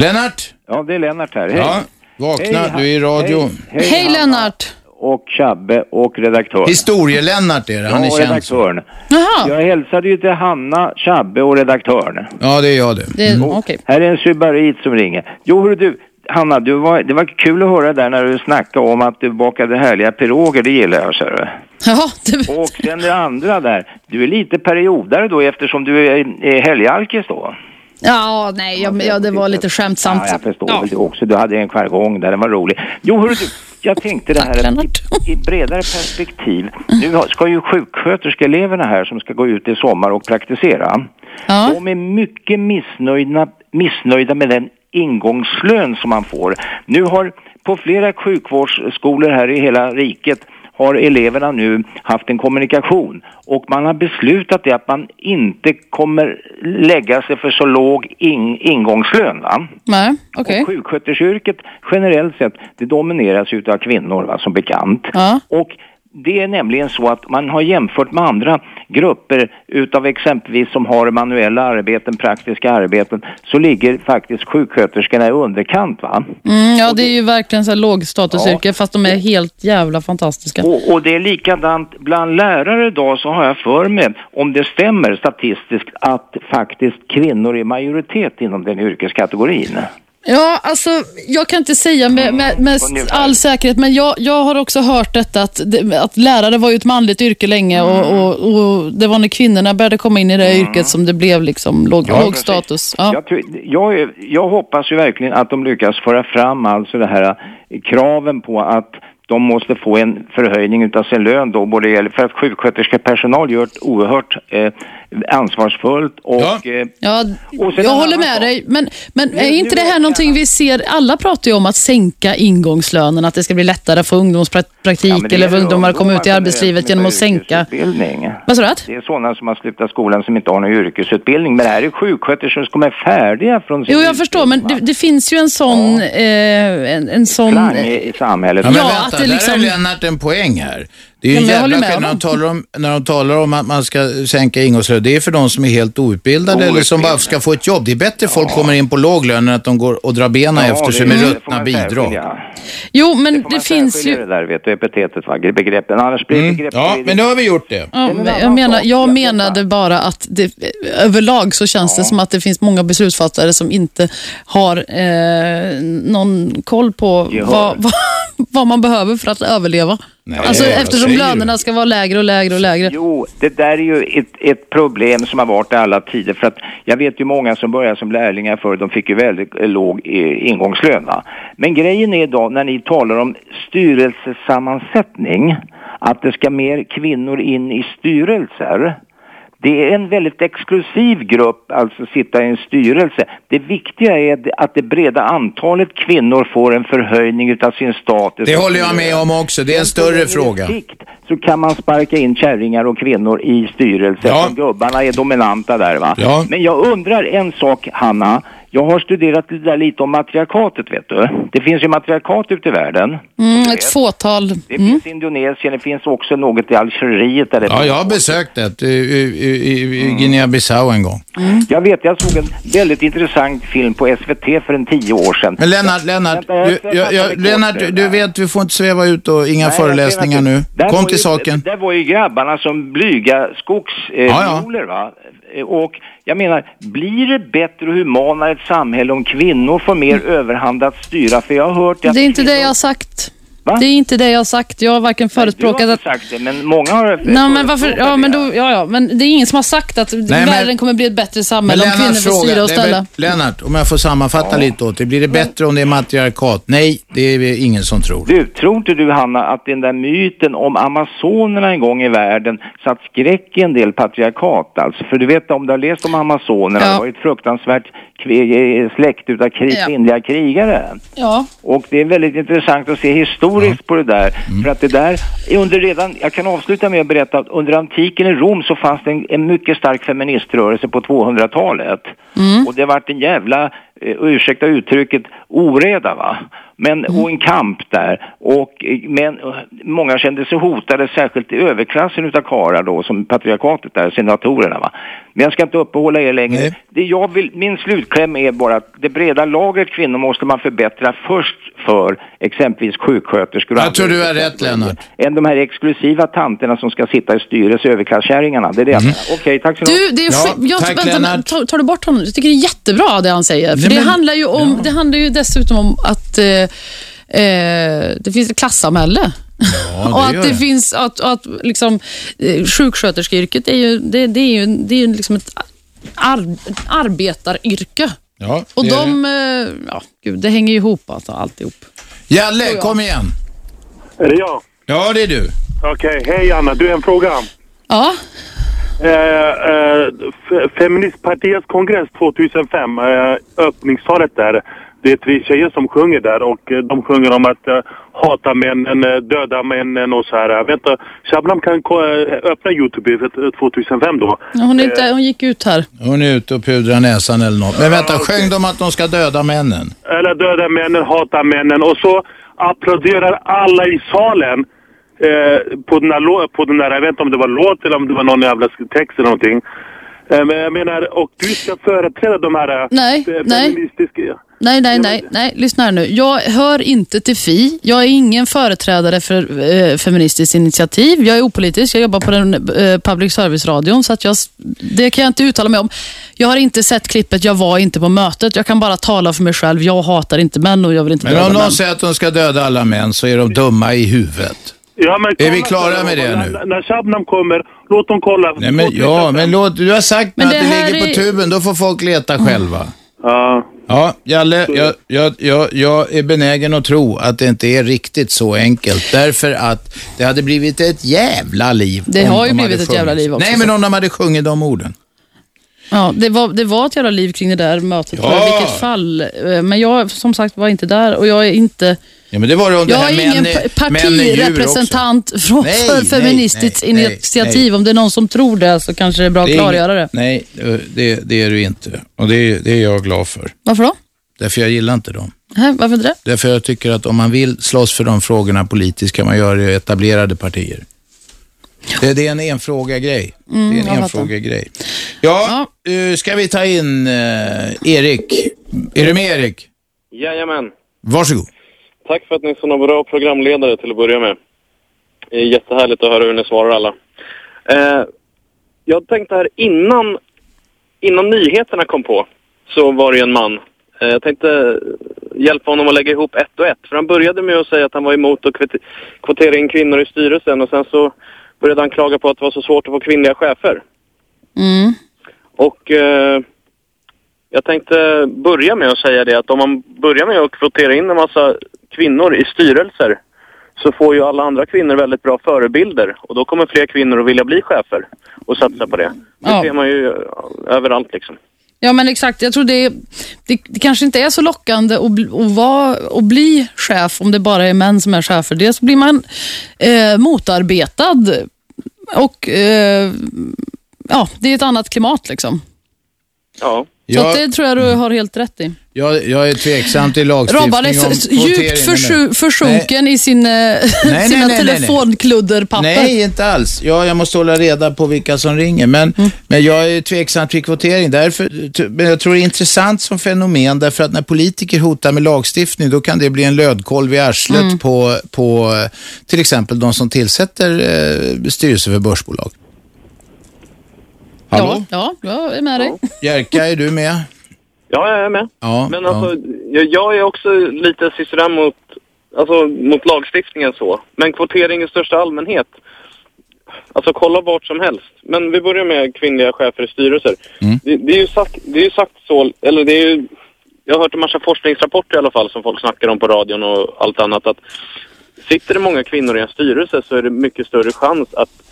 Lennart? Ja, det är Lennart här. Hej. Ja, vakna, Hej, du är i radio. Hej, Hej Hanna Lennart! Och Chabbe och redaktör. Historie-Lennart är det, han är ja, känd. redaktören. Jaha, Jag hälsade ju till Hanna, Chabbe och redaktören. Ja, det är jag det. det, Mm. okej. Här är en sybarit som ringer. Jo, hörru du. Hanna, du var, det var kul att höra där när du snackade om att du bakade härliga piroger, det gillar jag, ser du. Ja, det, Och sen det andra där, du är lite periodare då eftersom du är, är helgalkis då. Ja nej, jag, ja, det var lite skämtsamt. Ja, jag förstår Ja. också. Du hade en jargong där, den var rolig. Jo, hörru jag tänkte det här i, i bredare perspektiv. Nu ska ju sjuksköterskeeleverna här som ska gå ut i sommar och praktisera. Ja. De är mycket missnöjda, missnöjda med den ingångslön som man får. Nu har på flera sjukvårdsskolor här i hela riket har eleverna nu haft en kommunikation och man har beslutat det att man inte kommer lägga sig för så låg in, ingångslön. Va? Nej, okej. Och sjuksköterskeyrket generellt sett, det domineras av kvinnor va, som bekant. Ja. Och det är nämligen så att man har jämfört med andra grupper utav exempelvis som har manuella arbeten, praktiska arbeten, så ligger faktiskt sjuksköterskorna i underkant va. Mm, ja, det är ju verkligen så här lågstatusyrke, fast de är helt jävla fantastiska. Och, och det är likadant bland lärare idag så har jag för mig, om det stämmer statistiskt, att faktiskt kvinnor är majoritet inom den yrkeskategorin. Ja, alltså jag kan inte säga med, med, med Ungefär. all säkerhet, men jag, jag har också hört detta att, att lärare var ju ett manligt yrke länge och, och, och det var när kvinnorna började komma in i det yrket som det blev liksom låg, Ja, låg status. Ja. Jag, jag, jag hoppas ju verkligen att de lyckas föra fram alltså det här eh, kraven på att de måste få en förhöjning utav sin lön då, både för att sjuksköterskepersonal gör ett oerhört eh, ansvarsfullt och... Ja. Eh, Ja, Och jag håller med sak. dig. Men, men Nu- är inte det här någonting vi ser? Alla pratar ju om att sänka ingångslönen, att det ska bli lättare att få ungdomspraktik ja, eller för ungdomar att komma ut i arbetslivet genom att sänka... Vad sa du? Det är sådana som har slutat skolan som inte har någon yrkesutbildning. Men det här är sjuksköterskor som är färdiga från sin Jo, jag förstår, men det, det finns ju en sån... Eh, en, en sån klang i, i samhället. Ja, men Ja, vänta, att det inte där liksom... har Lennart en poäng här. Det är ju Ja, en jävla skillnad när de, talar om, när de talar om att man ska sänka ingångslön. Det är för de som är helt outbildade eller som bara ska få ett jobb. Det är bättre folk kommer in på låg lön än att de går och drar benen Ja, efter sig det- med det ruttna bidrag. Jo, men det, Man finns ju... det där, vet du, epitetet, va? begreppen. Annars blir Mm. begrepp... Ja, men nu har vi gjort det. Ja, men jag, menar, jag menade bara att det, överlag så känns det som att det finns många beslutsfattare som inte har eh, någon koll på Gehör. vad, vad, vad man behöver för att överleva. alltså, vad eftersom lönerna ska vara lägre och lägre och lägre. Jo, det där är ju ett, ett problem som har varit i alla tider. För att jag vet ju många som började som lärlingar förr, de fick ju väldigt eh, låg eh, ingångslön. va. Men grejen är då när ni talar om styrelsesammansättning, att det ska mer kvinnor in i styrelser. Det är en väldigt exklusiv grupp, alltså sitta i en styrelse. Det viktiga är att det breda antalet kvinnor får en förhöjning utav sin status. Det håller jag med om också. Det är en större fråga. Så kan man sparka in kärringar och kvinnor i styrelsen. Ja. Gubbarna är dominanta där va. Ja. Men jag undrar en sak Hanna. Jag har studerat det där lite om matriarkatet vet du. Det finns ju matriarkat ute i världen. Mm, ett fåtal. Det finns i Indonesien, det finns också något i Algeriet. Där det Ja, jag har besökt det i, i, i, i Guinea-Bissau en gång. Jag vet, jag såg en väldigt intressant film på SVT för en tio år sedan. Men Lennart, Lennart, du, jag, det Lennart, du vet vi får inte sväva ut och inga Nej, föreläsningar nu. det- Kom var till ju, saken. Där var ju grabbarna som blyga skogsvioler eh, Ja, ja. va. Eh, Och jag menar, blir det bättre och humanare ett samhälle om kvinnor får mer överhand att styra? För jag har hört Mm. Det är inte det jag har sagt. Det är inte det jag har sagt. Jag har varken Du har förespråkat inte att... sagt det, men många har Nej, men varför? Ja, men då, ja, ja, men det är ingen som har sagt att men- världen kommer bli ett bättre Men samhälle om kvinnor får styra och ställa. väl- Lennart, om jag får sammanfatta lite åt det. Blir det bättre om det är matriarkat? Nej, det är ingen som tror. Du, tror inte du Hanna att den där myten om amazonerna en gång i världen satt skräck i en del patriarkat alltså? För du vet om du har läst om amazonerna, Ja. det var ju ett fruktansvärt eh, släkt utav krig, Ja. kvinnliga krigare. Ja. Och det är väldigt intressant att se historiskt på det där. För att det där, är under redan, jag kan avsluta med att berätta att under antiken i Rom så fanns det en, en mycket stark feministrörelse på 200-talet. Och det vart en jävla, ursäkta uttrycket, oreda va. Men, och en kamp där. Och, eh, men eh, många kände sig hotade, särskilt i överklassen utav karlar då, som patriarkatet där, senatorerna va. Men jag ska inte uppehålla er längre. Det jag vill, min slutkläm är bara att det breda lagret kvinnor måste man förbättra först för exempelvis sjuksköterskor Jag tror du har rätt Lennart. än de här exklusiva tanterna som ska sitta i styrelse, överklasskärringarna. Det är det jag menar. Okej, tack så Du, det är Ja, jag, tack, vänta, men Lennart. tar, tar du bort honom? Jag tycker det är jättebra det han säger. För det, men- handlar ju om, det handlar ju dessutom om att eh, eh, det finns ett klassamhälle. Ja, och att gör det finns, att, att liksom, eh, sjuksköterskeyrket är ju, det, det är ju, det är ju liksom ett ar, arbetaryrke. Ja, Och det de, eh, ja, gud, det hänger ju ihop alltså, alltihop. Jalle, kom igen. Är det jag? Ja, det är du. Okej, hej Anna. Du, en fråga. Ja. Eh, eh, Feministpartiets kongress 2005, eh, öppningstalet där. Det är tre tjejer som sjunger där och eh, de sjunger om att eh, hata männen, eh, döda männen och så här. Vänta, Shabnam kan eh, öppna Youtube för 2005 då. Hon, är inte, hon gick ut här. Hon är ute och pudrar näsan eller något. Men vänta, sjöng de att de ska döda männen? Eller döda männen, hata männen och så applåderar alla i salen eh, på, den här, lå- på den där, jag vet inte om det var låt eller om det var någon jävla text eller någonting. Eh, men jag menar, och du ska företräda de här... eh, Nej, fe- nej. feministiska... Nej, nej, nej, nej, lyssna här nu. Jag hör inte till Fi. Jag är ingen företrädare för eh, Feministiskt initiativ. Jag är opolitisk. Jag jobbar på den eh, public service-radion, så att jag, det kan jag inte uttala mig om. Jag har inte sett klippet, jag var inte på mötet. Jag kan bara tala för mig själv. Jag hatar inte män och jag vill inte Men döda om män. någon säger att de ska döda alla män så är de dumma i huvudet. Ja, men Är vi klara med det när, nu? När, när Shabnam kommer, låt dem kolla. Nej, men, ja, men låt, du har sagt Men att det det, ligger på är- tuben, då får folk leta själva. Ja. Ja, Jalle, jag, jag, jag, jag är benägen att tro att det inte är riktigt så enkelt. Därför att det hade blivit ett jävla liv. Det har ju de blivit ett jävla liv också, Nej, men om de hade sjungit de orden. Ja, det, var, det var ett jävla liv kring det där mötet Ja. i vilket fall. Eh, Men jag som sagt var inte där och jag är inte... Ja, men det var det om det Jag här är ingen män män partirepresentant från, Nej, för Feministiskt nej, nej, initiativ. nej. Om det är någon som tror det så kanske det är bra att Det är klargöra ingen- det. Nej, det, det är du inte. Och det, det är jag glad för. Varför då? Därför jag gillar inte dem. Nej, varför inte det? Därför jag tycker att om man vill slåss för de frågorna politiskt kan man göra det i etablerade partier. Det, det är en enfråga-grej. Mm, det är en enfråga-grej. Ja, eh, ska vi ta in eh, Erik? Är du med Erik? Jajamän. Varsågod. Tack för att ni är såna bra programledare till att börja med. Det är jättehärligt att höra hur ni svarar alla. Eh, jag tänkte här innan, innan nyheterna kom på så var det ju en man. Eh, jag tänkte hjälpa honom att lägga ihop ett och ett. För han började med att säga att han var emot att kvot- kvotera in kvinnor i styrelsen och sen så började han klaga på att det var så svårt att få kvinnliga chefer. Mm. Och eh, jag tänkte börja med att säga det att om man börjar med att kvotera in en massa kvinnor i styrelser så får ju alla andra kvinnor väldigt bra förebilder och då kommer fler kvinnor att vilja bli chefer och satsa på det. Det Ja. ser man ju överallt liksom. Ja, men exakt. Jag tror det, det, det kanske inte är så lockande att, att, vara, att bli chef om det bara är män som är chefer. Dels blir man eh, motarbetad och eh, ja, det är ett annat klimat. liksom. Ja. Så Ja. att det tror jag du har helt rätt i. Jag, jag är tveksam till lagstiftning Robban är för, djupt försju, försjunken i sin, eh, nej, sina nej, telefonkludderpapper. Nej, inte alls. Ja, jag måste hålla reda på vilka som ringer. Men, Mm. men jag är tveksam till kvotering. Därför, men jag tror det är intressant som fenomen därför att när politiker hotar med lagstiftning då kan det bli en lödkolv i arslet Mm. på, på eh, till exempel de som tillsätter eh, styrelse för börsbolag. Hallå? Ja, ja, jag är med dig. Jerka, är du med? Ja, jag är med. Ja, Men alltså, jag, jag är också lite sisådär mot, alltså, mot lagstiftningen så. Men kvotering i största allmänhet. Alltså kolla vart som helst. Men vi börjar med kvinnliga chefer i styrelser. Det, det, är ju sagt, det är ju sagt så, eller det är ju, jag har hört en massa forskningsrapporter i alla fall som folk snackar om på radion och allt annat. Att sitter det många kvinnor i en styrelse så är det mycket större chans att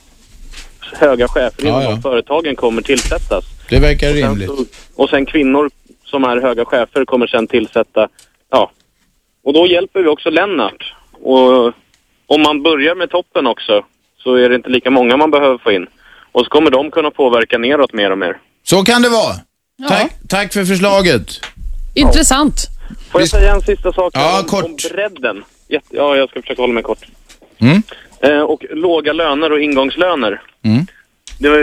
höga chefer inom Ja, ja. de företagen kommer tillsättas. Det verkar Och rimligt. så- Och sen kvinnor som är höga chefer kommer sen tillsätta, ja. Och då hjälper vi också Lennart. Och om man börjar med toppen också så är det inte lika många man behöver få in. Och så kommer de kunna påverka neråt mer och mer. Så kan det vara. Tack, tack för förslaget. Intressant. Får jag säga en sista sak Ja, om, kort. om bredden? Ja, jag ska försöka hålla mig kort. Mm. Eh, och låga löner och ingångslöner. Mm. Det var,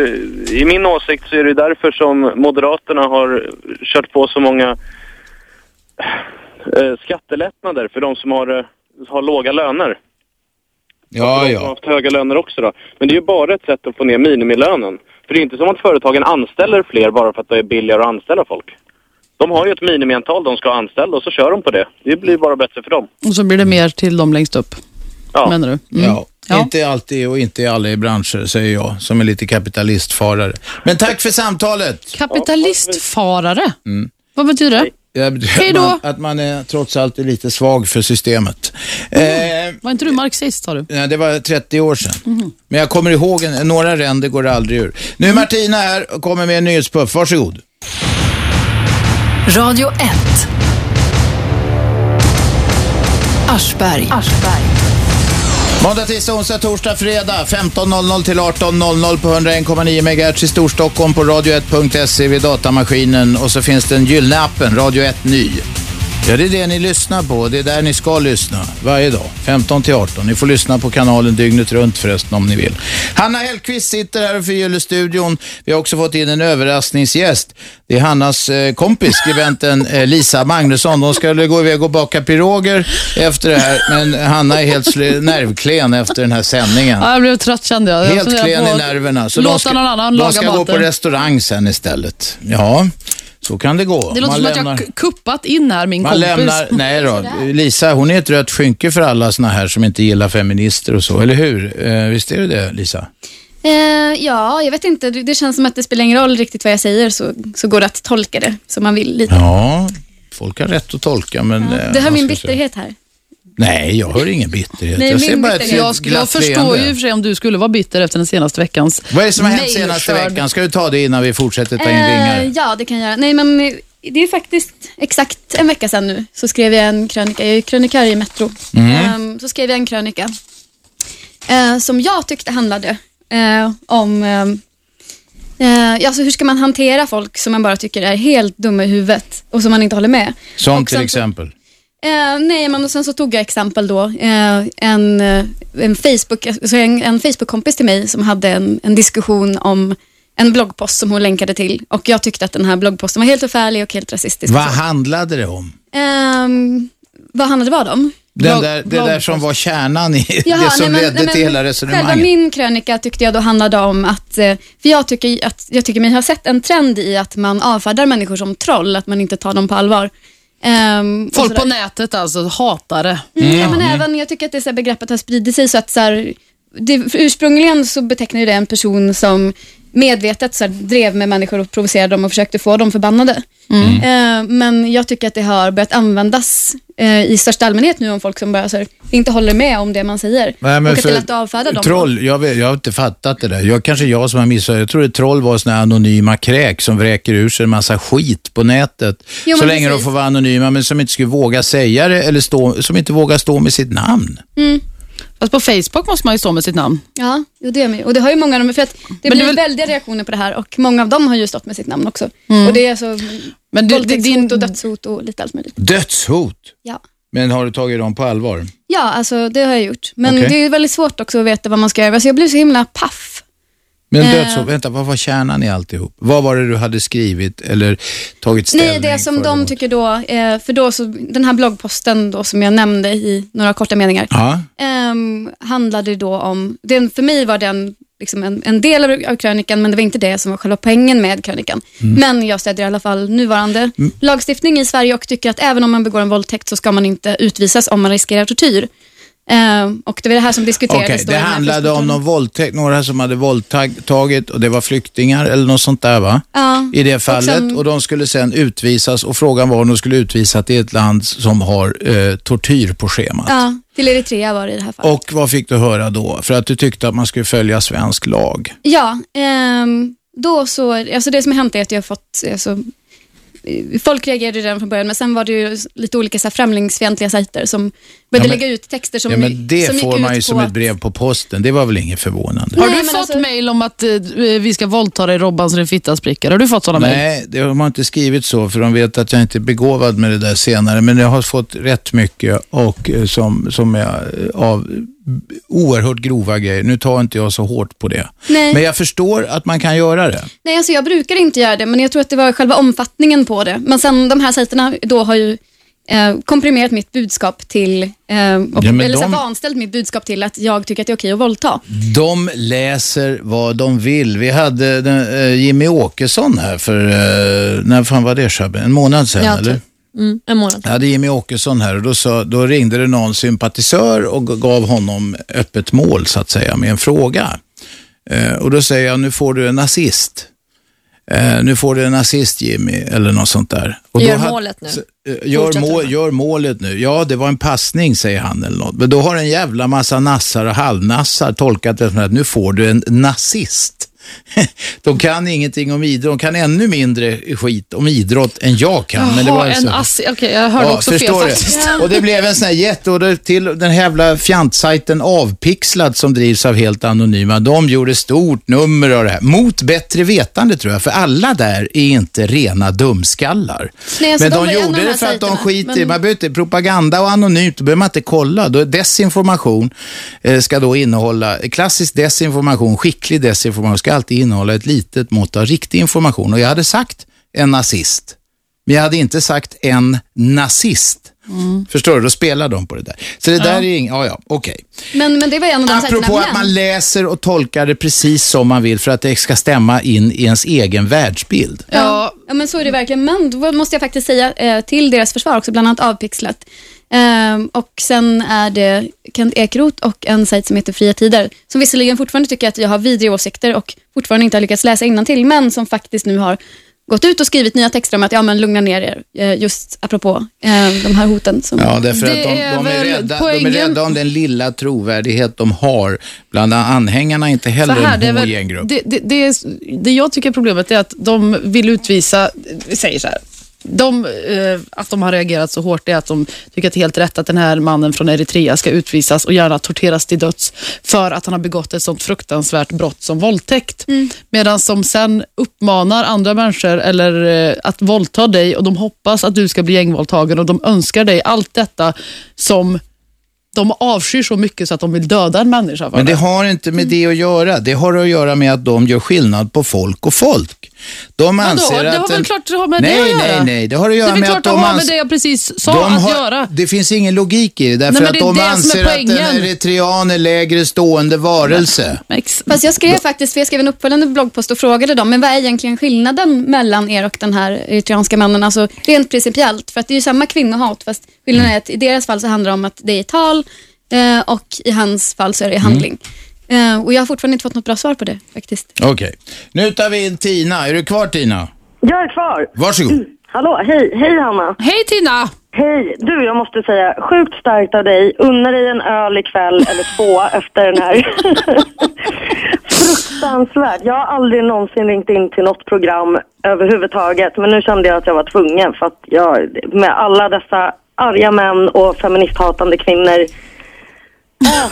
I min åsikt så är det därför som Moderaterna har kört på så många eh, skattelättnader för de som har, eh, har låga löner. Ja, de som har ja. haft höga löner också då. Men det är ju bara ett sätt att få ner minimilönen. För det är inte som att företagen anställer fler bara för att det är billigare att anställa folk. De har ju ett minimiantal de ska anställa och så kör de på det. Det blir bara bättre för dem. Och så blir det mer till dem längst upp. Ja. Menar du? Mm. Ja, inte alltid och inte i alla i branscher, säger jag, som är lite kapitalistfarare. Men tack för samtalet. Kapitalistfarare? Mm. Vad betyder det? Hej att då. man, att man är trots allt är lite svag för systemet. Eh, Var inte du marxist, sa du? nej, det var 30 år sedan. Mhm. Men jag kommer ihåg, en, några ränder går aldrig ur. Nu är Martina här och kommer med en nyhetspuff. Varsågod. Radio 1. Aschberg. Måndag, tisdag, onsdag, torsdag, fredag 15.00 till 18.00 på 101,9 MHz i Storstockholm på radio1.se vid datamaskinen och så finns den gyllene appen Radio 1 Ny. Ja, det är det ni lyssnar på. Det är där ni ska lyssna varje dag, 15 till 18. Ni får lyssna på kanalen dygnet runt förresten om ni vill. Hanna Hellqvist sitter här och förgyller studion. Vi har också fått in en överraskningsgäst. Det är Hannas eh, kompis, skribenten eh, Lisa Magnusson. De skulle gå iväg och baka piroger efter det här, men Hanna är helt nervklen efter den här sändningen. Ja, jag blev trött kände jag. jag Helt klen i nerverna. Så låta de ska, någon annan de laga ska gå på maten. restaurang sen istället. Ja, så kan det gå. Det låter Man som att lämnar- jag har kuppat in här min man kompis. lämnar, nej då, Lisa hon är ett rött skynke för alla såna här som inte gillar feminister och så, eller hur? Eh, visst är det det, Lisa? Eh, ja, jag vet inte. Det känns som att det spelar ingen roll riktigt vad jag säger så, så går det att tolka det som man vill lite. Ja, folk har rätt att tolka, men... eh, det hör min jag bitterhet här. Nej, jag hör ingen bitterhet. Nej, jag ser bara ett. Jag, jag förstår ju i och för sig om du skulle vara bitter efter den senaste veckans Vad är det som har hänt senaste veckan? Ska du ta det innan vi fortsätter ta in Eh, ringar? ja, det kan jag göra. Nej, men eh, det är faktiskt exakt en vecka sedan nu så skrev jag en krönika. Jag är krönikör i Metro. Mm. Ehm, så skrev jag en krönika eh, som jag tyckte handlade eh, om, eh, Eh, alltså hur ska man hantera folk som man bara tycker är helt dumma i huvudet och som man inte håller med? Som Och till exempel. Eh, nej, men och sen så tog jag exempel då. Eh, en, eh, en, Facebook, alltså en, en Facebook-kompis till mig som hade en, en diskussion om en bloggpost som hon länkade till och jag tyckte att den här bloggposten var helt förfärlig och helt rasistisk. Vad handlade det om? Ehm, vad handlade vad om? Den där, det där som var kärnan i Jaha, det som nej, men- ledde nej, men till hela Själva resonemanget. min krönika tyckte jag då handlade om att, eh, för jag tycker, att, jag tycker mig ha sett en trend i att man avfärdar människor som troll, att man inte tar dem på allvar. Och Folk på nätet alltså, hatar det. Mm, ja, men även, jag tycker att det så här, begreppet har spridit sig så att så här, det, ursprungligen så betecknar ju det en person som medvetet så här, drev med människor och provocerade dem och försökte få dem förbannade. Eh, men jag tycker att det har börjat användas eh, i största allmänhet nu om folk som bara så här, inte håller med om det man säger. Nej, men och att det är lätt att avfärda dem. Troll, jag, vet, jag har inte fattat det där. Jag, kanske jag som har missat. Jag tror att troll var såna här anonyma kräk som vräker ur sig en massa skit på nätet. Jo, så länge de precis. får vara anonyma, men som inte skulle våga säga det eller stå, som inte vågar stå med sitt namn. Mm. Fast på Facebook måste man ju stå med sitt namn. Ja, jo, det gör man ju. Och det har ju många av dem, för att det Men det blir är väl- väldiga reaktioner på det här och många av dem har ju stått med sitt namn också. Mm. Och det är alltså Men du- våldtäktshot din- och dödshot och lite allt möjligt. Dödshot. Ja. Men har du tagit dem på allvar? Ja, alltså det har jag gjort. Men Okej. det är väldigt svårt också att veta vad man ska göra. Alltså, jag blev så himla paff. Men Eh. dödshot, vänta, vad var kärnan i alltihop? Vad var det du hade skrivit eller tagit ställning Nej, det som de tycker då, eh, för då så, den här bloggposten då som jag nämnde i några korta meningar, Ja. ehm, handlade då om, den, för mig var den liksom en, en del av, av krönikan, men det var inte det som var själva poängen med krönikan. Mm. Men jag stödjer i alla fall nuvarande lagstiftning i Sverige och tycker att även om man begår en våldtäkt så ska man inte utvisas om man riskerar tortyr. Ehm, och det var det här som diskuterades då i det handlade om någon våldtäkt, några som hade våldtagit och det var flyktingar eller något sånt där va? Ja, I det och fallet sen- och de skulle sen utvisas och frågan var om de skulle utvisas till ett land som har eh, tortyr på schemat. Ja, till Eritrea var det i det här fallet. Och vad fick du höra då? För att du tyckte att man skulle följa svensk lag. Ja, ehm, då så, alltså det som har hänt är att jag har fått, alltså, folk reagerade redan från början, men sen var det ju lite olika så här, främlingsfientliga sajter som började Ja, men- lägga ut texter som, ja, men det som får man ju som att- ett brev på posten. Det var väl inget förvånande? Har du fått alltså- mejl om att eh, vi ska våldta dig Robban så din fitta spricker? Har du fått sådana mejl? Nej, det har man inte skrivit så för de vet att jag inte är begåvad med det där senare. Men jag har fått rätt mycket och eh, som, som är eh, av oerhört grova grejer. Nu tar inte jag så hårt på det. Nej. Men jag förstår att man kan göra det. Nej, alltså jag brukar inte göra det, men jag tror att det var själva omfattningen på det. Men sen de här sajterna då har ju eh, komprimerat mitt budskap till, eh, och, Ja, eller så de- vanställt mitt budskap till att jag tycker att det är okej att våldta. De läser vad de vill. Vi hade den, eh, Jimmy Åkesson här för, eh, när fan var det Shabbe? En månad sedan Ja, eller? typ. Mm, en månad. Jag hade Jimmy Åkesson här och då, sa, då ringde det någon sympatisör och gav honom öppet mål så att säga med en fråga. Eh, och då säger jag, nu får du en nazist. Eh, nu får du en nazist Jimmy, eller något sånt där. Och Gör då målet nu. eh, Gör, mål, gör målet nu. Ja, det var en passning, säger han eller något. Men då har en jävla massa nassar och halvnassar tolkat det som att nu får du en nazist. De kan ingenting om idrott, de kan ännu mindre skit om idrott än jag kan. men det var Jaha, en ass... Okej, jag hörde också fel faktiskt. Och det blev en sån här jätte, och det, till den här jävla fjantsajten Avpixlad som drivs av helt anonyma, de gjorde stort nummer av det här. Mot bättre vetande tror jag, för alla där är inte rena dumskallar. Nej, alltså, men de de, gjorde det för att de skiter i, men- man behöver inte, propaganda och anonymt, då behöver man inte kolla. Då, desinformation eh, ska då innehålla, klassisk desinformation, skicklig desinformation, ska alltid innehålla ett litet mått av riktig information. Och jag hade sagt en nazist, men jag hade inte sagt en nazist. Förstår du? Då spelar de på det där. Så det där är inget, ja ja, okej. Men, men det var en av de Apropå att man läser och tolkar det precis som man vill för att det ska stämma in i ens egen världsbild. Ja, ja, men så är det verkligen. Men då måste jag faktiskt säga eh, till deras försvar också, bland annat avpixlat. Ehm, och sen är det Kent Ekeroth och en sajt som heter Fria Tider, som visserligen fortfarande tycker att jag har vidriga åsikter och fortfarande inte har lyckats läsa innantill, men som faktiskt nu har gått ut och skrivit nya texter om att ja, men lugna ner er, eh, just apropå eh, de här hoten. Som... Ja, därför att de, är de, är rädda, de är poängen- rädda om den lilla trovärdighet de har. Bland anhängarna är inte heller här, det, är en homogen grupp. det, det, det, är, det jag tycker är problemet är att de vill utvisa, vi säger så här, de, eh, att de har reagerat så hårt är att de tycker att det är helt rätt att den här mannen från Eritrea ska utvisas och gärna torteras till döds för att han har begått ett sånt fruktansvärt brott som våldtäkt. Medan de sen uppmanar andra människor eller eh, att våldta dig och de hoppas att du ska bli gängvåldtagen och de önskar dig allt detta som de avskyr så mycket så att de vill döda en människa Men det har inte med det att göra. Det har att göra med att de gör skillnad på folk och folk. De Vadå? anser Det att... har väl en- klart det har med nej, det att göra? Nej, nej, det har att göra det är väl med klart att de det har med det jag precis sa de att har- göra. Det finns ingen logik i det, därför Nej, att det är de det är anser att en eritrean är lägre stående varelse. Fast jag skrev faktiskt, för jag skrev en uppföljande bloggpost och frågade dem, men vad är egentligen skillnaden mellan er och den här eritreanska mannen? Alltså rent principiellt, för att det är ju samma kvinnohat, fast skillnaden är att i deras fall så handlar det om att det är tal eh, och i hans fall så är det handling. Eh, och jag har fortfarande inte fått något bra svar på det faktiskt. Okej. Nu tar vi in Tina. Är du kvar Tina? Jag är kvar. Varsågod. Hallå, hej, hej Hanna. Hej Tina! Hej, du jag måste säga sjukt starkt av dig. Unna dig en öl ikväll eller två efter den här. Fruktansvärt. Jag har aldrig någonsin ringt in till något program överhuvudtaget. Men nu kände jag att jag var tvungen för att jag, med alla dessa arga män och feministhatande kvinnor.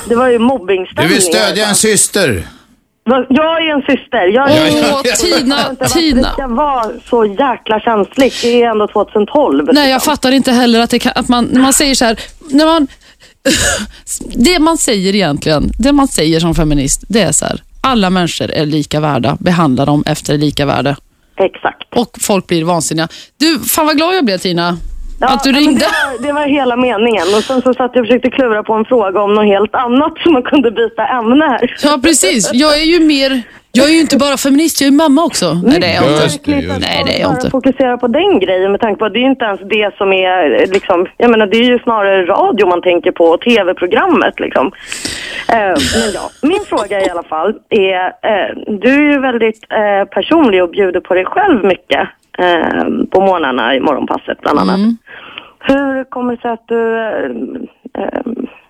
Det var ju Du mobbingstämning. vill stödja en syster. Jag är en syster. Jag är Åh, Tina, Tina. Det ska vara så jäkla känsligt. Det är ändå 2012. Nej, jag fattar inte heller att, det kan, att man, när man säger så här, när man, det man säger egentligen, det man säger som feminist, det är så här, alla människor är lika värda, behandla dem efter lika värde. Exakt. Och folk blir vansinniga. Du, fan vad glad jag blev Tina. Ja, att du men ringde. Det var, det var hela meningen. Och sen så satt jag och försökte klura på en fråga om något helt annat så man kunde byta ämne här. Ja, precis. Jag är ju mer, jag är ju inte bara feminist, jag är mamma också. Nej, det är jag inte. Det, det. Nej, det är jag inte. fokusera på den grejen med tanke på att det är ju inte ens det som är liksom, jag menar det är ju snarare radio man tänker på och tv-programmet liksom. Eh, men ja, min fråga i alla fall är, eh, du är ju väldigt eh, personlig och bjuder på dig själv mycket eh, på morgnarna i morgonpasset bland annat. Mm. Hur kommer det sig att du, eh, eh,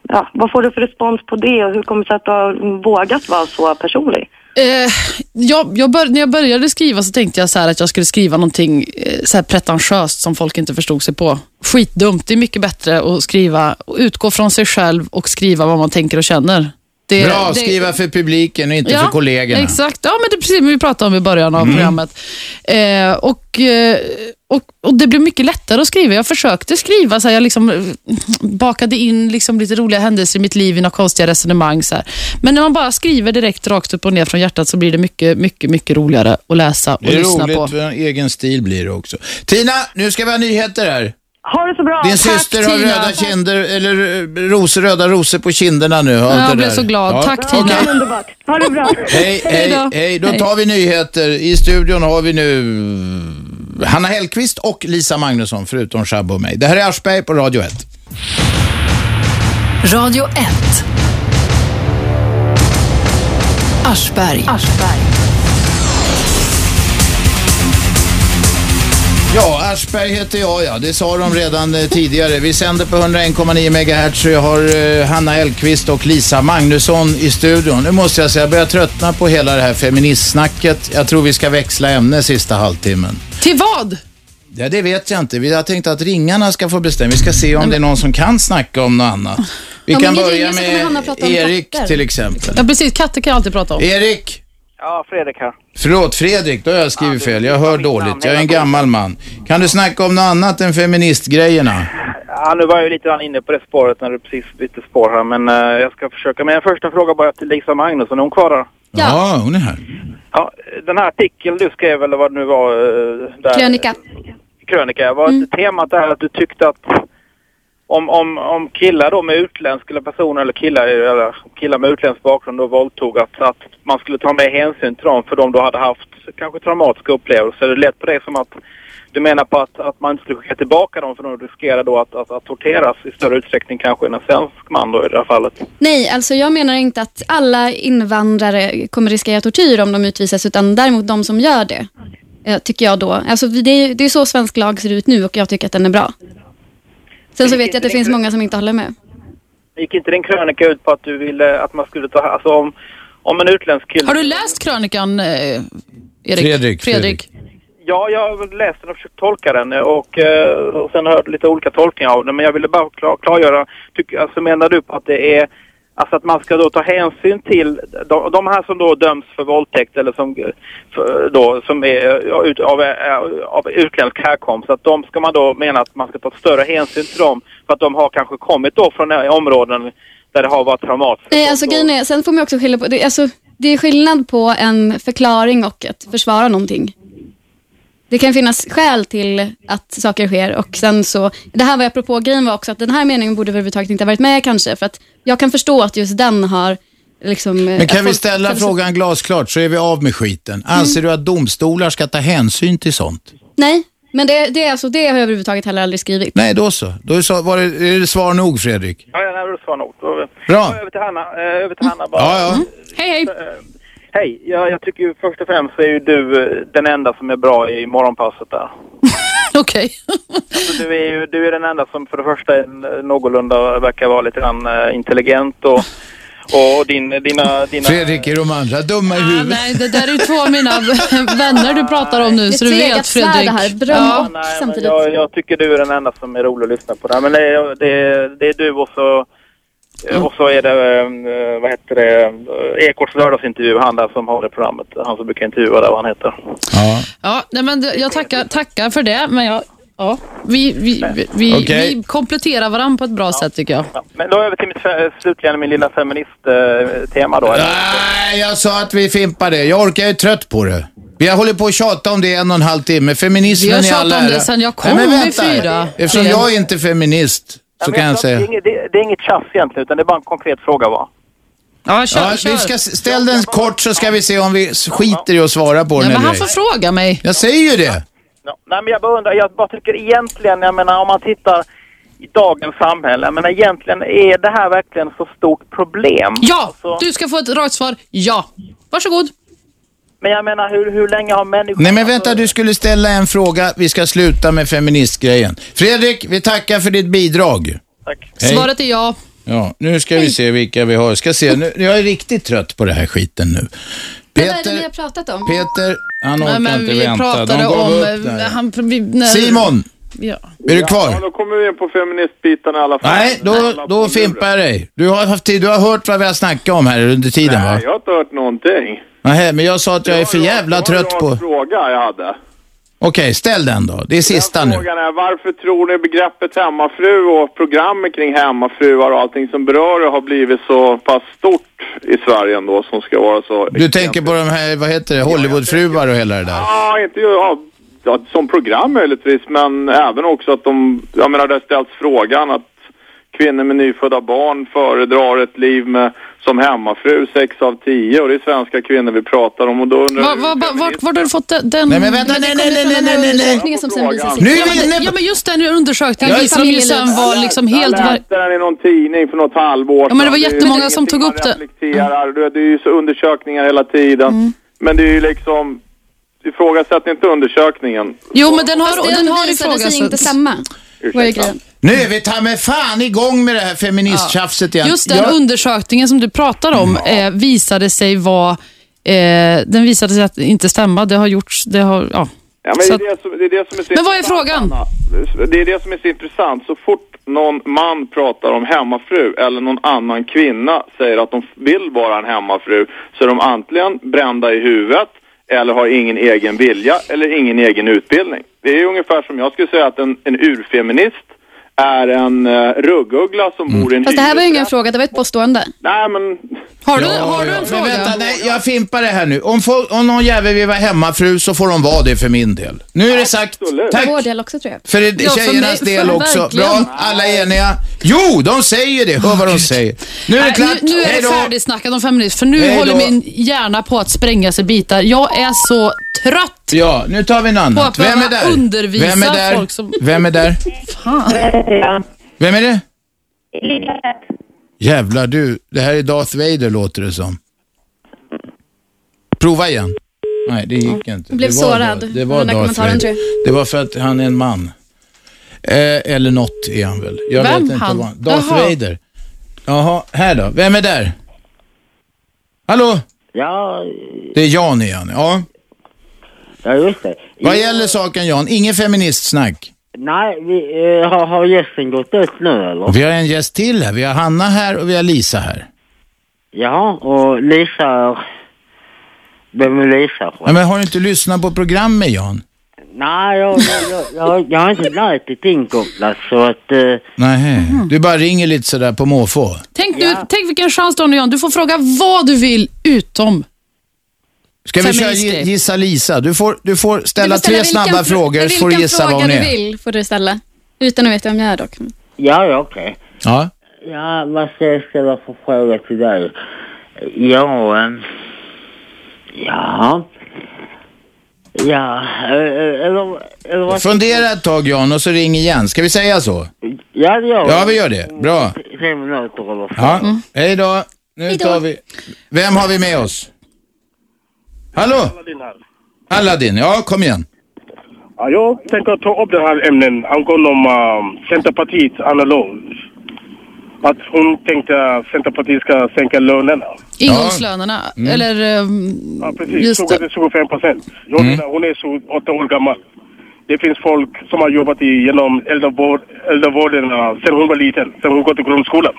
ja, vad får du för respons på det och hur kommer det sig att du har vågat vara så personlig? Eh, jag, jag bör, när jag började skriva så tänkte jag så här att jag skulle skriva någonting eh, så här pretentiöst som folk inte förstod sig på. Skitdumt. Det är mycket bättre att skriva, och utgå från sig själv och skriva vad man tänker och känner. Det, Bra, det- skriva för publiken och inte för kollegorna. Exakt, ja men det är precis som vi pratade om i början av Mm. programmet. Eh, och, eh, och, och det blev mycket lättare att skriva. Jag försökte skriva, så här, jag liksom eh, bakade in liksom lite roliga händelser i mitt liv i några konstiga resonemang. Så här. Men när man bara skriver direkt rakt upp och ner från hjärtat så blir det mycket, mycket, mycket roligare att läsa och Det är lyssna roligt, på. för en egen stil blir det också. Tina, nu ska vi ha nyheter här. Ha det så bra. Din Tack, syster har Tina. röda kinder, eller eh, rosor, röda rosor på kinderna nu. Ja, jag blev där? så glad. Tack, Tina. Ja, underbart. Ha det bra. Hej, hej, hej. Då tar vi nyheter. I studion har vi nu Hanna Hellqvist och Lisa Magnusson, förutom Shabbe och mig. Det här är Aschberg på Radio 1. Radio 1. Aschberg. Ja, Aschberg heter jag, ja. Det sa de redan eh, tidigare. Vi sänder på 101,9 MHz och jag har eh, Hanna Hellqvist och Lisa Magnusson i studion. Nu måste jag säga, jag börjar tröttna på hela det här feministsnacket. Jag tror vi ska växla ämne sista halvtimmen. Till vad? Ja, det vet jag inte. Vi har tänkt att ringarna ska få bestämma. Vi ska se om det är någon som kan snacka om något annat. Vi Ja, kan men börja ringen så kommer Hanna med prata om Erik katter. till exempel. Ja, precis. Katter kan jag alltid prata om. Erik! Ja, Fredrik här. Förlåt, Fredrik, då har jag skrivit fel. Jag hör dåligt. Jag är en gammal man. Kan du snacka om något annat än feministgrejerna? Ja, nu var jag ju lite grann inne på det spåret när du precis bytte spår här, men eh, jag ska försöka. Men en första fråga bara till Lisa Magnusson, är hon kvar där? Ja, hon är här. Ja, den här artikeln du skrev, eller vad det nu var, eh, där, Krönika. krönika, var mm. temat där att du tyckte att om, om, om killar då med utländsk, eller personer eller killar, eller killar med utländsk bakgrund då våldtog, att, att man skulle ta med hänsyn till dem för de då hade haft kanske traumatiska upplevelser. Det lät på det som att du menar på att, att man inte skulle skicka tillbaka dem för de riskerar då att, att, att torteras i större utsträckning kanske än en svensk man då i det här fallet. Nej, alltså jag menar inte att alla invandrare kommer riskera tortyr om de utvisas, utan däremot de som gör det, eh, tycker jag då. Alltså det är, det är så svensk lag ser ut nu och jag tycker att den är bra. Sen så vet jag att det finns många som inte håller med. Gick inte din krönika ut på att du ville att man skulle ta, alltså om, om en utländsk kille... Har du läst krönikan, eh, Erik? Fredrik, Fredrik. Ja, jag har läst den och försökt tolka den och, eh, och sen hört lite olika tolkningar av den. Men jag ville bara klar, klargöra, tyck, alltså menar du på att det är Alltså att man ska då ta hänsyn till de, de här som då döms för våldtäkt eller som, för, då, som är ut, av, av utländsk härkomst. Att de ska man då mena att man ska ta större hänsyn till dem för att de har kanske kommit då från eh, områden där det har varit traumatiskt. Nej, alltså grejen är, sen får man också skilja på, det, alltså, det är skillnad på en förklaring och att försvara någonting. Det kan finnas skäl till att saker sker och sen så, det här var apropå grejen var också att den här meningen borde överhuvudtaget inte ha varit med kanske för att jag kan förstå att just den har liksom... Men kan vi ställa frågan glasklart så är vi av med skiten. Anser du att domstolar ska ta hänsyn till sånt? Nej, men det, det, är alltså, det har jag överhuvudtaget heller aldrig skrivit. Nej, då så. Då är, så, var det, är det svar nog, Fredrik? Ja, ja, det var nog. Då, Bra. då Över till Hanna. Eh, över till Hanna bara. Ja, ja. Hej, hej. Hej, jag, jag tycker ju först och främst så är ju du eh, den enda som är bra i morgonpasset där. Okej. Alltså, du är ju du är den enda som för det första är någorlunda verkar vara lite grann eh, intelligent och, och din, dina, dina... Fredrik, är de andra dumma i Ah, huvudet? nej, det där är ju två av mina vänner du pratar om nu, Det så du vet Fredrik. det här. Beröm Ja. Nej, samtidigt. jag, jag tycker du är den enda som är rolig att lyssna på. Där. Men det är, det, är, det är du och så, och så är det, eh, vad heter det, eh, Ekots lördagsintervju, han där som har det programmet. Han som brukar intervjua där, vad han heter. Ja. Ja, nej, men jag tackar, tackar för det, men jag, ja, vi, vi, vi, vi, Okej. vi kompletterar varandra på ett bra sätt tycker jag. Men då över till mitt, slutligen min lilla feministtema då. eller? Nej, jag sa att vi fimpar det. Jag orkar, jag är trött på det. Vi har hållit på att tjata om det i en och en halv timme. Feminismen Vi har i all tjatat om det sen jag kom Nej, men i vänta. fyra. Eftersom jag är inte feminist Ja, så men kan jag säga... Det är, inget, det, det är inget tjafs egentligen, utan det är bara en konkret fråga va? Ja, kör, Ja, kör. vi ska ställ den kort så ska vi se om vi skiter i att svara på Nej, den men eller han får fråga mig. Jag säger ju det. Ja, nej men jag bara undrar, jag bara tycker egentligen, jag menar om man tittar i dagens samhälle, menar egentligen är det här verkligen så stort problem? Ja, Alltså, du ska få ett rakt svar. Ja. Varsågod. Men jag menar hur, hur länge har människor... Nej men vänta, du skulle ställa en fråga. Vi ska sluta med feministgrejen. Fredrik, vi tackar för ditt bidrag. Tack. Hej. Svaret är ja. Ja, nu ska vi se vilka vi har. Ska se, nu, jag är riktigt trött på det här skiten nu. Men vad är det ni Peter, har pratat om? Peter, han orkar Nej, men inte vi vänta. pratade De gav om... Han, vi, när, Simon, Ja. är du kvar? Ja, då kommer vi in på feministbiten i alla fall. Nej, då, då fimpar jag dig. Du har haft tid, du har hört vad vi har snackat om här under tiden va? Nej, jag har inte hört någonting. Nähä, men jag sa att jag är för jävla trött Det var på... en rak fråga jag hade. Okej, ställ den då. Det är sista nu. Frågan är varför tror ni begreppet hemmafru och programmet kring hemmafruar och allting som berör det har blivit så pass stort i Sverige ändå som ska vara så... Du tänker på de här, vad heter det, Hollywoodfruar och hela det där? Ja, inte ja, ja, som program möjligtvis, men även också att de, jag menar det har ställts frågan att kvinnor med nyfödda barn föredrar ett liv med, som hemmafru, sex av tio, och det är svenska kvinnor vi pratar om och då undrar Var, var, var, vart, var har du fått den? den Nej, men vänta, nej, nej, nej, nej, nej, nej, nej. Som sen visar sig. Nu är Ja, vi men, inne ja, men just den undersökningen visade de ju sen var liksom helt... Jag läste den i någon tidning för något halvår Ja, men det var jättemånga som tog upp det. reflekterar. Det. är ju så undersökningar hela tiden. Mm. Men det är ju liksom, ifrågasätt inte undersökningen. Jo, men den har, den har visade sig inte ifrågasatts. stämma. Nu är vi ta med fan igång med det här feministtjafset igen. Just den Jag- undersökningen som du pratar om eh, visade sig vara... Eh, den visade sig att inte stämma. Det har gjorts... Det har, ja. Ja, men Så det, är det, som, det är det som är så Men vad är intressant, frågan? Anna. Det är det som är så intressant. Så fort någon man pratar om hemmafru eller någon annan kvinna säger att de vill vara en hemmafru så är de antingen brända i huvudet eller har ingen egen vilja eller ingen egen utbildning. Det är ungefär som jag skulle säga att en, en urfeminist är en uh, rugguggla som Mm. bor i en Fast det här var ju ingen fråga, det var ett påstående. Nej, men Har du, Ja, har du ja. en Men fråga? vänta, nej, jag fimpar det här nu. Om, folk, om någon jävel vill vara hemmafru så får de vara det för min del. Nu är det sagt. Absolut. För Tack. vår del också tror jag. För det- Ja, för tjejernas mig- del för- också. verkligen. Bra, alla är eniga. Jo, de säger det. Hör vad de säger. Nu är det klart. nu, nu är det färdigsnackat om feminism, för nu Hej då. håller min hjärna på att sprängas i bitar. Jag är så trött Ja, nu tar vi en på annat. att Vem är där? undervisa Vem är där? folk som... Vem är där? Fan. Vem är det? Jävlar du, det här är Darth Vader låter det som. Prova igen. Nej, det gick inte. Jag blev det så var, rädd Det av var den där Darth kommentaren, Vader. tror. Det var för att han är en man. Eh, eller något är han väl. Jag Vem vet inte han? vad han... Darth Jaha. Vader. Jaha, här då. Vem är där? Hallå? Ja, Det är Jan igen, ja. Ja, just det. Vad gäller saken Jan? Ingen feministsnack. Nej, vi, eh, har, har gästen gått ut nu eller? Och vi har en gäst till här. Vi har Hanna här och vi har Lisa här. Ja, och Lisa är... Vem är Lisa? Ja, men har du inte lyssnat på programmet Jan? Nej, jag, jag, jag, jag har inte nätet inkopplat så att... Eh, Nej, du bara ringer lite sådär på måfå. Tänk, du, tänk vilken chans du har nu Jan. Du får fråga vad du vill utom Ska vi köra gi- gissa Lisa? Du får, du får ställa Du får tre vilken snabba fr- frågor så får du vilken gissa vad fråga hon du är. vill får du ställa. Utan att veta vem jag är dock. ja, ja, okej. Ja. Ja, vad ska jag ställa för fråga till dig? Ja, ehm, ja... Ja, eh, eh, eller, eller vad... Fundera ett tag Jan och så ring igen. Ska vi säga så? Ja, det gör Ja, vi gör det. Bra. Tre minuter eller. Ja. Hej då. Nu tar vi... Vem har vi med oss? Hallå? Aladdin, ja kom igen. Ja, jag tänker ta upp det här ämnet angående om, um, Centerpartiet, Anna Lund. Att hon tänkte att Centerpartiet ska sänka lönerna. ingångslönerna. Mm. Eller um, Ja, precis. just 20 till 25 procent. Mm. menar, hon är så åtta år gammal. Det finns folk som har jobbat i, genom äldrevård, äldrevården uh, sen hon var liten, sen hon gått i grundskolan.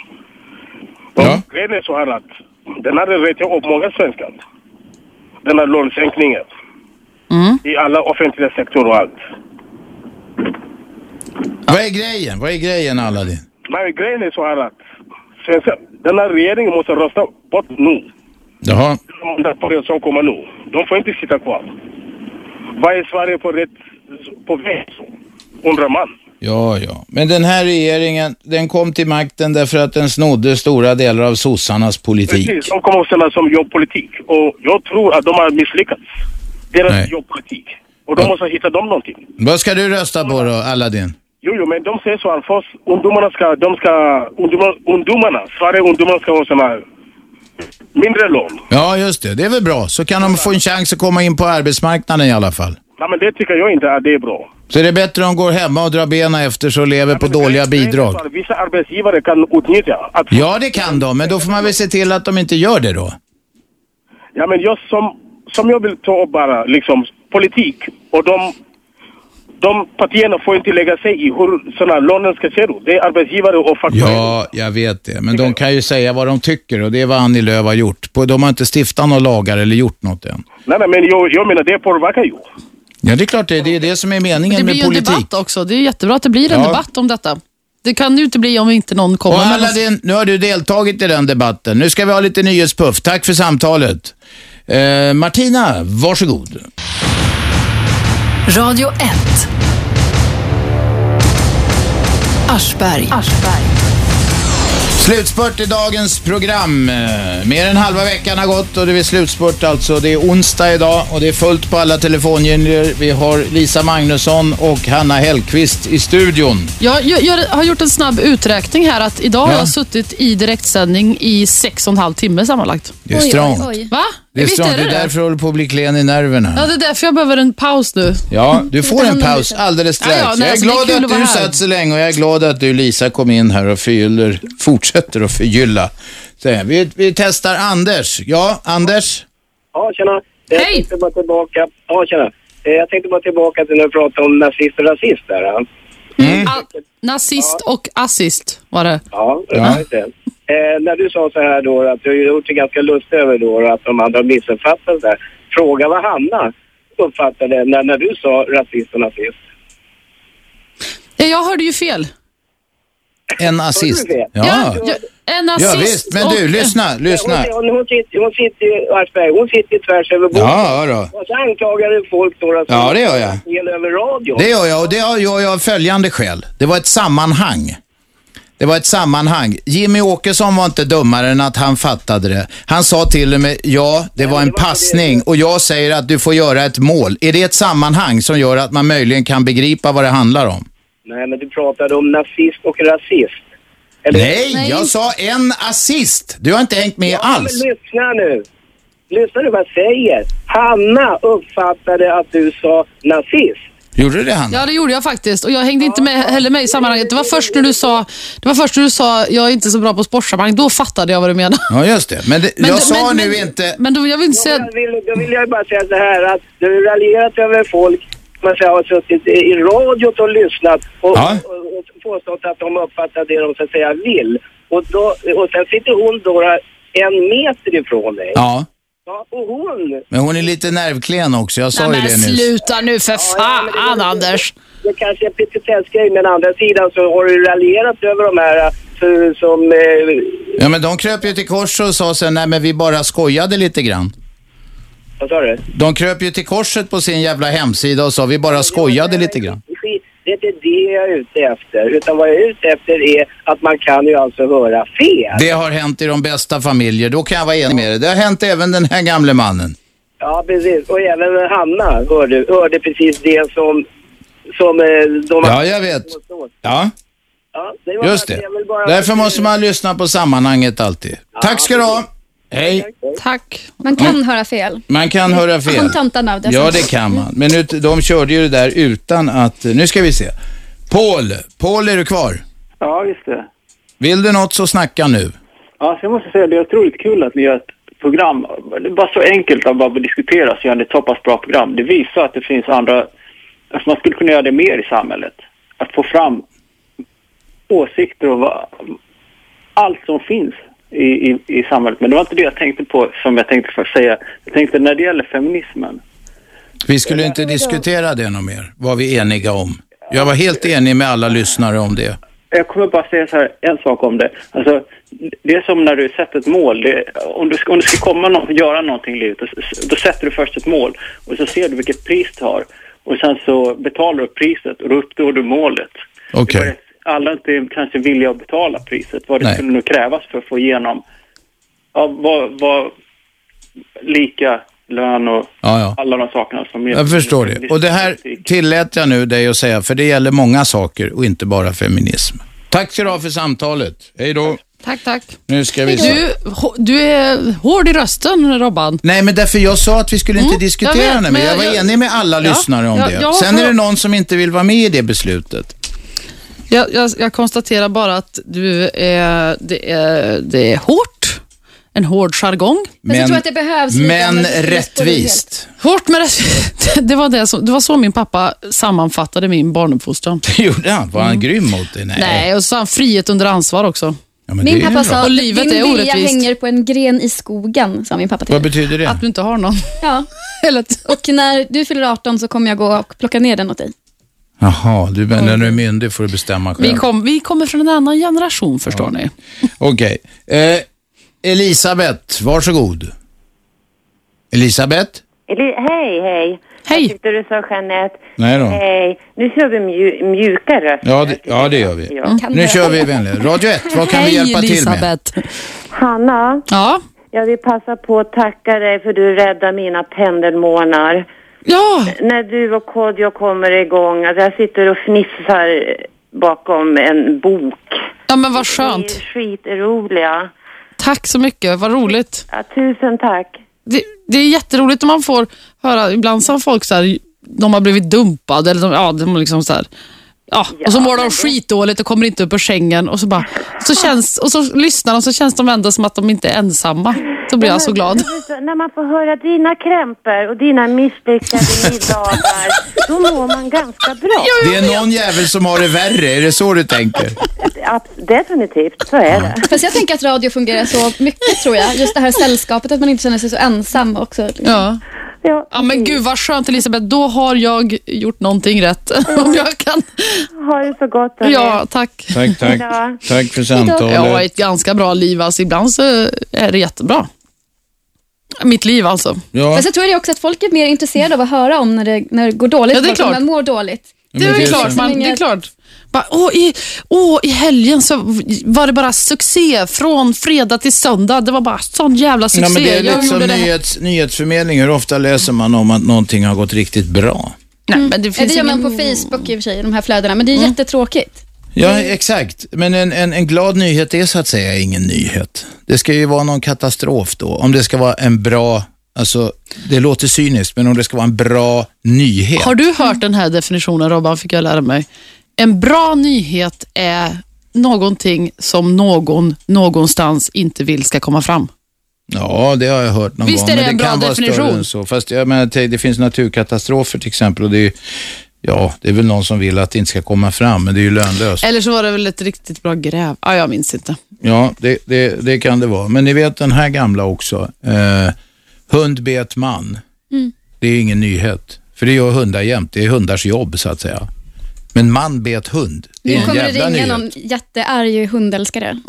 Ja. Grejen är så här att den hade rättat upp många svenskar. Den här lönesänkningen. I alla offentliga sektorer och allt. Vad är grejen? Vad är grejen Aladdin? Men grejen är så här att svenska, den här regeringen måste rösta bort nu. Jaha. De som kommer nu. De får inte sitta kvar. Vad är Sverige på rätt, på väg så? Undrar man. Ja, ja. Men den här regeringen, den kom till makten därför att den snodde stora delar av sossarnas politik. Precis, de kommer att ställa som jobbpolitik. Och jag tror att de har misslyckats. Deras Nej. jobbpolitik. Och de måste hitta dem någonting. Vad ska du rösta på då, Aladdin? Jo, jo, men de säger så här först. Ungdomarna ska, de ska, ungdomar, ungdomarna, Sverige ungdomarna ska ha såna här mindre lån. Ja, just det. Det är väl bra. Så kan de få en chans att komma in på arbetsmarknaden i alla fall. Nej, men det tycker jag inte att det är bra. Så det är bättre om de går hemma och drar benen efter sig och lever på dåliga bidrag. Att Vissa arbetsgivare kan utnyttja att Ja, det kan de, men då får man väl se till att de inte gör det då. Ja, men jag som, som jag vill ta upp bara, liksom politik och de, de partierna får inte lägga sig i hur sådana löner ska se ut. Det är arbetsgivare och fackföreningar. Ja, jag vet det. Men de kan ju säga vad de tycker och det är vad Annie Lööf har gjort. De har inte stiftat några lagar eller gjort något än. Nej, nej, men jag, jag menar det påverkar ju. Ja, det är klart det. Det är det som är meningen det blir med ju en politik. debatt också. Det är jättebra att det blir en Ja. debatt om detta. Det kan ju inte bli om inte någon kommer Och med Aladdin, nu har du deltagit i den debatten. Nu ska vi ha lite nyhetspuff. Tack för samtalet. Eh, Martina, varsågod. Radio 1. Aschberg. Slutspurt i dagens program. Eh, Mer än halva veckan har gått och det är slutspurt alltså. Det är onsdag idag och det är fullt på alla telefonlinjer. Vi har Lisa Magnusson och Hanna Hellqvist i studion. Jag, jag, jag har gjort en snabb uträkning här att idag har Ja. jag suttit i direktsändning i sex och en halv timme sammanlagt. Det är Oj, oj, strångt. oj. Va? Det är strångt. Det är det? därför du håller på att bli klen i nerverna. Ja, det är därför jag behöver en paus nu. Ja, du får en paus alldeles strax. Ja, ja, nej, jag är alltså, det är glad kul att att du här. satt så länge och jag är glad att du Lisa kom in här och förgyller, fortsätter att förgylla. Så, vi, vi testar Anders. Ja, Anders? Ja, tjena. Jag tänkte bara tillbaka. Ja, tjena. Eh, Jag tänkte bara tillbaka till när du pratade om nazist och rasist där. ja. A- nazist och assist var det. Ja, Ja. just det. Eh, när du sa så här då att du har gjort dig ganska lustig över då att de andra har missuppfattat det. Fråga vad Hanna uppfattade när, när du sa rasist och nazist. Ja, jag hörde ju fel. En assist. Ja. Ja, en Ja, nazist visst. Men du, och- lyssna, lyssna. Hon, hon, hon sitter, hon sitter ju, Aschberg, hon sitter tvärs över bordet. Ja, då. Och så anklagar du folk då att Ja, det gör jag. fel över radio. Det gör jag och det gör jag av följande skäl. Det var ett sammanhang. Det var ett sammanhang. Jimmy Åkesson var inte dummare än att han fattade det. Han sa till och med, ja, det var en passning och jag säger att du får göra ett mål. Är det ett sammanhang som gör att man möjligen kan begripa vad det handlar om? Nej, men du pratade om nazist och rasist. Eller- Nej, jag sa en assist. Du har inte hängt med Ja, alls. men lyssna nu. Lyssna nu vad jag säger. Hanna uppfattade att du sa nazist. Gjorde du det Hanna? Ja, det gjorde jag faktiskt. Och jag hängde inte med, heller med i sammanhanget. Det var först när du sa, det var först när du sa jag är inte så bra på sportsammanhang. Då fattade jag vad du menade. Ja, just det. Men, det, Men- jag sa men- nu men- inte... Men då, jag vill inte säga... Då vill, då vill jag bara säga så här att du raljerat över folk man säger, har suttit i radiot och lyssnat och, Ja. och, och påstått att de uppfattar det de så att säga vill. Och, då, och sen sitter hon då en meter ifrån dig. Ja, Ja, och hon... men hon är lite nervklen också. Jag sa Nej, ju men det nyss. sluta nu för fan, Anders. Det kanske är en petitessgrej, men å andra sidan så har du raljerat över de här eh, som... Eh, Ja, men de kröp ju till kors och sa sen, nej men vi bara skojade lite grann. vad sa du? De kröp ju till korset på sin jävla hemsida och sa vi bara skojade lite grann. Det är inte det jag är ute efter. Utan vad jag är ute efter är att man kan ju alltså höra fel. Det har hänt i de bästa familjer, då kan jag vara enig med dig. Det har hänt även den här gamle mannen. Ja, precis. Och även Hanna hörde, hörde precis det som, som eh, de... Ja, jag vet. Ja, Ja, det var just det. Därför måste man lyssna på sammanhanget alltid. Tack ska du ha. Hej. Tack. Man kan höra fel. Man kan höra fel. Kontanterna av det. Ja, det kan man. Men ut, de körde ju det där utan att... Nu ska vi se. Paul, Paul är du kvar? Ja, visst det. Vill du något så snacka nu. Ja, så jag måste säga det är otroligt kul att ni gör ett program. Det är bara så enkelt att bara diskutera så gör ni ett så pass bra program. Det visar att det finns andra... Alltså man skulle kunna göra det mer i samhället. Att få fram åsikter och vad, allt som finns i, i, i samhället. Men det var inte det jag tänkte på som jag tänkte för säga. Jag tänkte när det gäller feminismen. Vi skulle inte diskutera det något mer, var vi eniga om. Jag var helt enig med alla lyssnare om det. Jag kommer bara säga så här, en sak om det. Alltså, det är som när du sätter ett mål. Det, om, du ska, om du ska komma nå- göra någonting i livet, då, då sätter du först ett mål och så ser du vilket pris du har. Och sen så betalar du priset och då uppnår du målet. Okej. Var- Alla inte kanske villiga att betala priset, vad det Nej. skulle nu krävas för att få igenom ja, vad, vad, lika lön och Ja, ja. alla de sakerna som... Jag förstår det. Och det här tillät jag nu dig att säga, för det gäller många saker och inte bara feminism. Tack ska du ha för samtalet. Hej då. Tack, tack. Nu ska vi. Du, du är hård i rösten, Robban. Nej, men därför jag sa att vi skulle inte Mm, diskutera jag vet, det, men jag var jag- enig med alla Ja, lyssnare om ja, det. Sen är det någon som inte vill vara med i det beslutet. Jag, jag, jag konstaterar bara att du är, det, är, det är hårt, en hård jargong. Fast jag tror att det behövs lite men rättvist. Hårt men rättvist. Det var, det, som, det var så min pappa sammanfattade min barnuppfostran. Det gjorde han. Var han grym mot dig? Nej. Nej, och så sa han frihet under ansvar också. Ja, men Min pappa sa att livet din är vilja hänger på en gren i skogen, sa min pappa till Vad betyder det? Att du inte har någon. Ja. Och när du fyller 18 så kommer jag gå och plocka ner den åt dig. Jaha, du, när du är myndig får du bestämma själv. Vi, kom, vi kommer från en annan generation, förstår ni. Okej. Eh, Elisabeth, varsågod. Elisabeth? Eli- hej, hej. Hej. Jag tyckte du sa Jeanette. Nej då. Hej. Nu kör vi mju- mjuka röster. Ja, det, ja, det gör vi. Ja. Nu kör vi vänliga. Radio 1, vad kan vi hjälpa till med? Hanna. Ja? Jag vill passa på att tacka dig för du räddar mina pendelmånar. Ja! När du och Kodjo kommer igång, alltså jag sitter och fnissar bakom en bok. Ja, men vad skönt. Ni är skitroliga. Tack så mycket, vad roligt. Ja, tusen tack. Det, det är jätteroligt när man får höra, ibland har folk så här, de har blivit dumpade, eller de, ja, de liksom så här, ja, och så mår de skitdåligt och kommer inte upp ur sängen och så bara, så känns, och så lyssnar de så känns de ändå som att de inte är ensamma. Då blir jag så glad. När man får höra dina krämpor och dina misslyckade middagar, då mår man ganska bra. Det är någon jävel som har det värre, är det så du tänker? Definitivt, så är det. Fast jag tänker att radio fungerar så mycket tror jag. Just det här sällskapet, att man inte känner sig så ensam också. Liksom. Ja. Ja, men gud vad skönt Elisabeth, då har jag gjort någonting rätt. Om jag kan. Ha det så gott. hörni. Ja, tack. Tack, tack. Hejdå. Tack för Jag har samtalet. ett ganska bra liv, alltså ibland så är det jättebra. Mitt liv alltså. Ja. Fast jag tror det är också att folk är mer intresserade av att höra om när det, när det går dåligt. Ja, det är klart. Man mår dåligt. Det är, klart, man, det är klart. Bara, åh, i, åh, I helgen så var det bara succé från fredag till söndag. Det var bara sån jävla succé. Ja, men det är lite som nyhets, nyhetsförmedling. Hur ofta läser man om att någonting har gått riktigt bra? Nej, men det finns det gör man ingen... på Facebook i och för sig, de här flödena. Men det är jättetråkigt. Ja, exakt. Men en, en, en glad nyhet är så att säga ingen nyhet. Det ska ju vara någon katastrof då. Om det ska vara en bra Alltså, det låter cyniskt, men om det ska vara en bra nyhet. Har du hört den här definitionen Robban, fick jag lära mig. En bra nyhet är någonting som någon någonstans inte vill ska komma fram. Ja, det har jag hört någon Visst gång. är det men en bra kan vara större definition? än så. Fast jag menar, det det finns naturkatastrofer till exempel och det är, ja, det är väl någon som vill att det inte ska komma fram, men det är ju lönlöst. Eller så var det väl ett riktigt bra gräv. Ah, jag minns inte. Ja, det, det, det kan det vara. Men ni vet den här gamla också. Eh, hund bet man. Mm. Det är ingen nyhet. För det gör hundar jämt. Det är hundars jobb så att säga. Men man bet hund. Det är Nu kommer det ringa nyhet. någon jättearg hundälskare.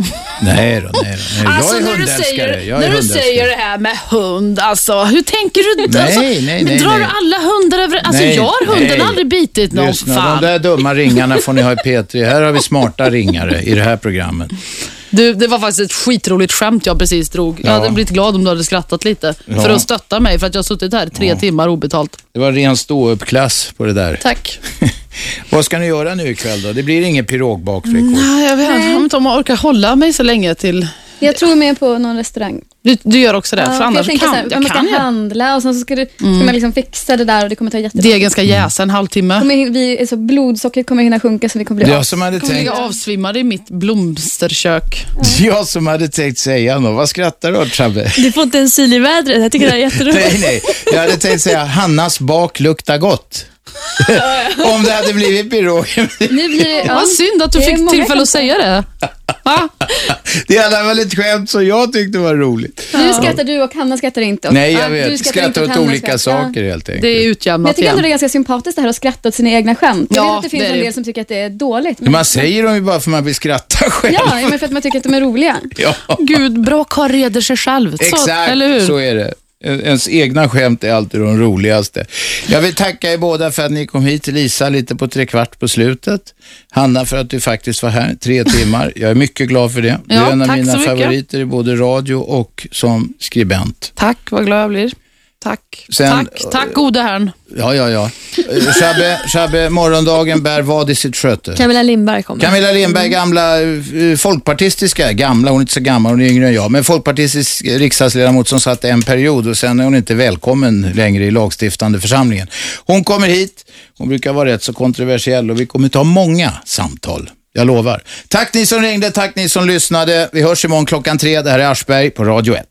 Nej då, nej då. Nej. Alltså, jag är när du hundälskare. säger, jag är när du hundälskare. säger det här med hund, alltså, hur tänker du? Nej, alltså, nej, men nej, drar nej. du alla hundar över... Alltså, Nej, jag har hunden nej. aldrig bitit någon. Lyssna, fan. de där dumma ringarna får ni ha i P3. Här har vi smarta ringare i det här programmet. Du, det var faktiskt ett skitroligt skämt jag precis drog. Jag Ja. hade blivit glad om du hade skrattat lite. Ja. För att stötta mig, för att jag har suttit här tre timmar obetalt. Det var ren ståuppklass på det där. Tack. Vad ska ni göra nu ikväll då? Det blir ingen pirogbakfrickor. Nej, jag vet inte om jag orkar hålla mig så länge till... Jag tror med på någon restaurang. Du, du gör också det? Ja, för annars jag kan så här, jag. man ska Kan jag. handla och sen så ska, du, ska Mm. man liksom fixa det där och det kommer ta jättelång Degen ska jäsa en halvtimme. Kommer, vi, så blodsockret kommer hinna sjunka så vi kommer bli Jag som hade kommer ligga tänkt... avsvimmade i mitt blomsterkök. Jag som hade tänkt säga något. Vad skrattar du åt, Shabbe? Du får inte en sil i vädret. Jag tycker det är jätteroligt. Nej, nej. Jag hade tänkt säga Hannas bak luktar gott. Om det hade blivit pirog. Nu blir det, ja, Vad synd att du det är fick många tillfälle att säga det. Va? Det är i alla fall ett skämt som jag tyckte var roligt. Nu skrattar du och Hanna skrattar inte. Och, Nej, jag Ja, du vet. skrattar åt Hanna olika skrattar. saker helt enkelt. Det är Men utjämnat jag tycker ändå det är igen. ganska sympatiskt det här att skratta åt sina egna skämt. Jag Ja, vet att det finns det är en det. del som tycker att det är dåligt. Men, Man säger dem ju bara för man vill skratta själv. ja, men för att man tycker att de är roliga. Ja. Gud, bra karl reder sig själv. Så, Exakt, eller hur? så är det. Ens egna skämt är alltid de roligaste. Jag vill tacka er båda för att ni kom hit. Lisa lite på tre kvart på slutet. Hanna för att du faktiskt var här tre timmar. Jag är mycket glad för det. Du Ja, är en av mina favoriter i både radio och som skribent. Tack, vad glad jag blir. Tack. Sen- tack, tack gode herrn. Ja, ja, ja. Eh, Shabbe, Shabbe, morgondagen bär vad i sitt sköte? Camilla Lindberg kommer. Camilla Lindberg, gamla eh, folkpartistiska, gamla, hon är inte så gammal, hon är yngre än jag, men folkpartistisk riksdagsledamot som satt en period och sen är hon inte välkommen längre i lagstiftande församlingen. Hon kommer hit, hon brukar vara rätt så kontroversiell och vi kommer ta många samtal. Jag lovar. Tack ni som ringde, tack ni som lyssnade. Vi hörs imorgon klockan tre. Det här är Aschberg på Radio 1.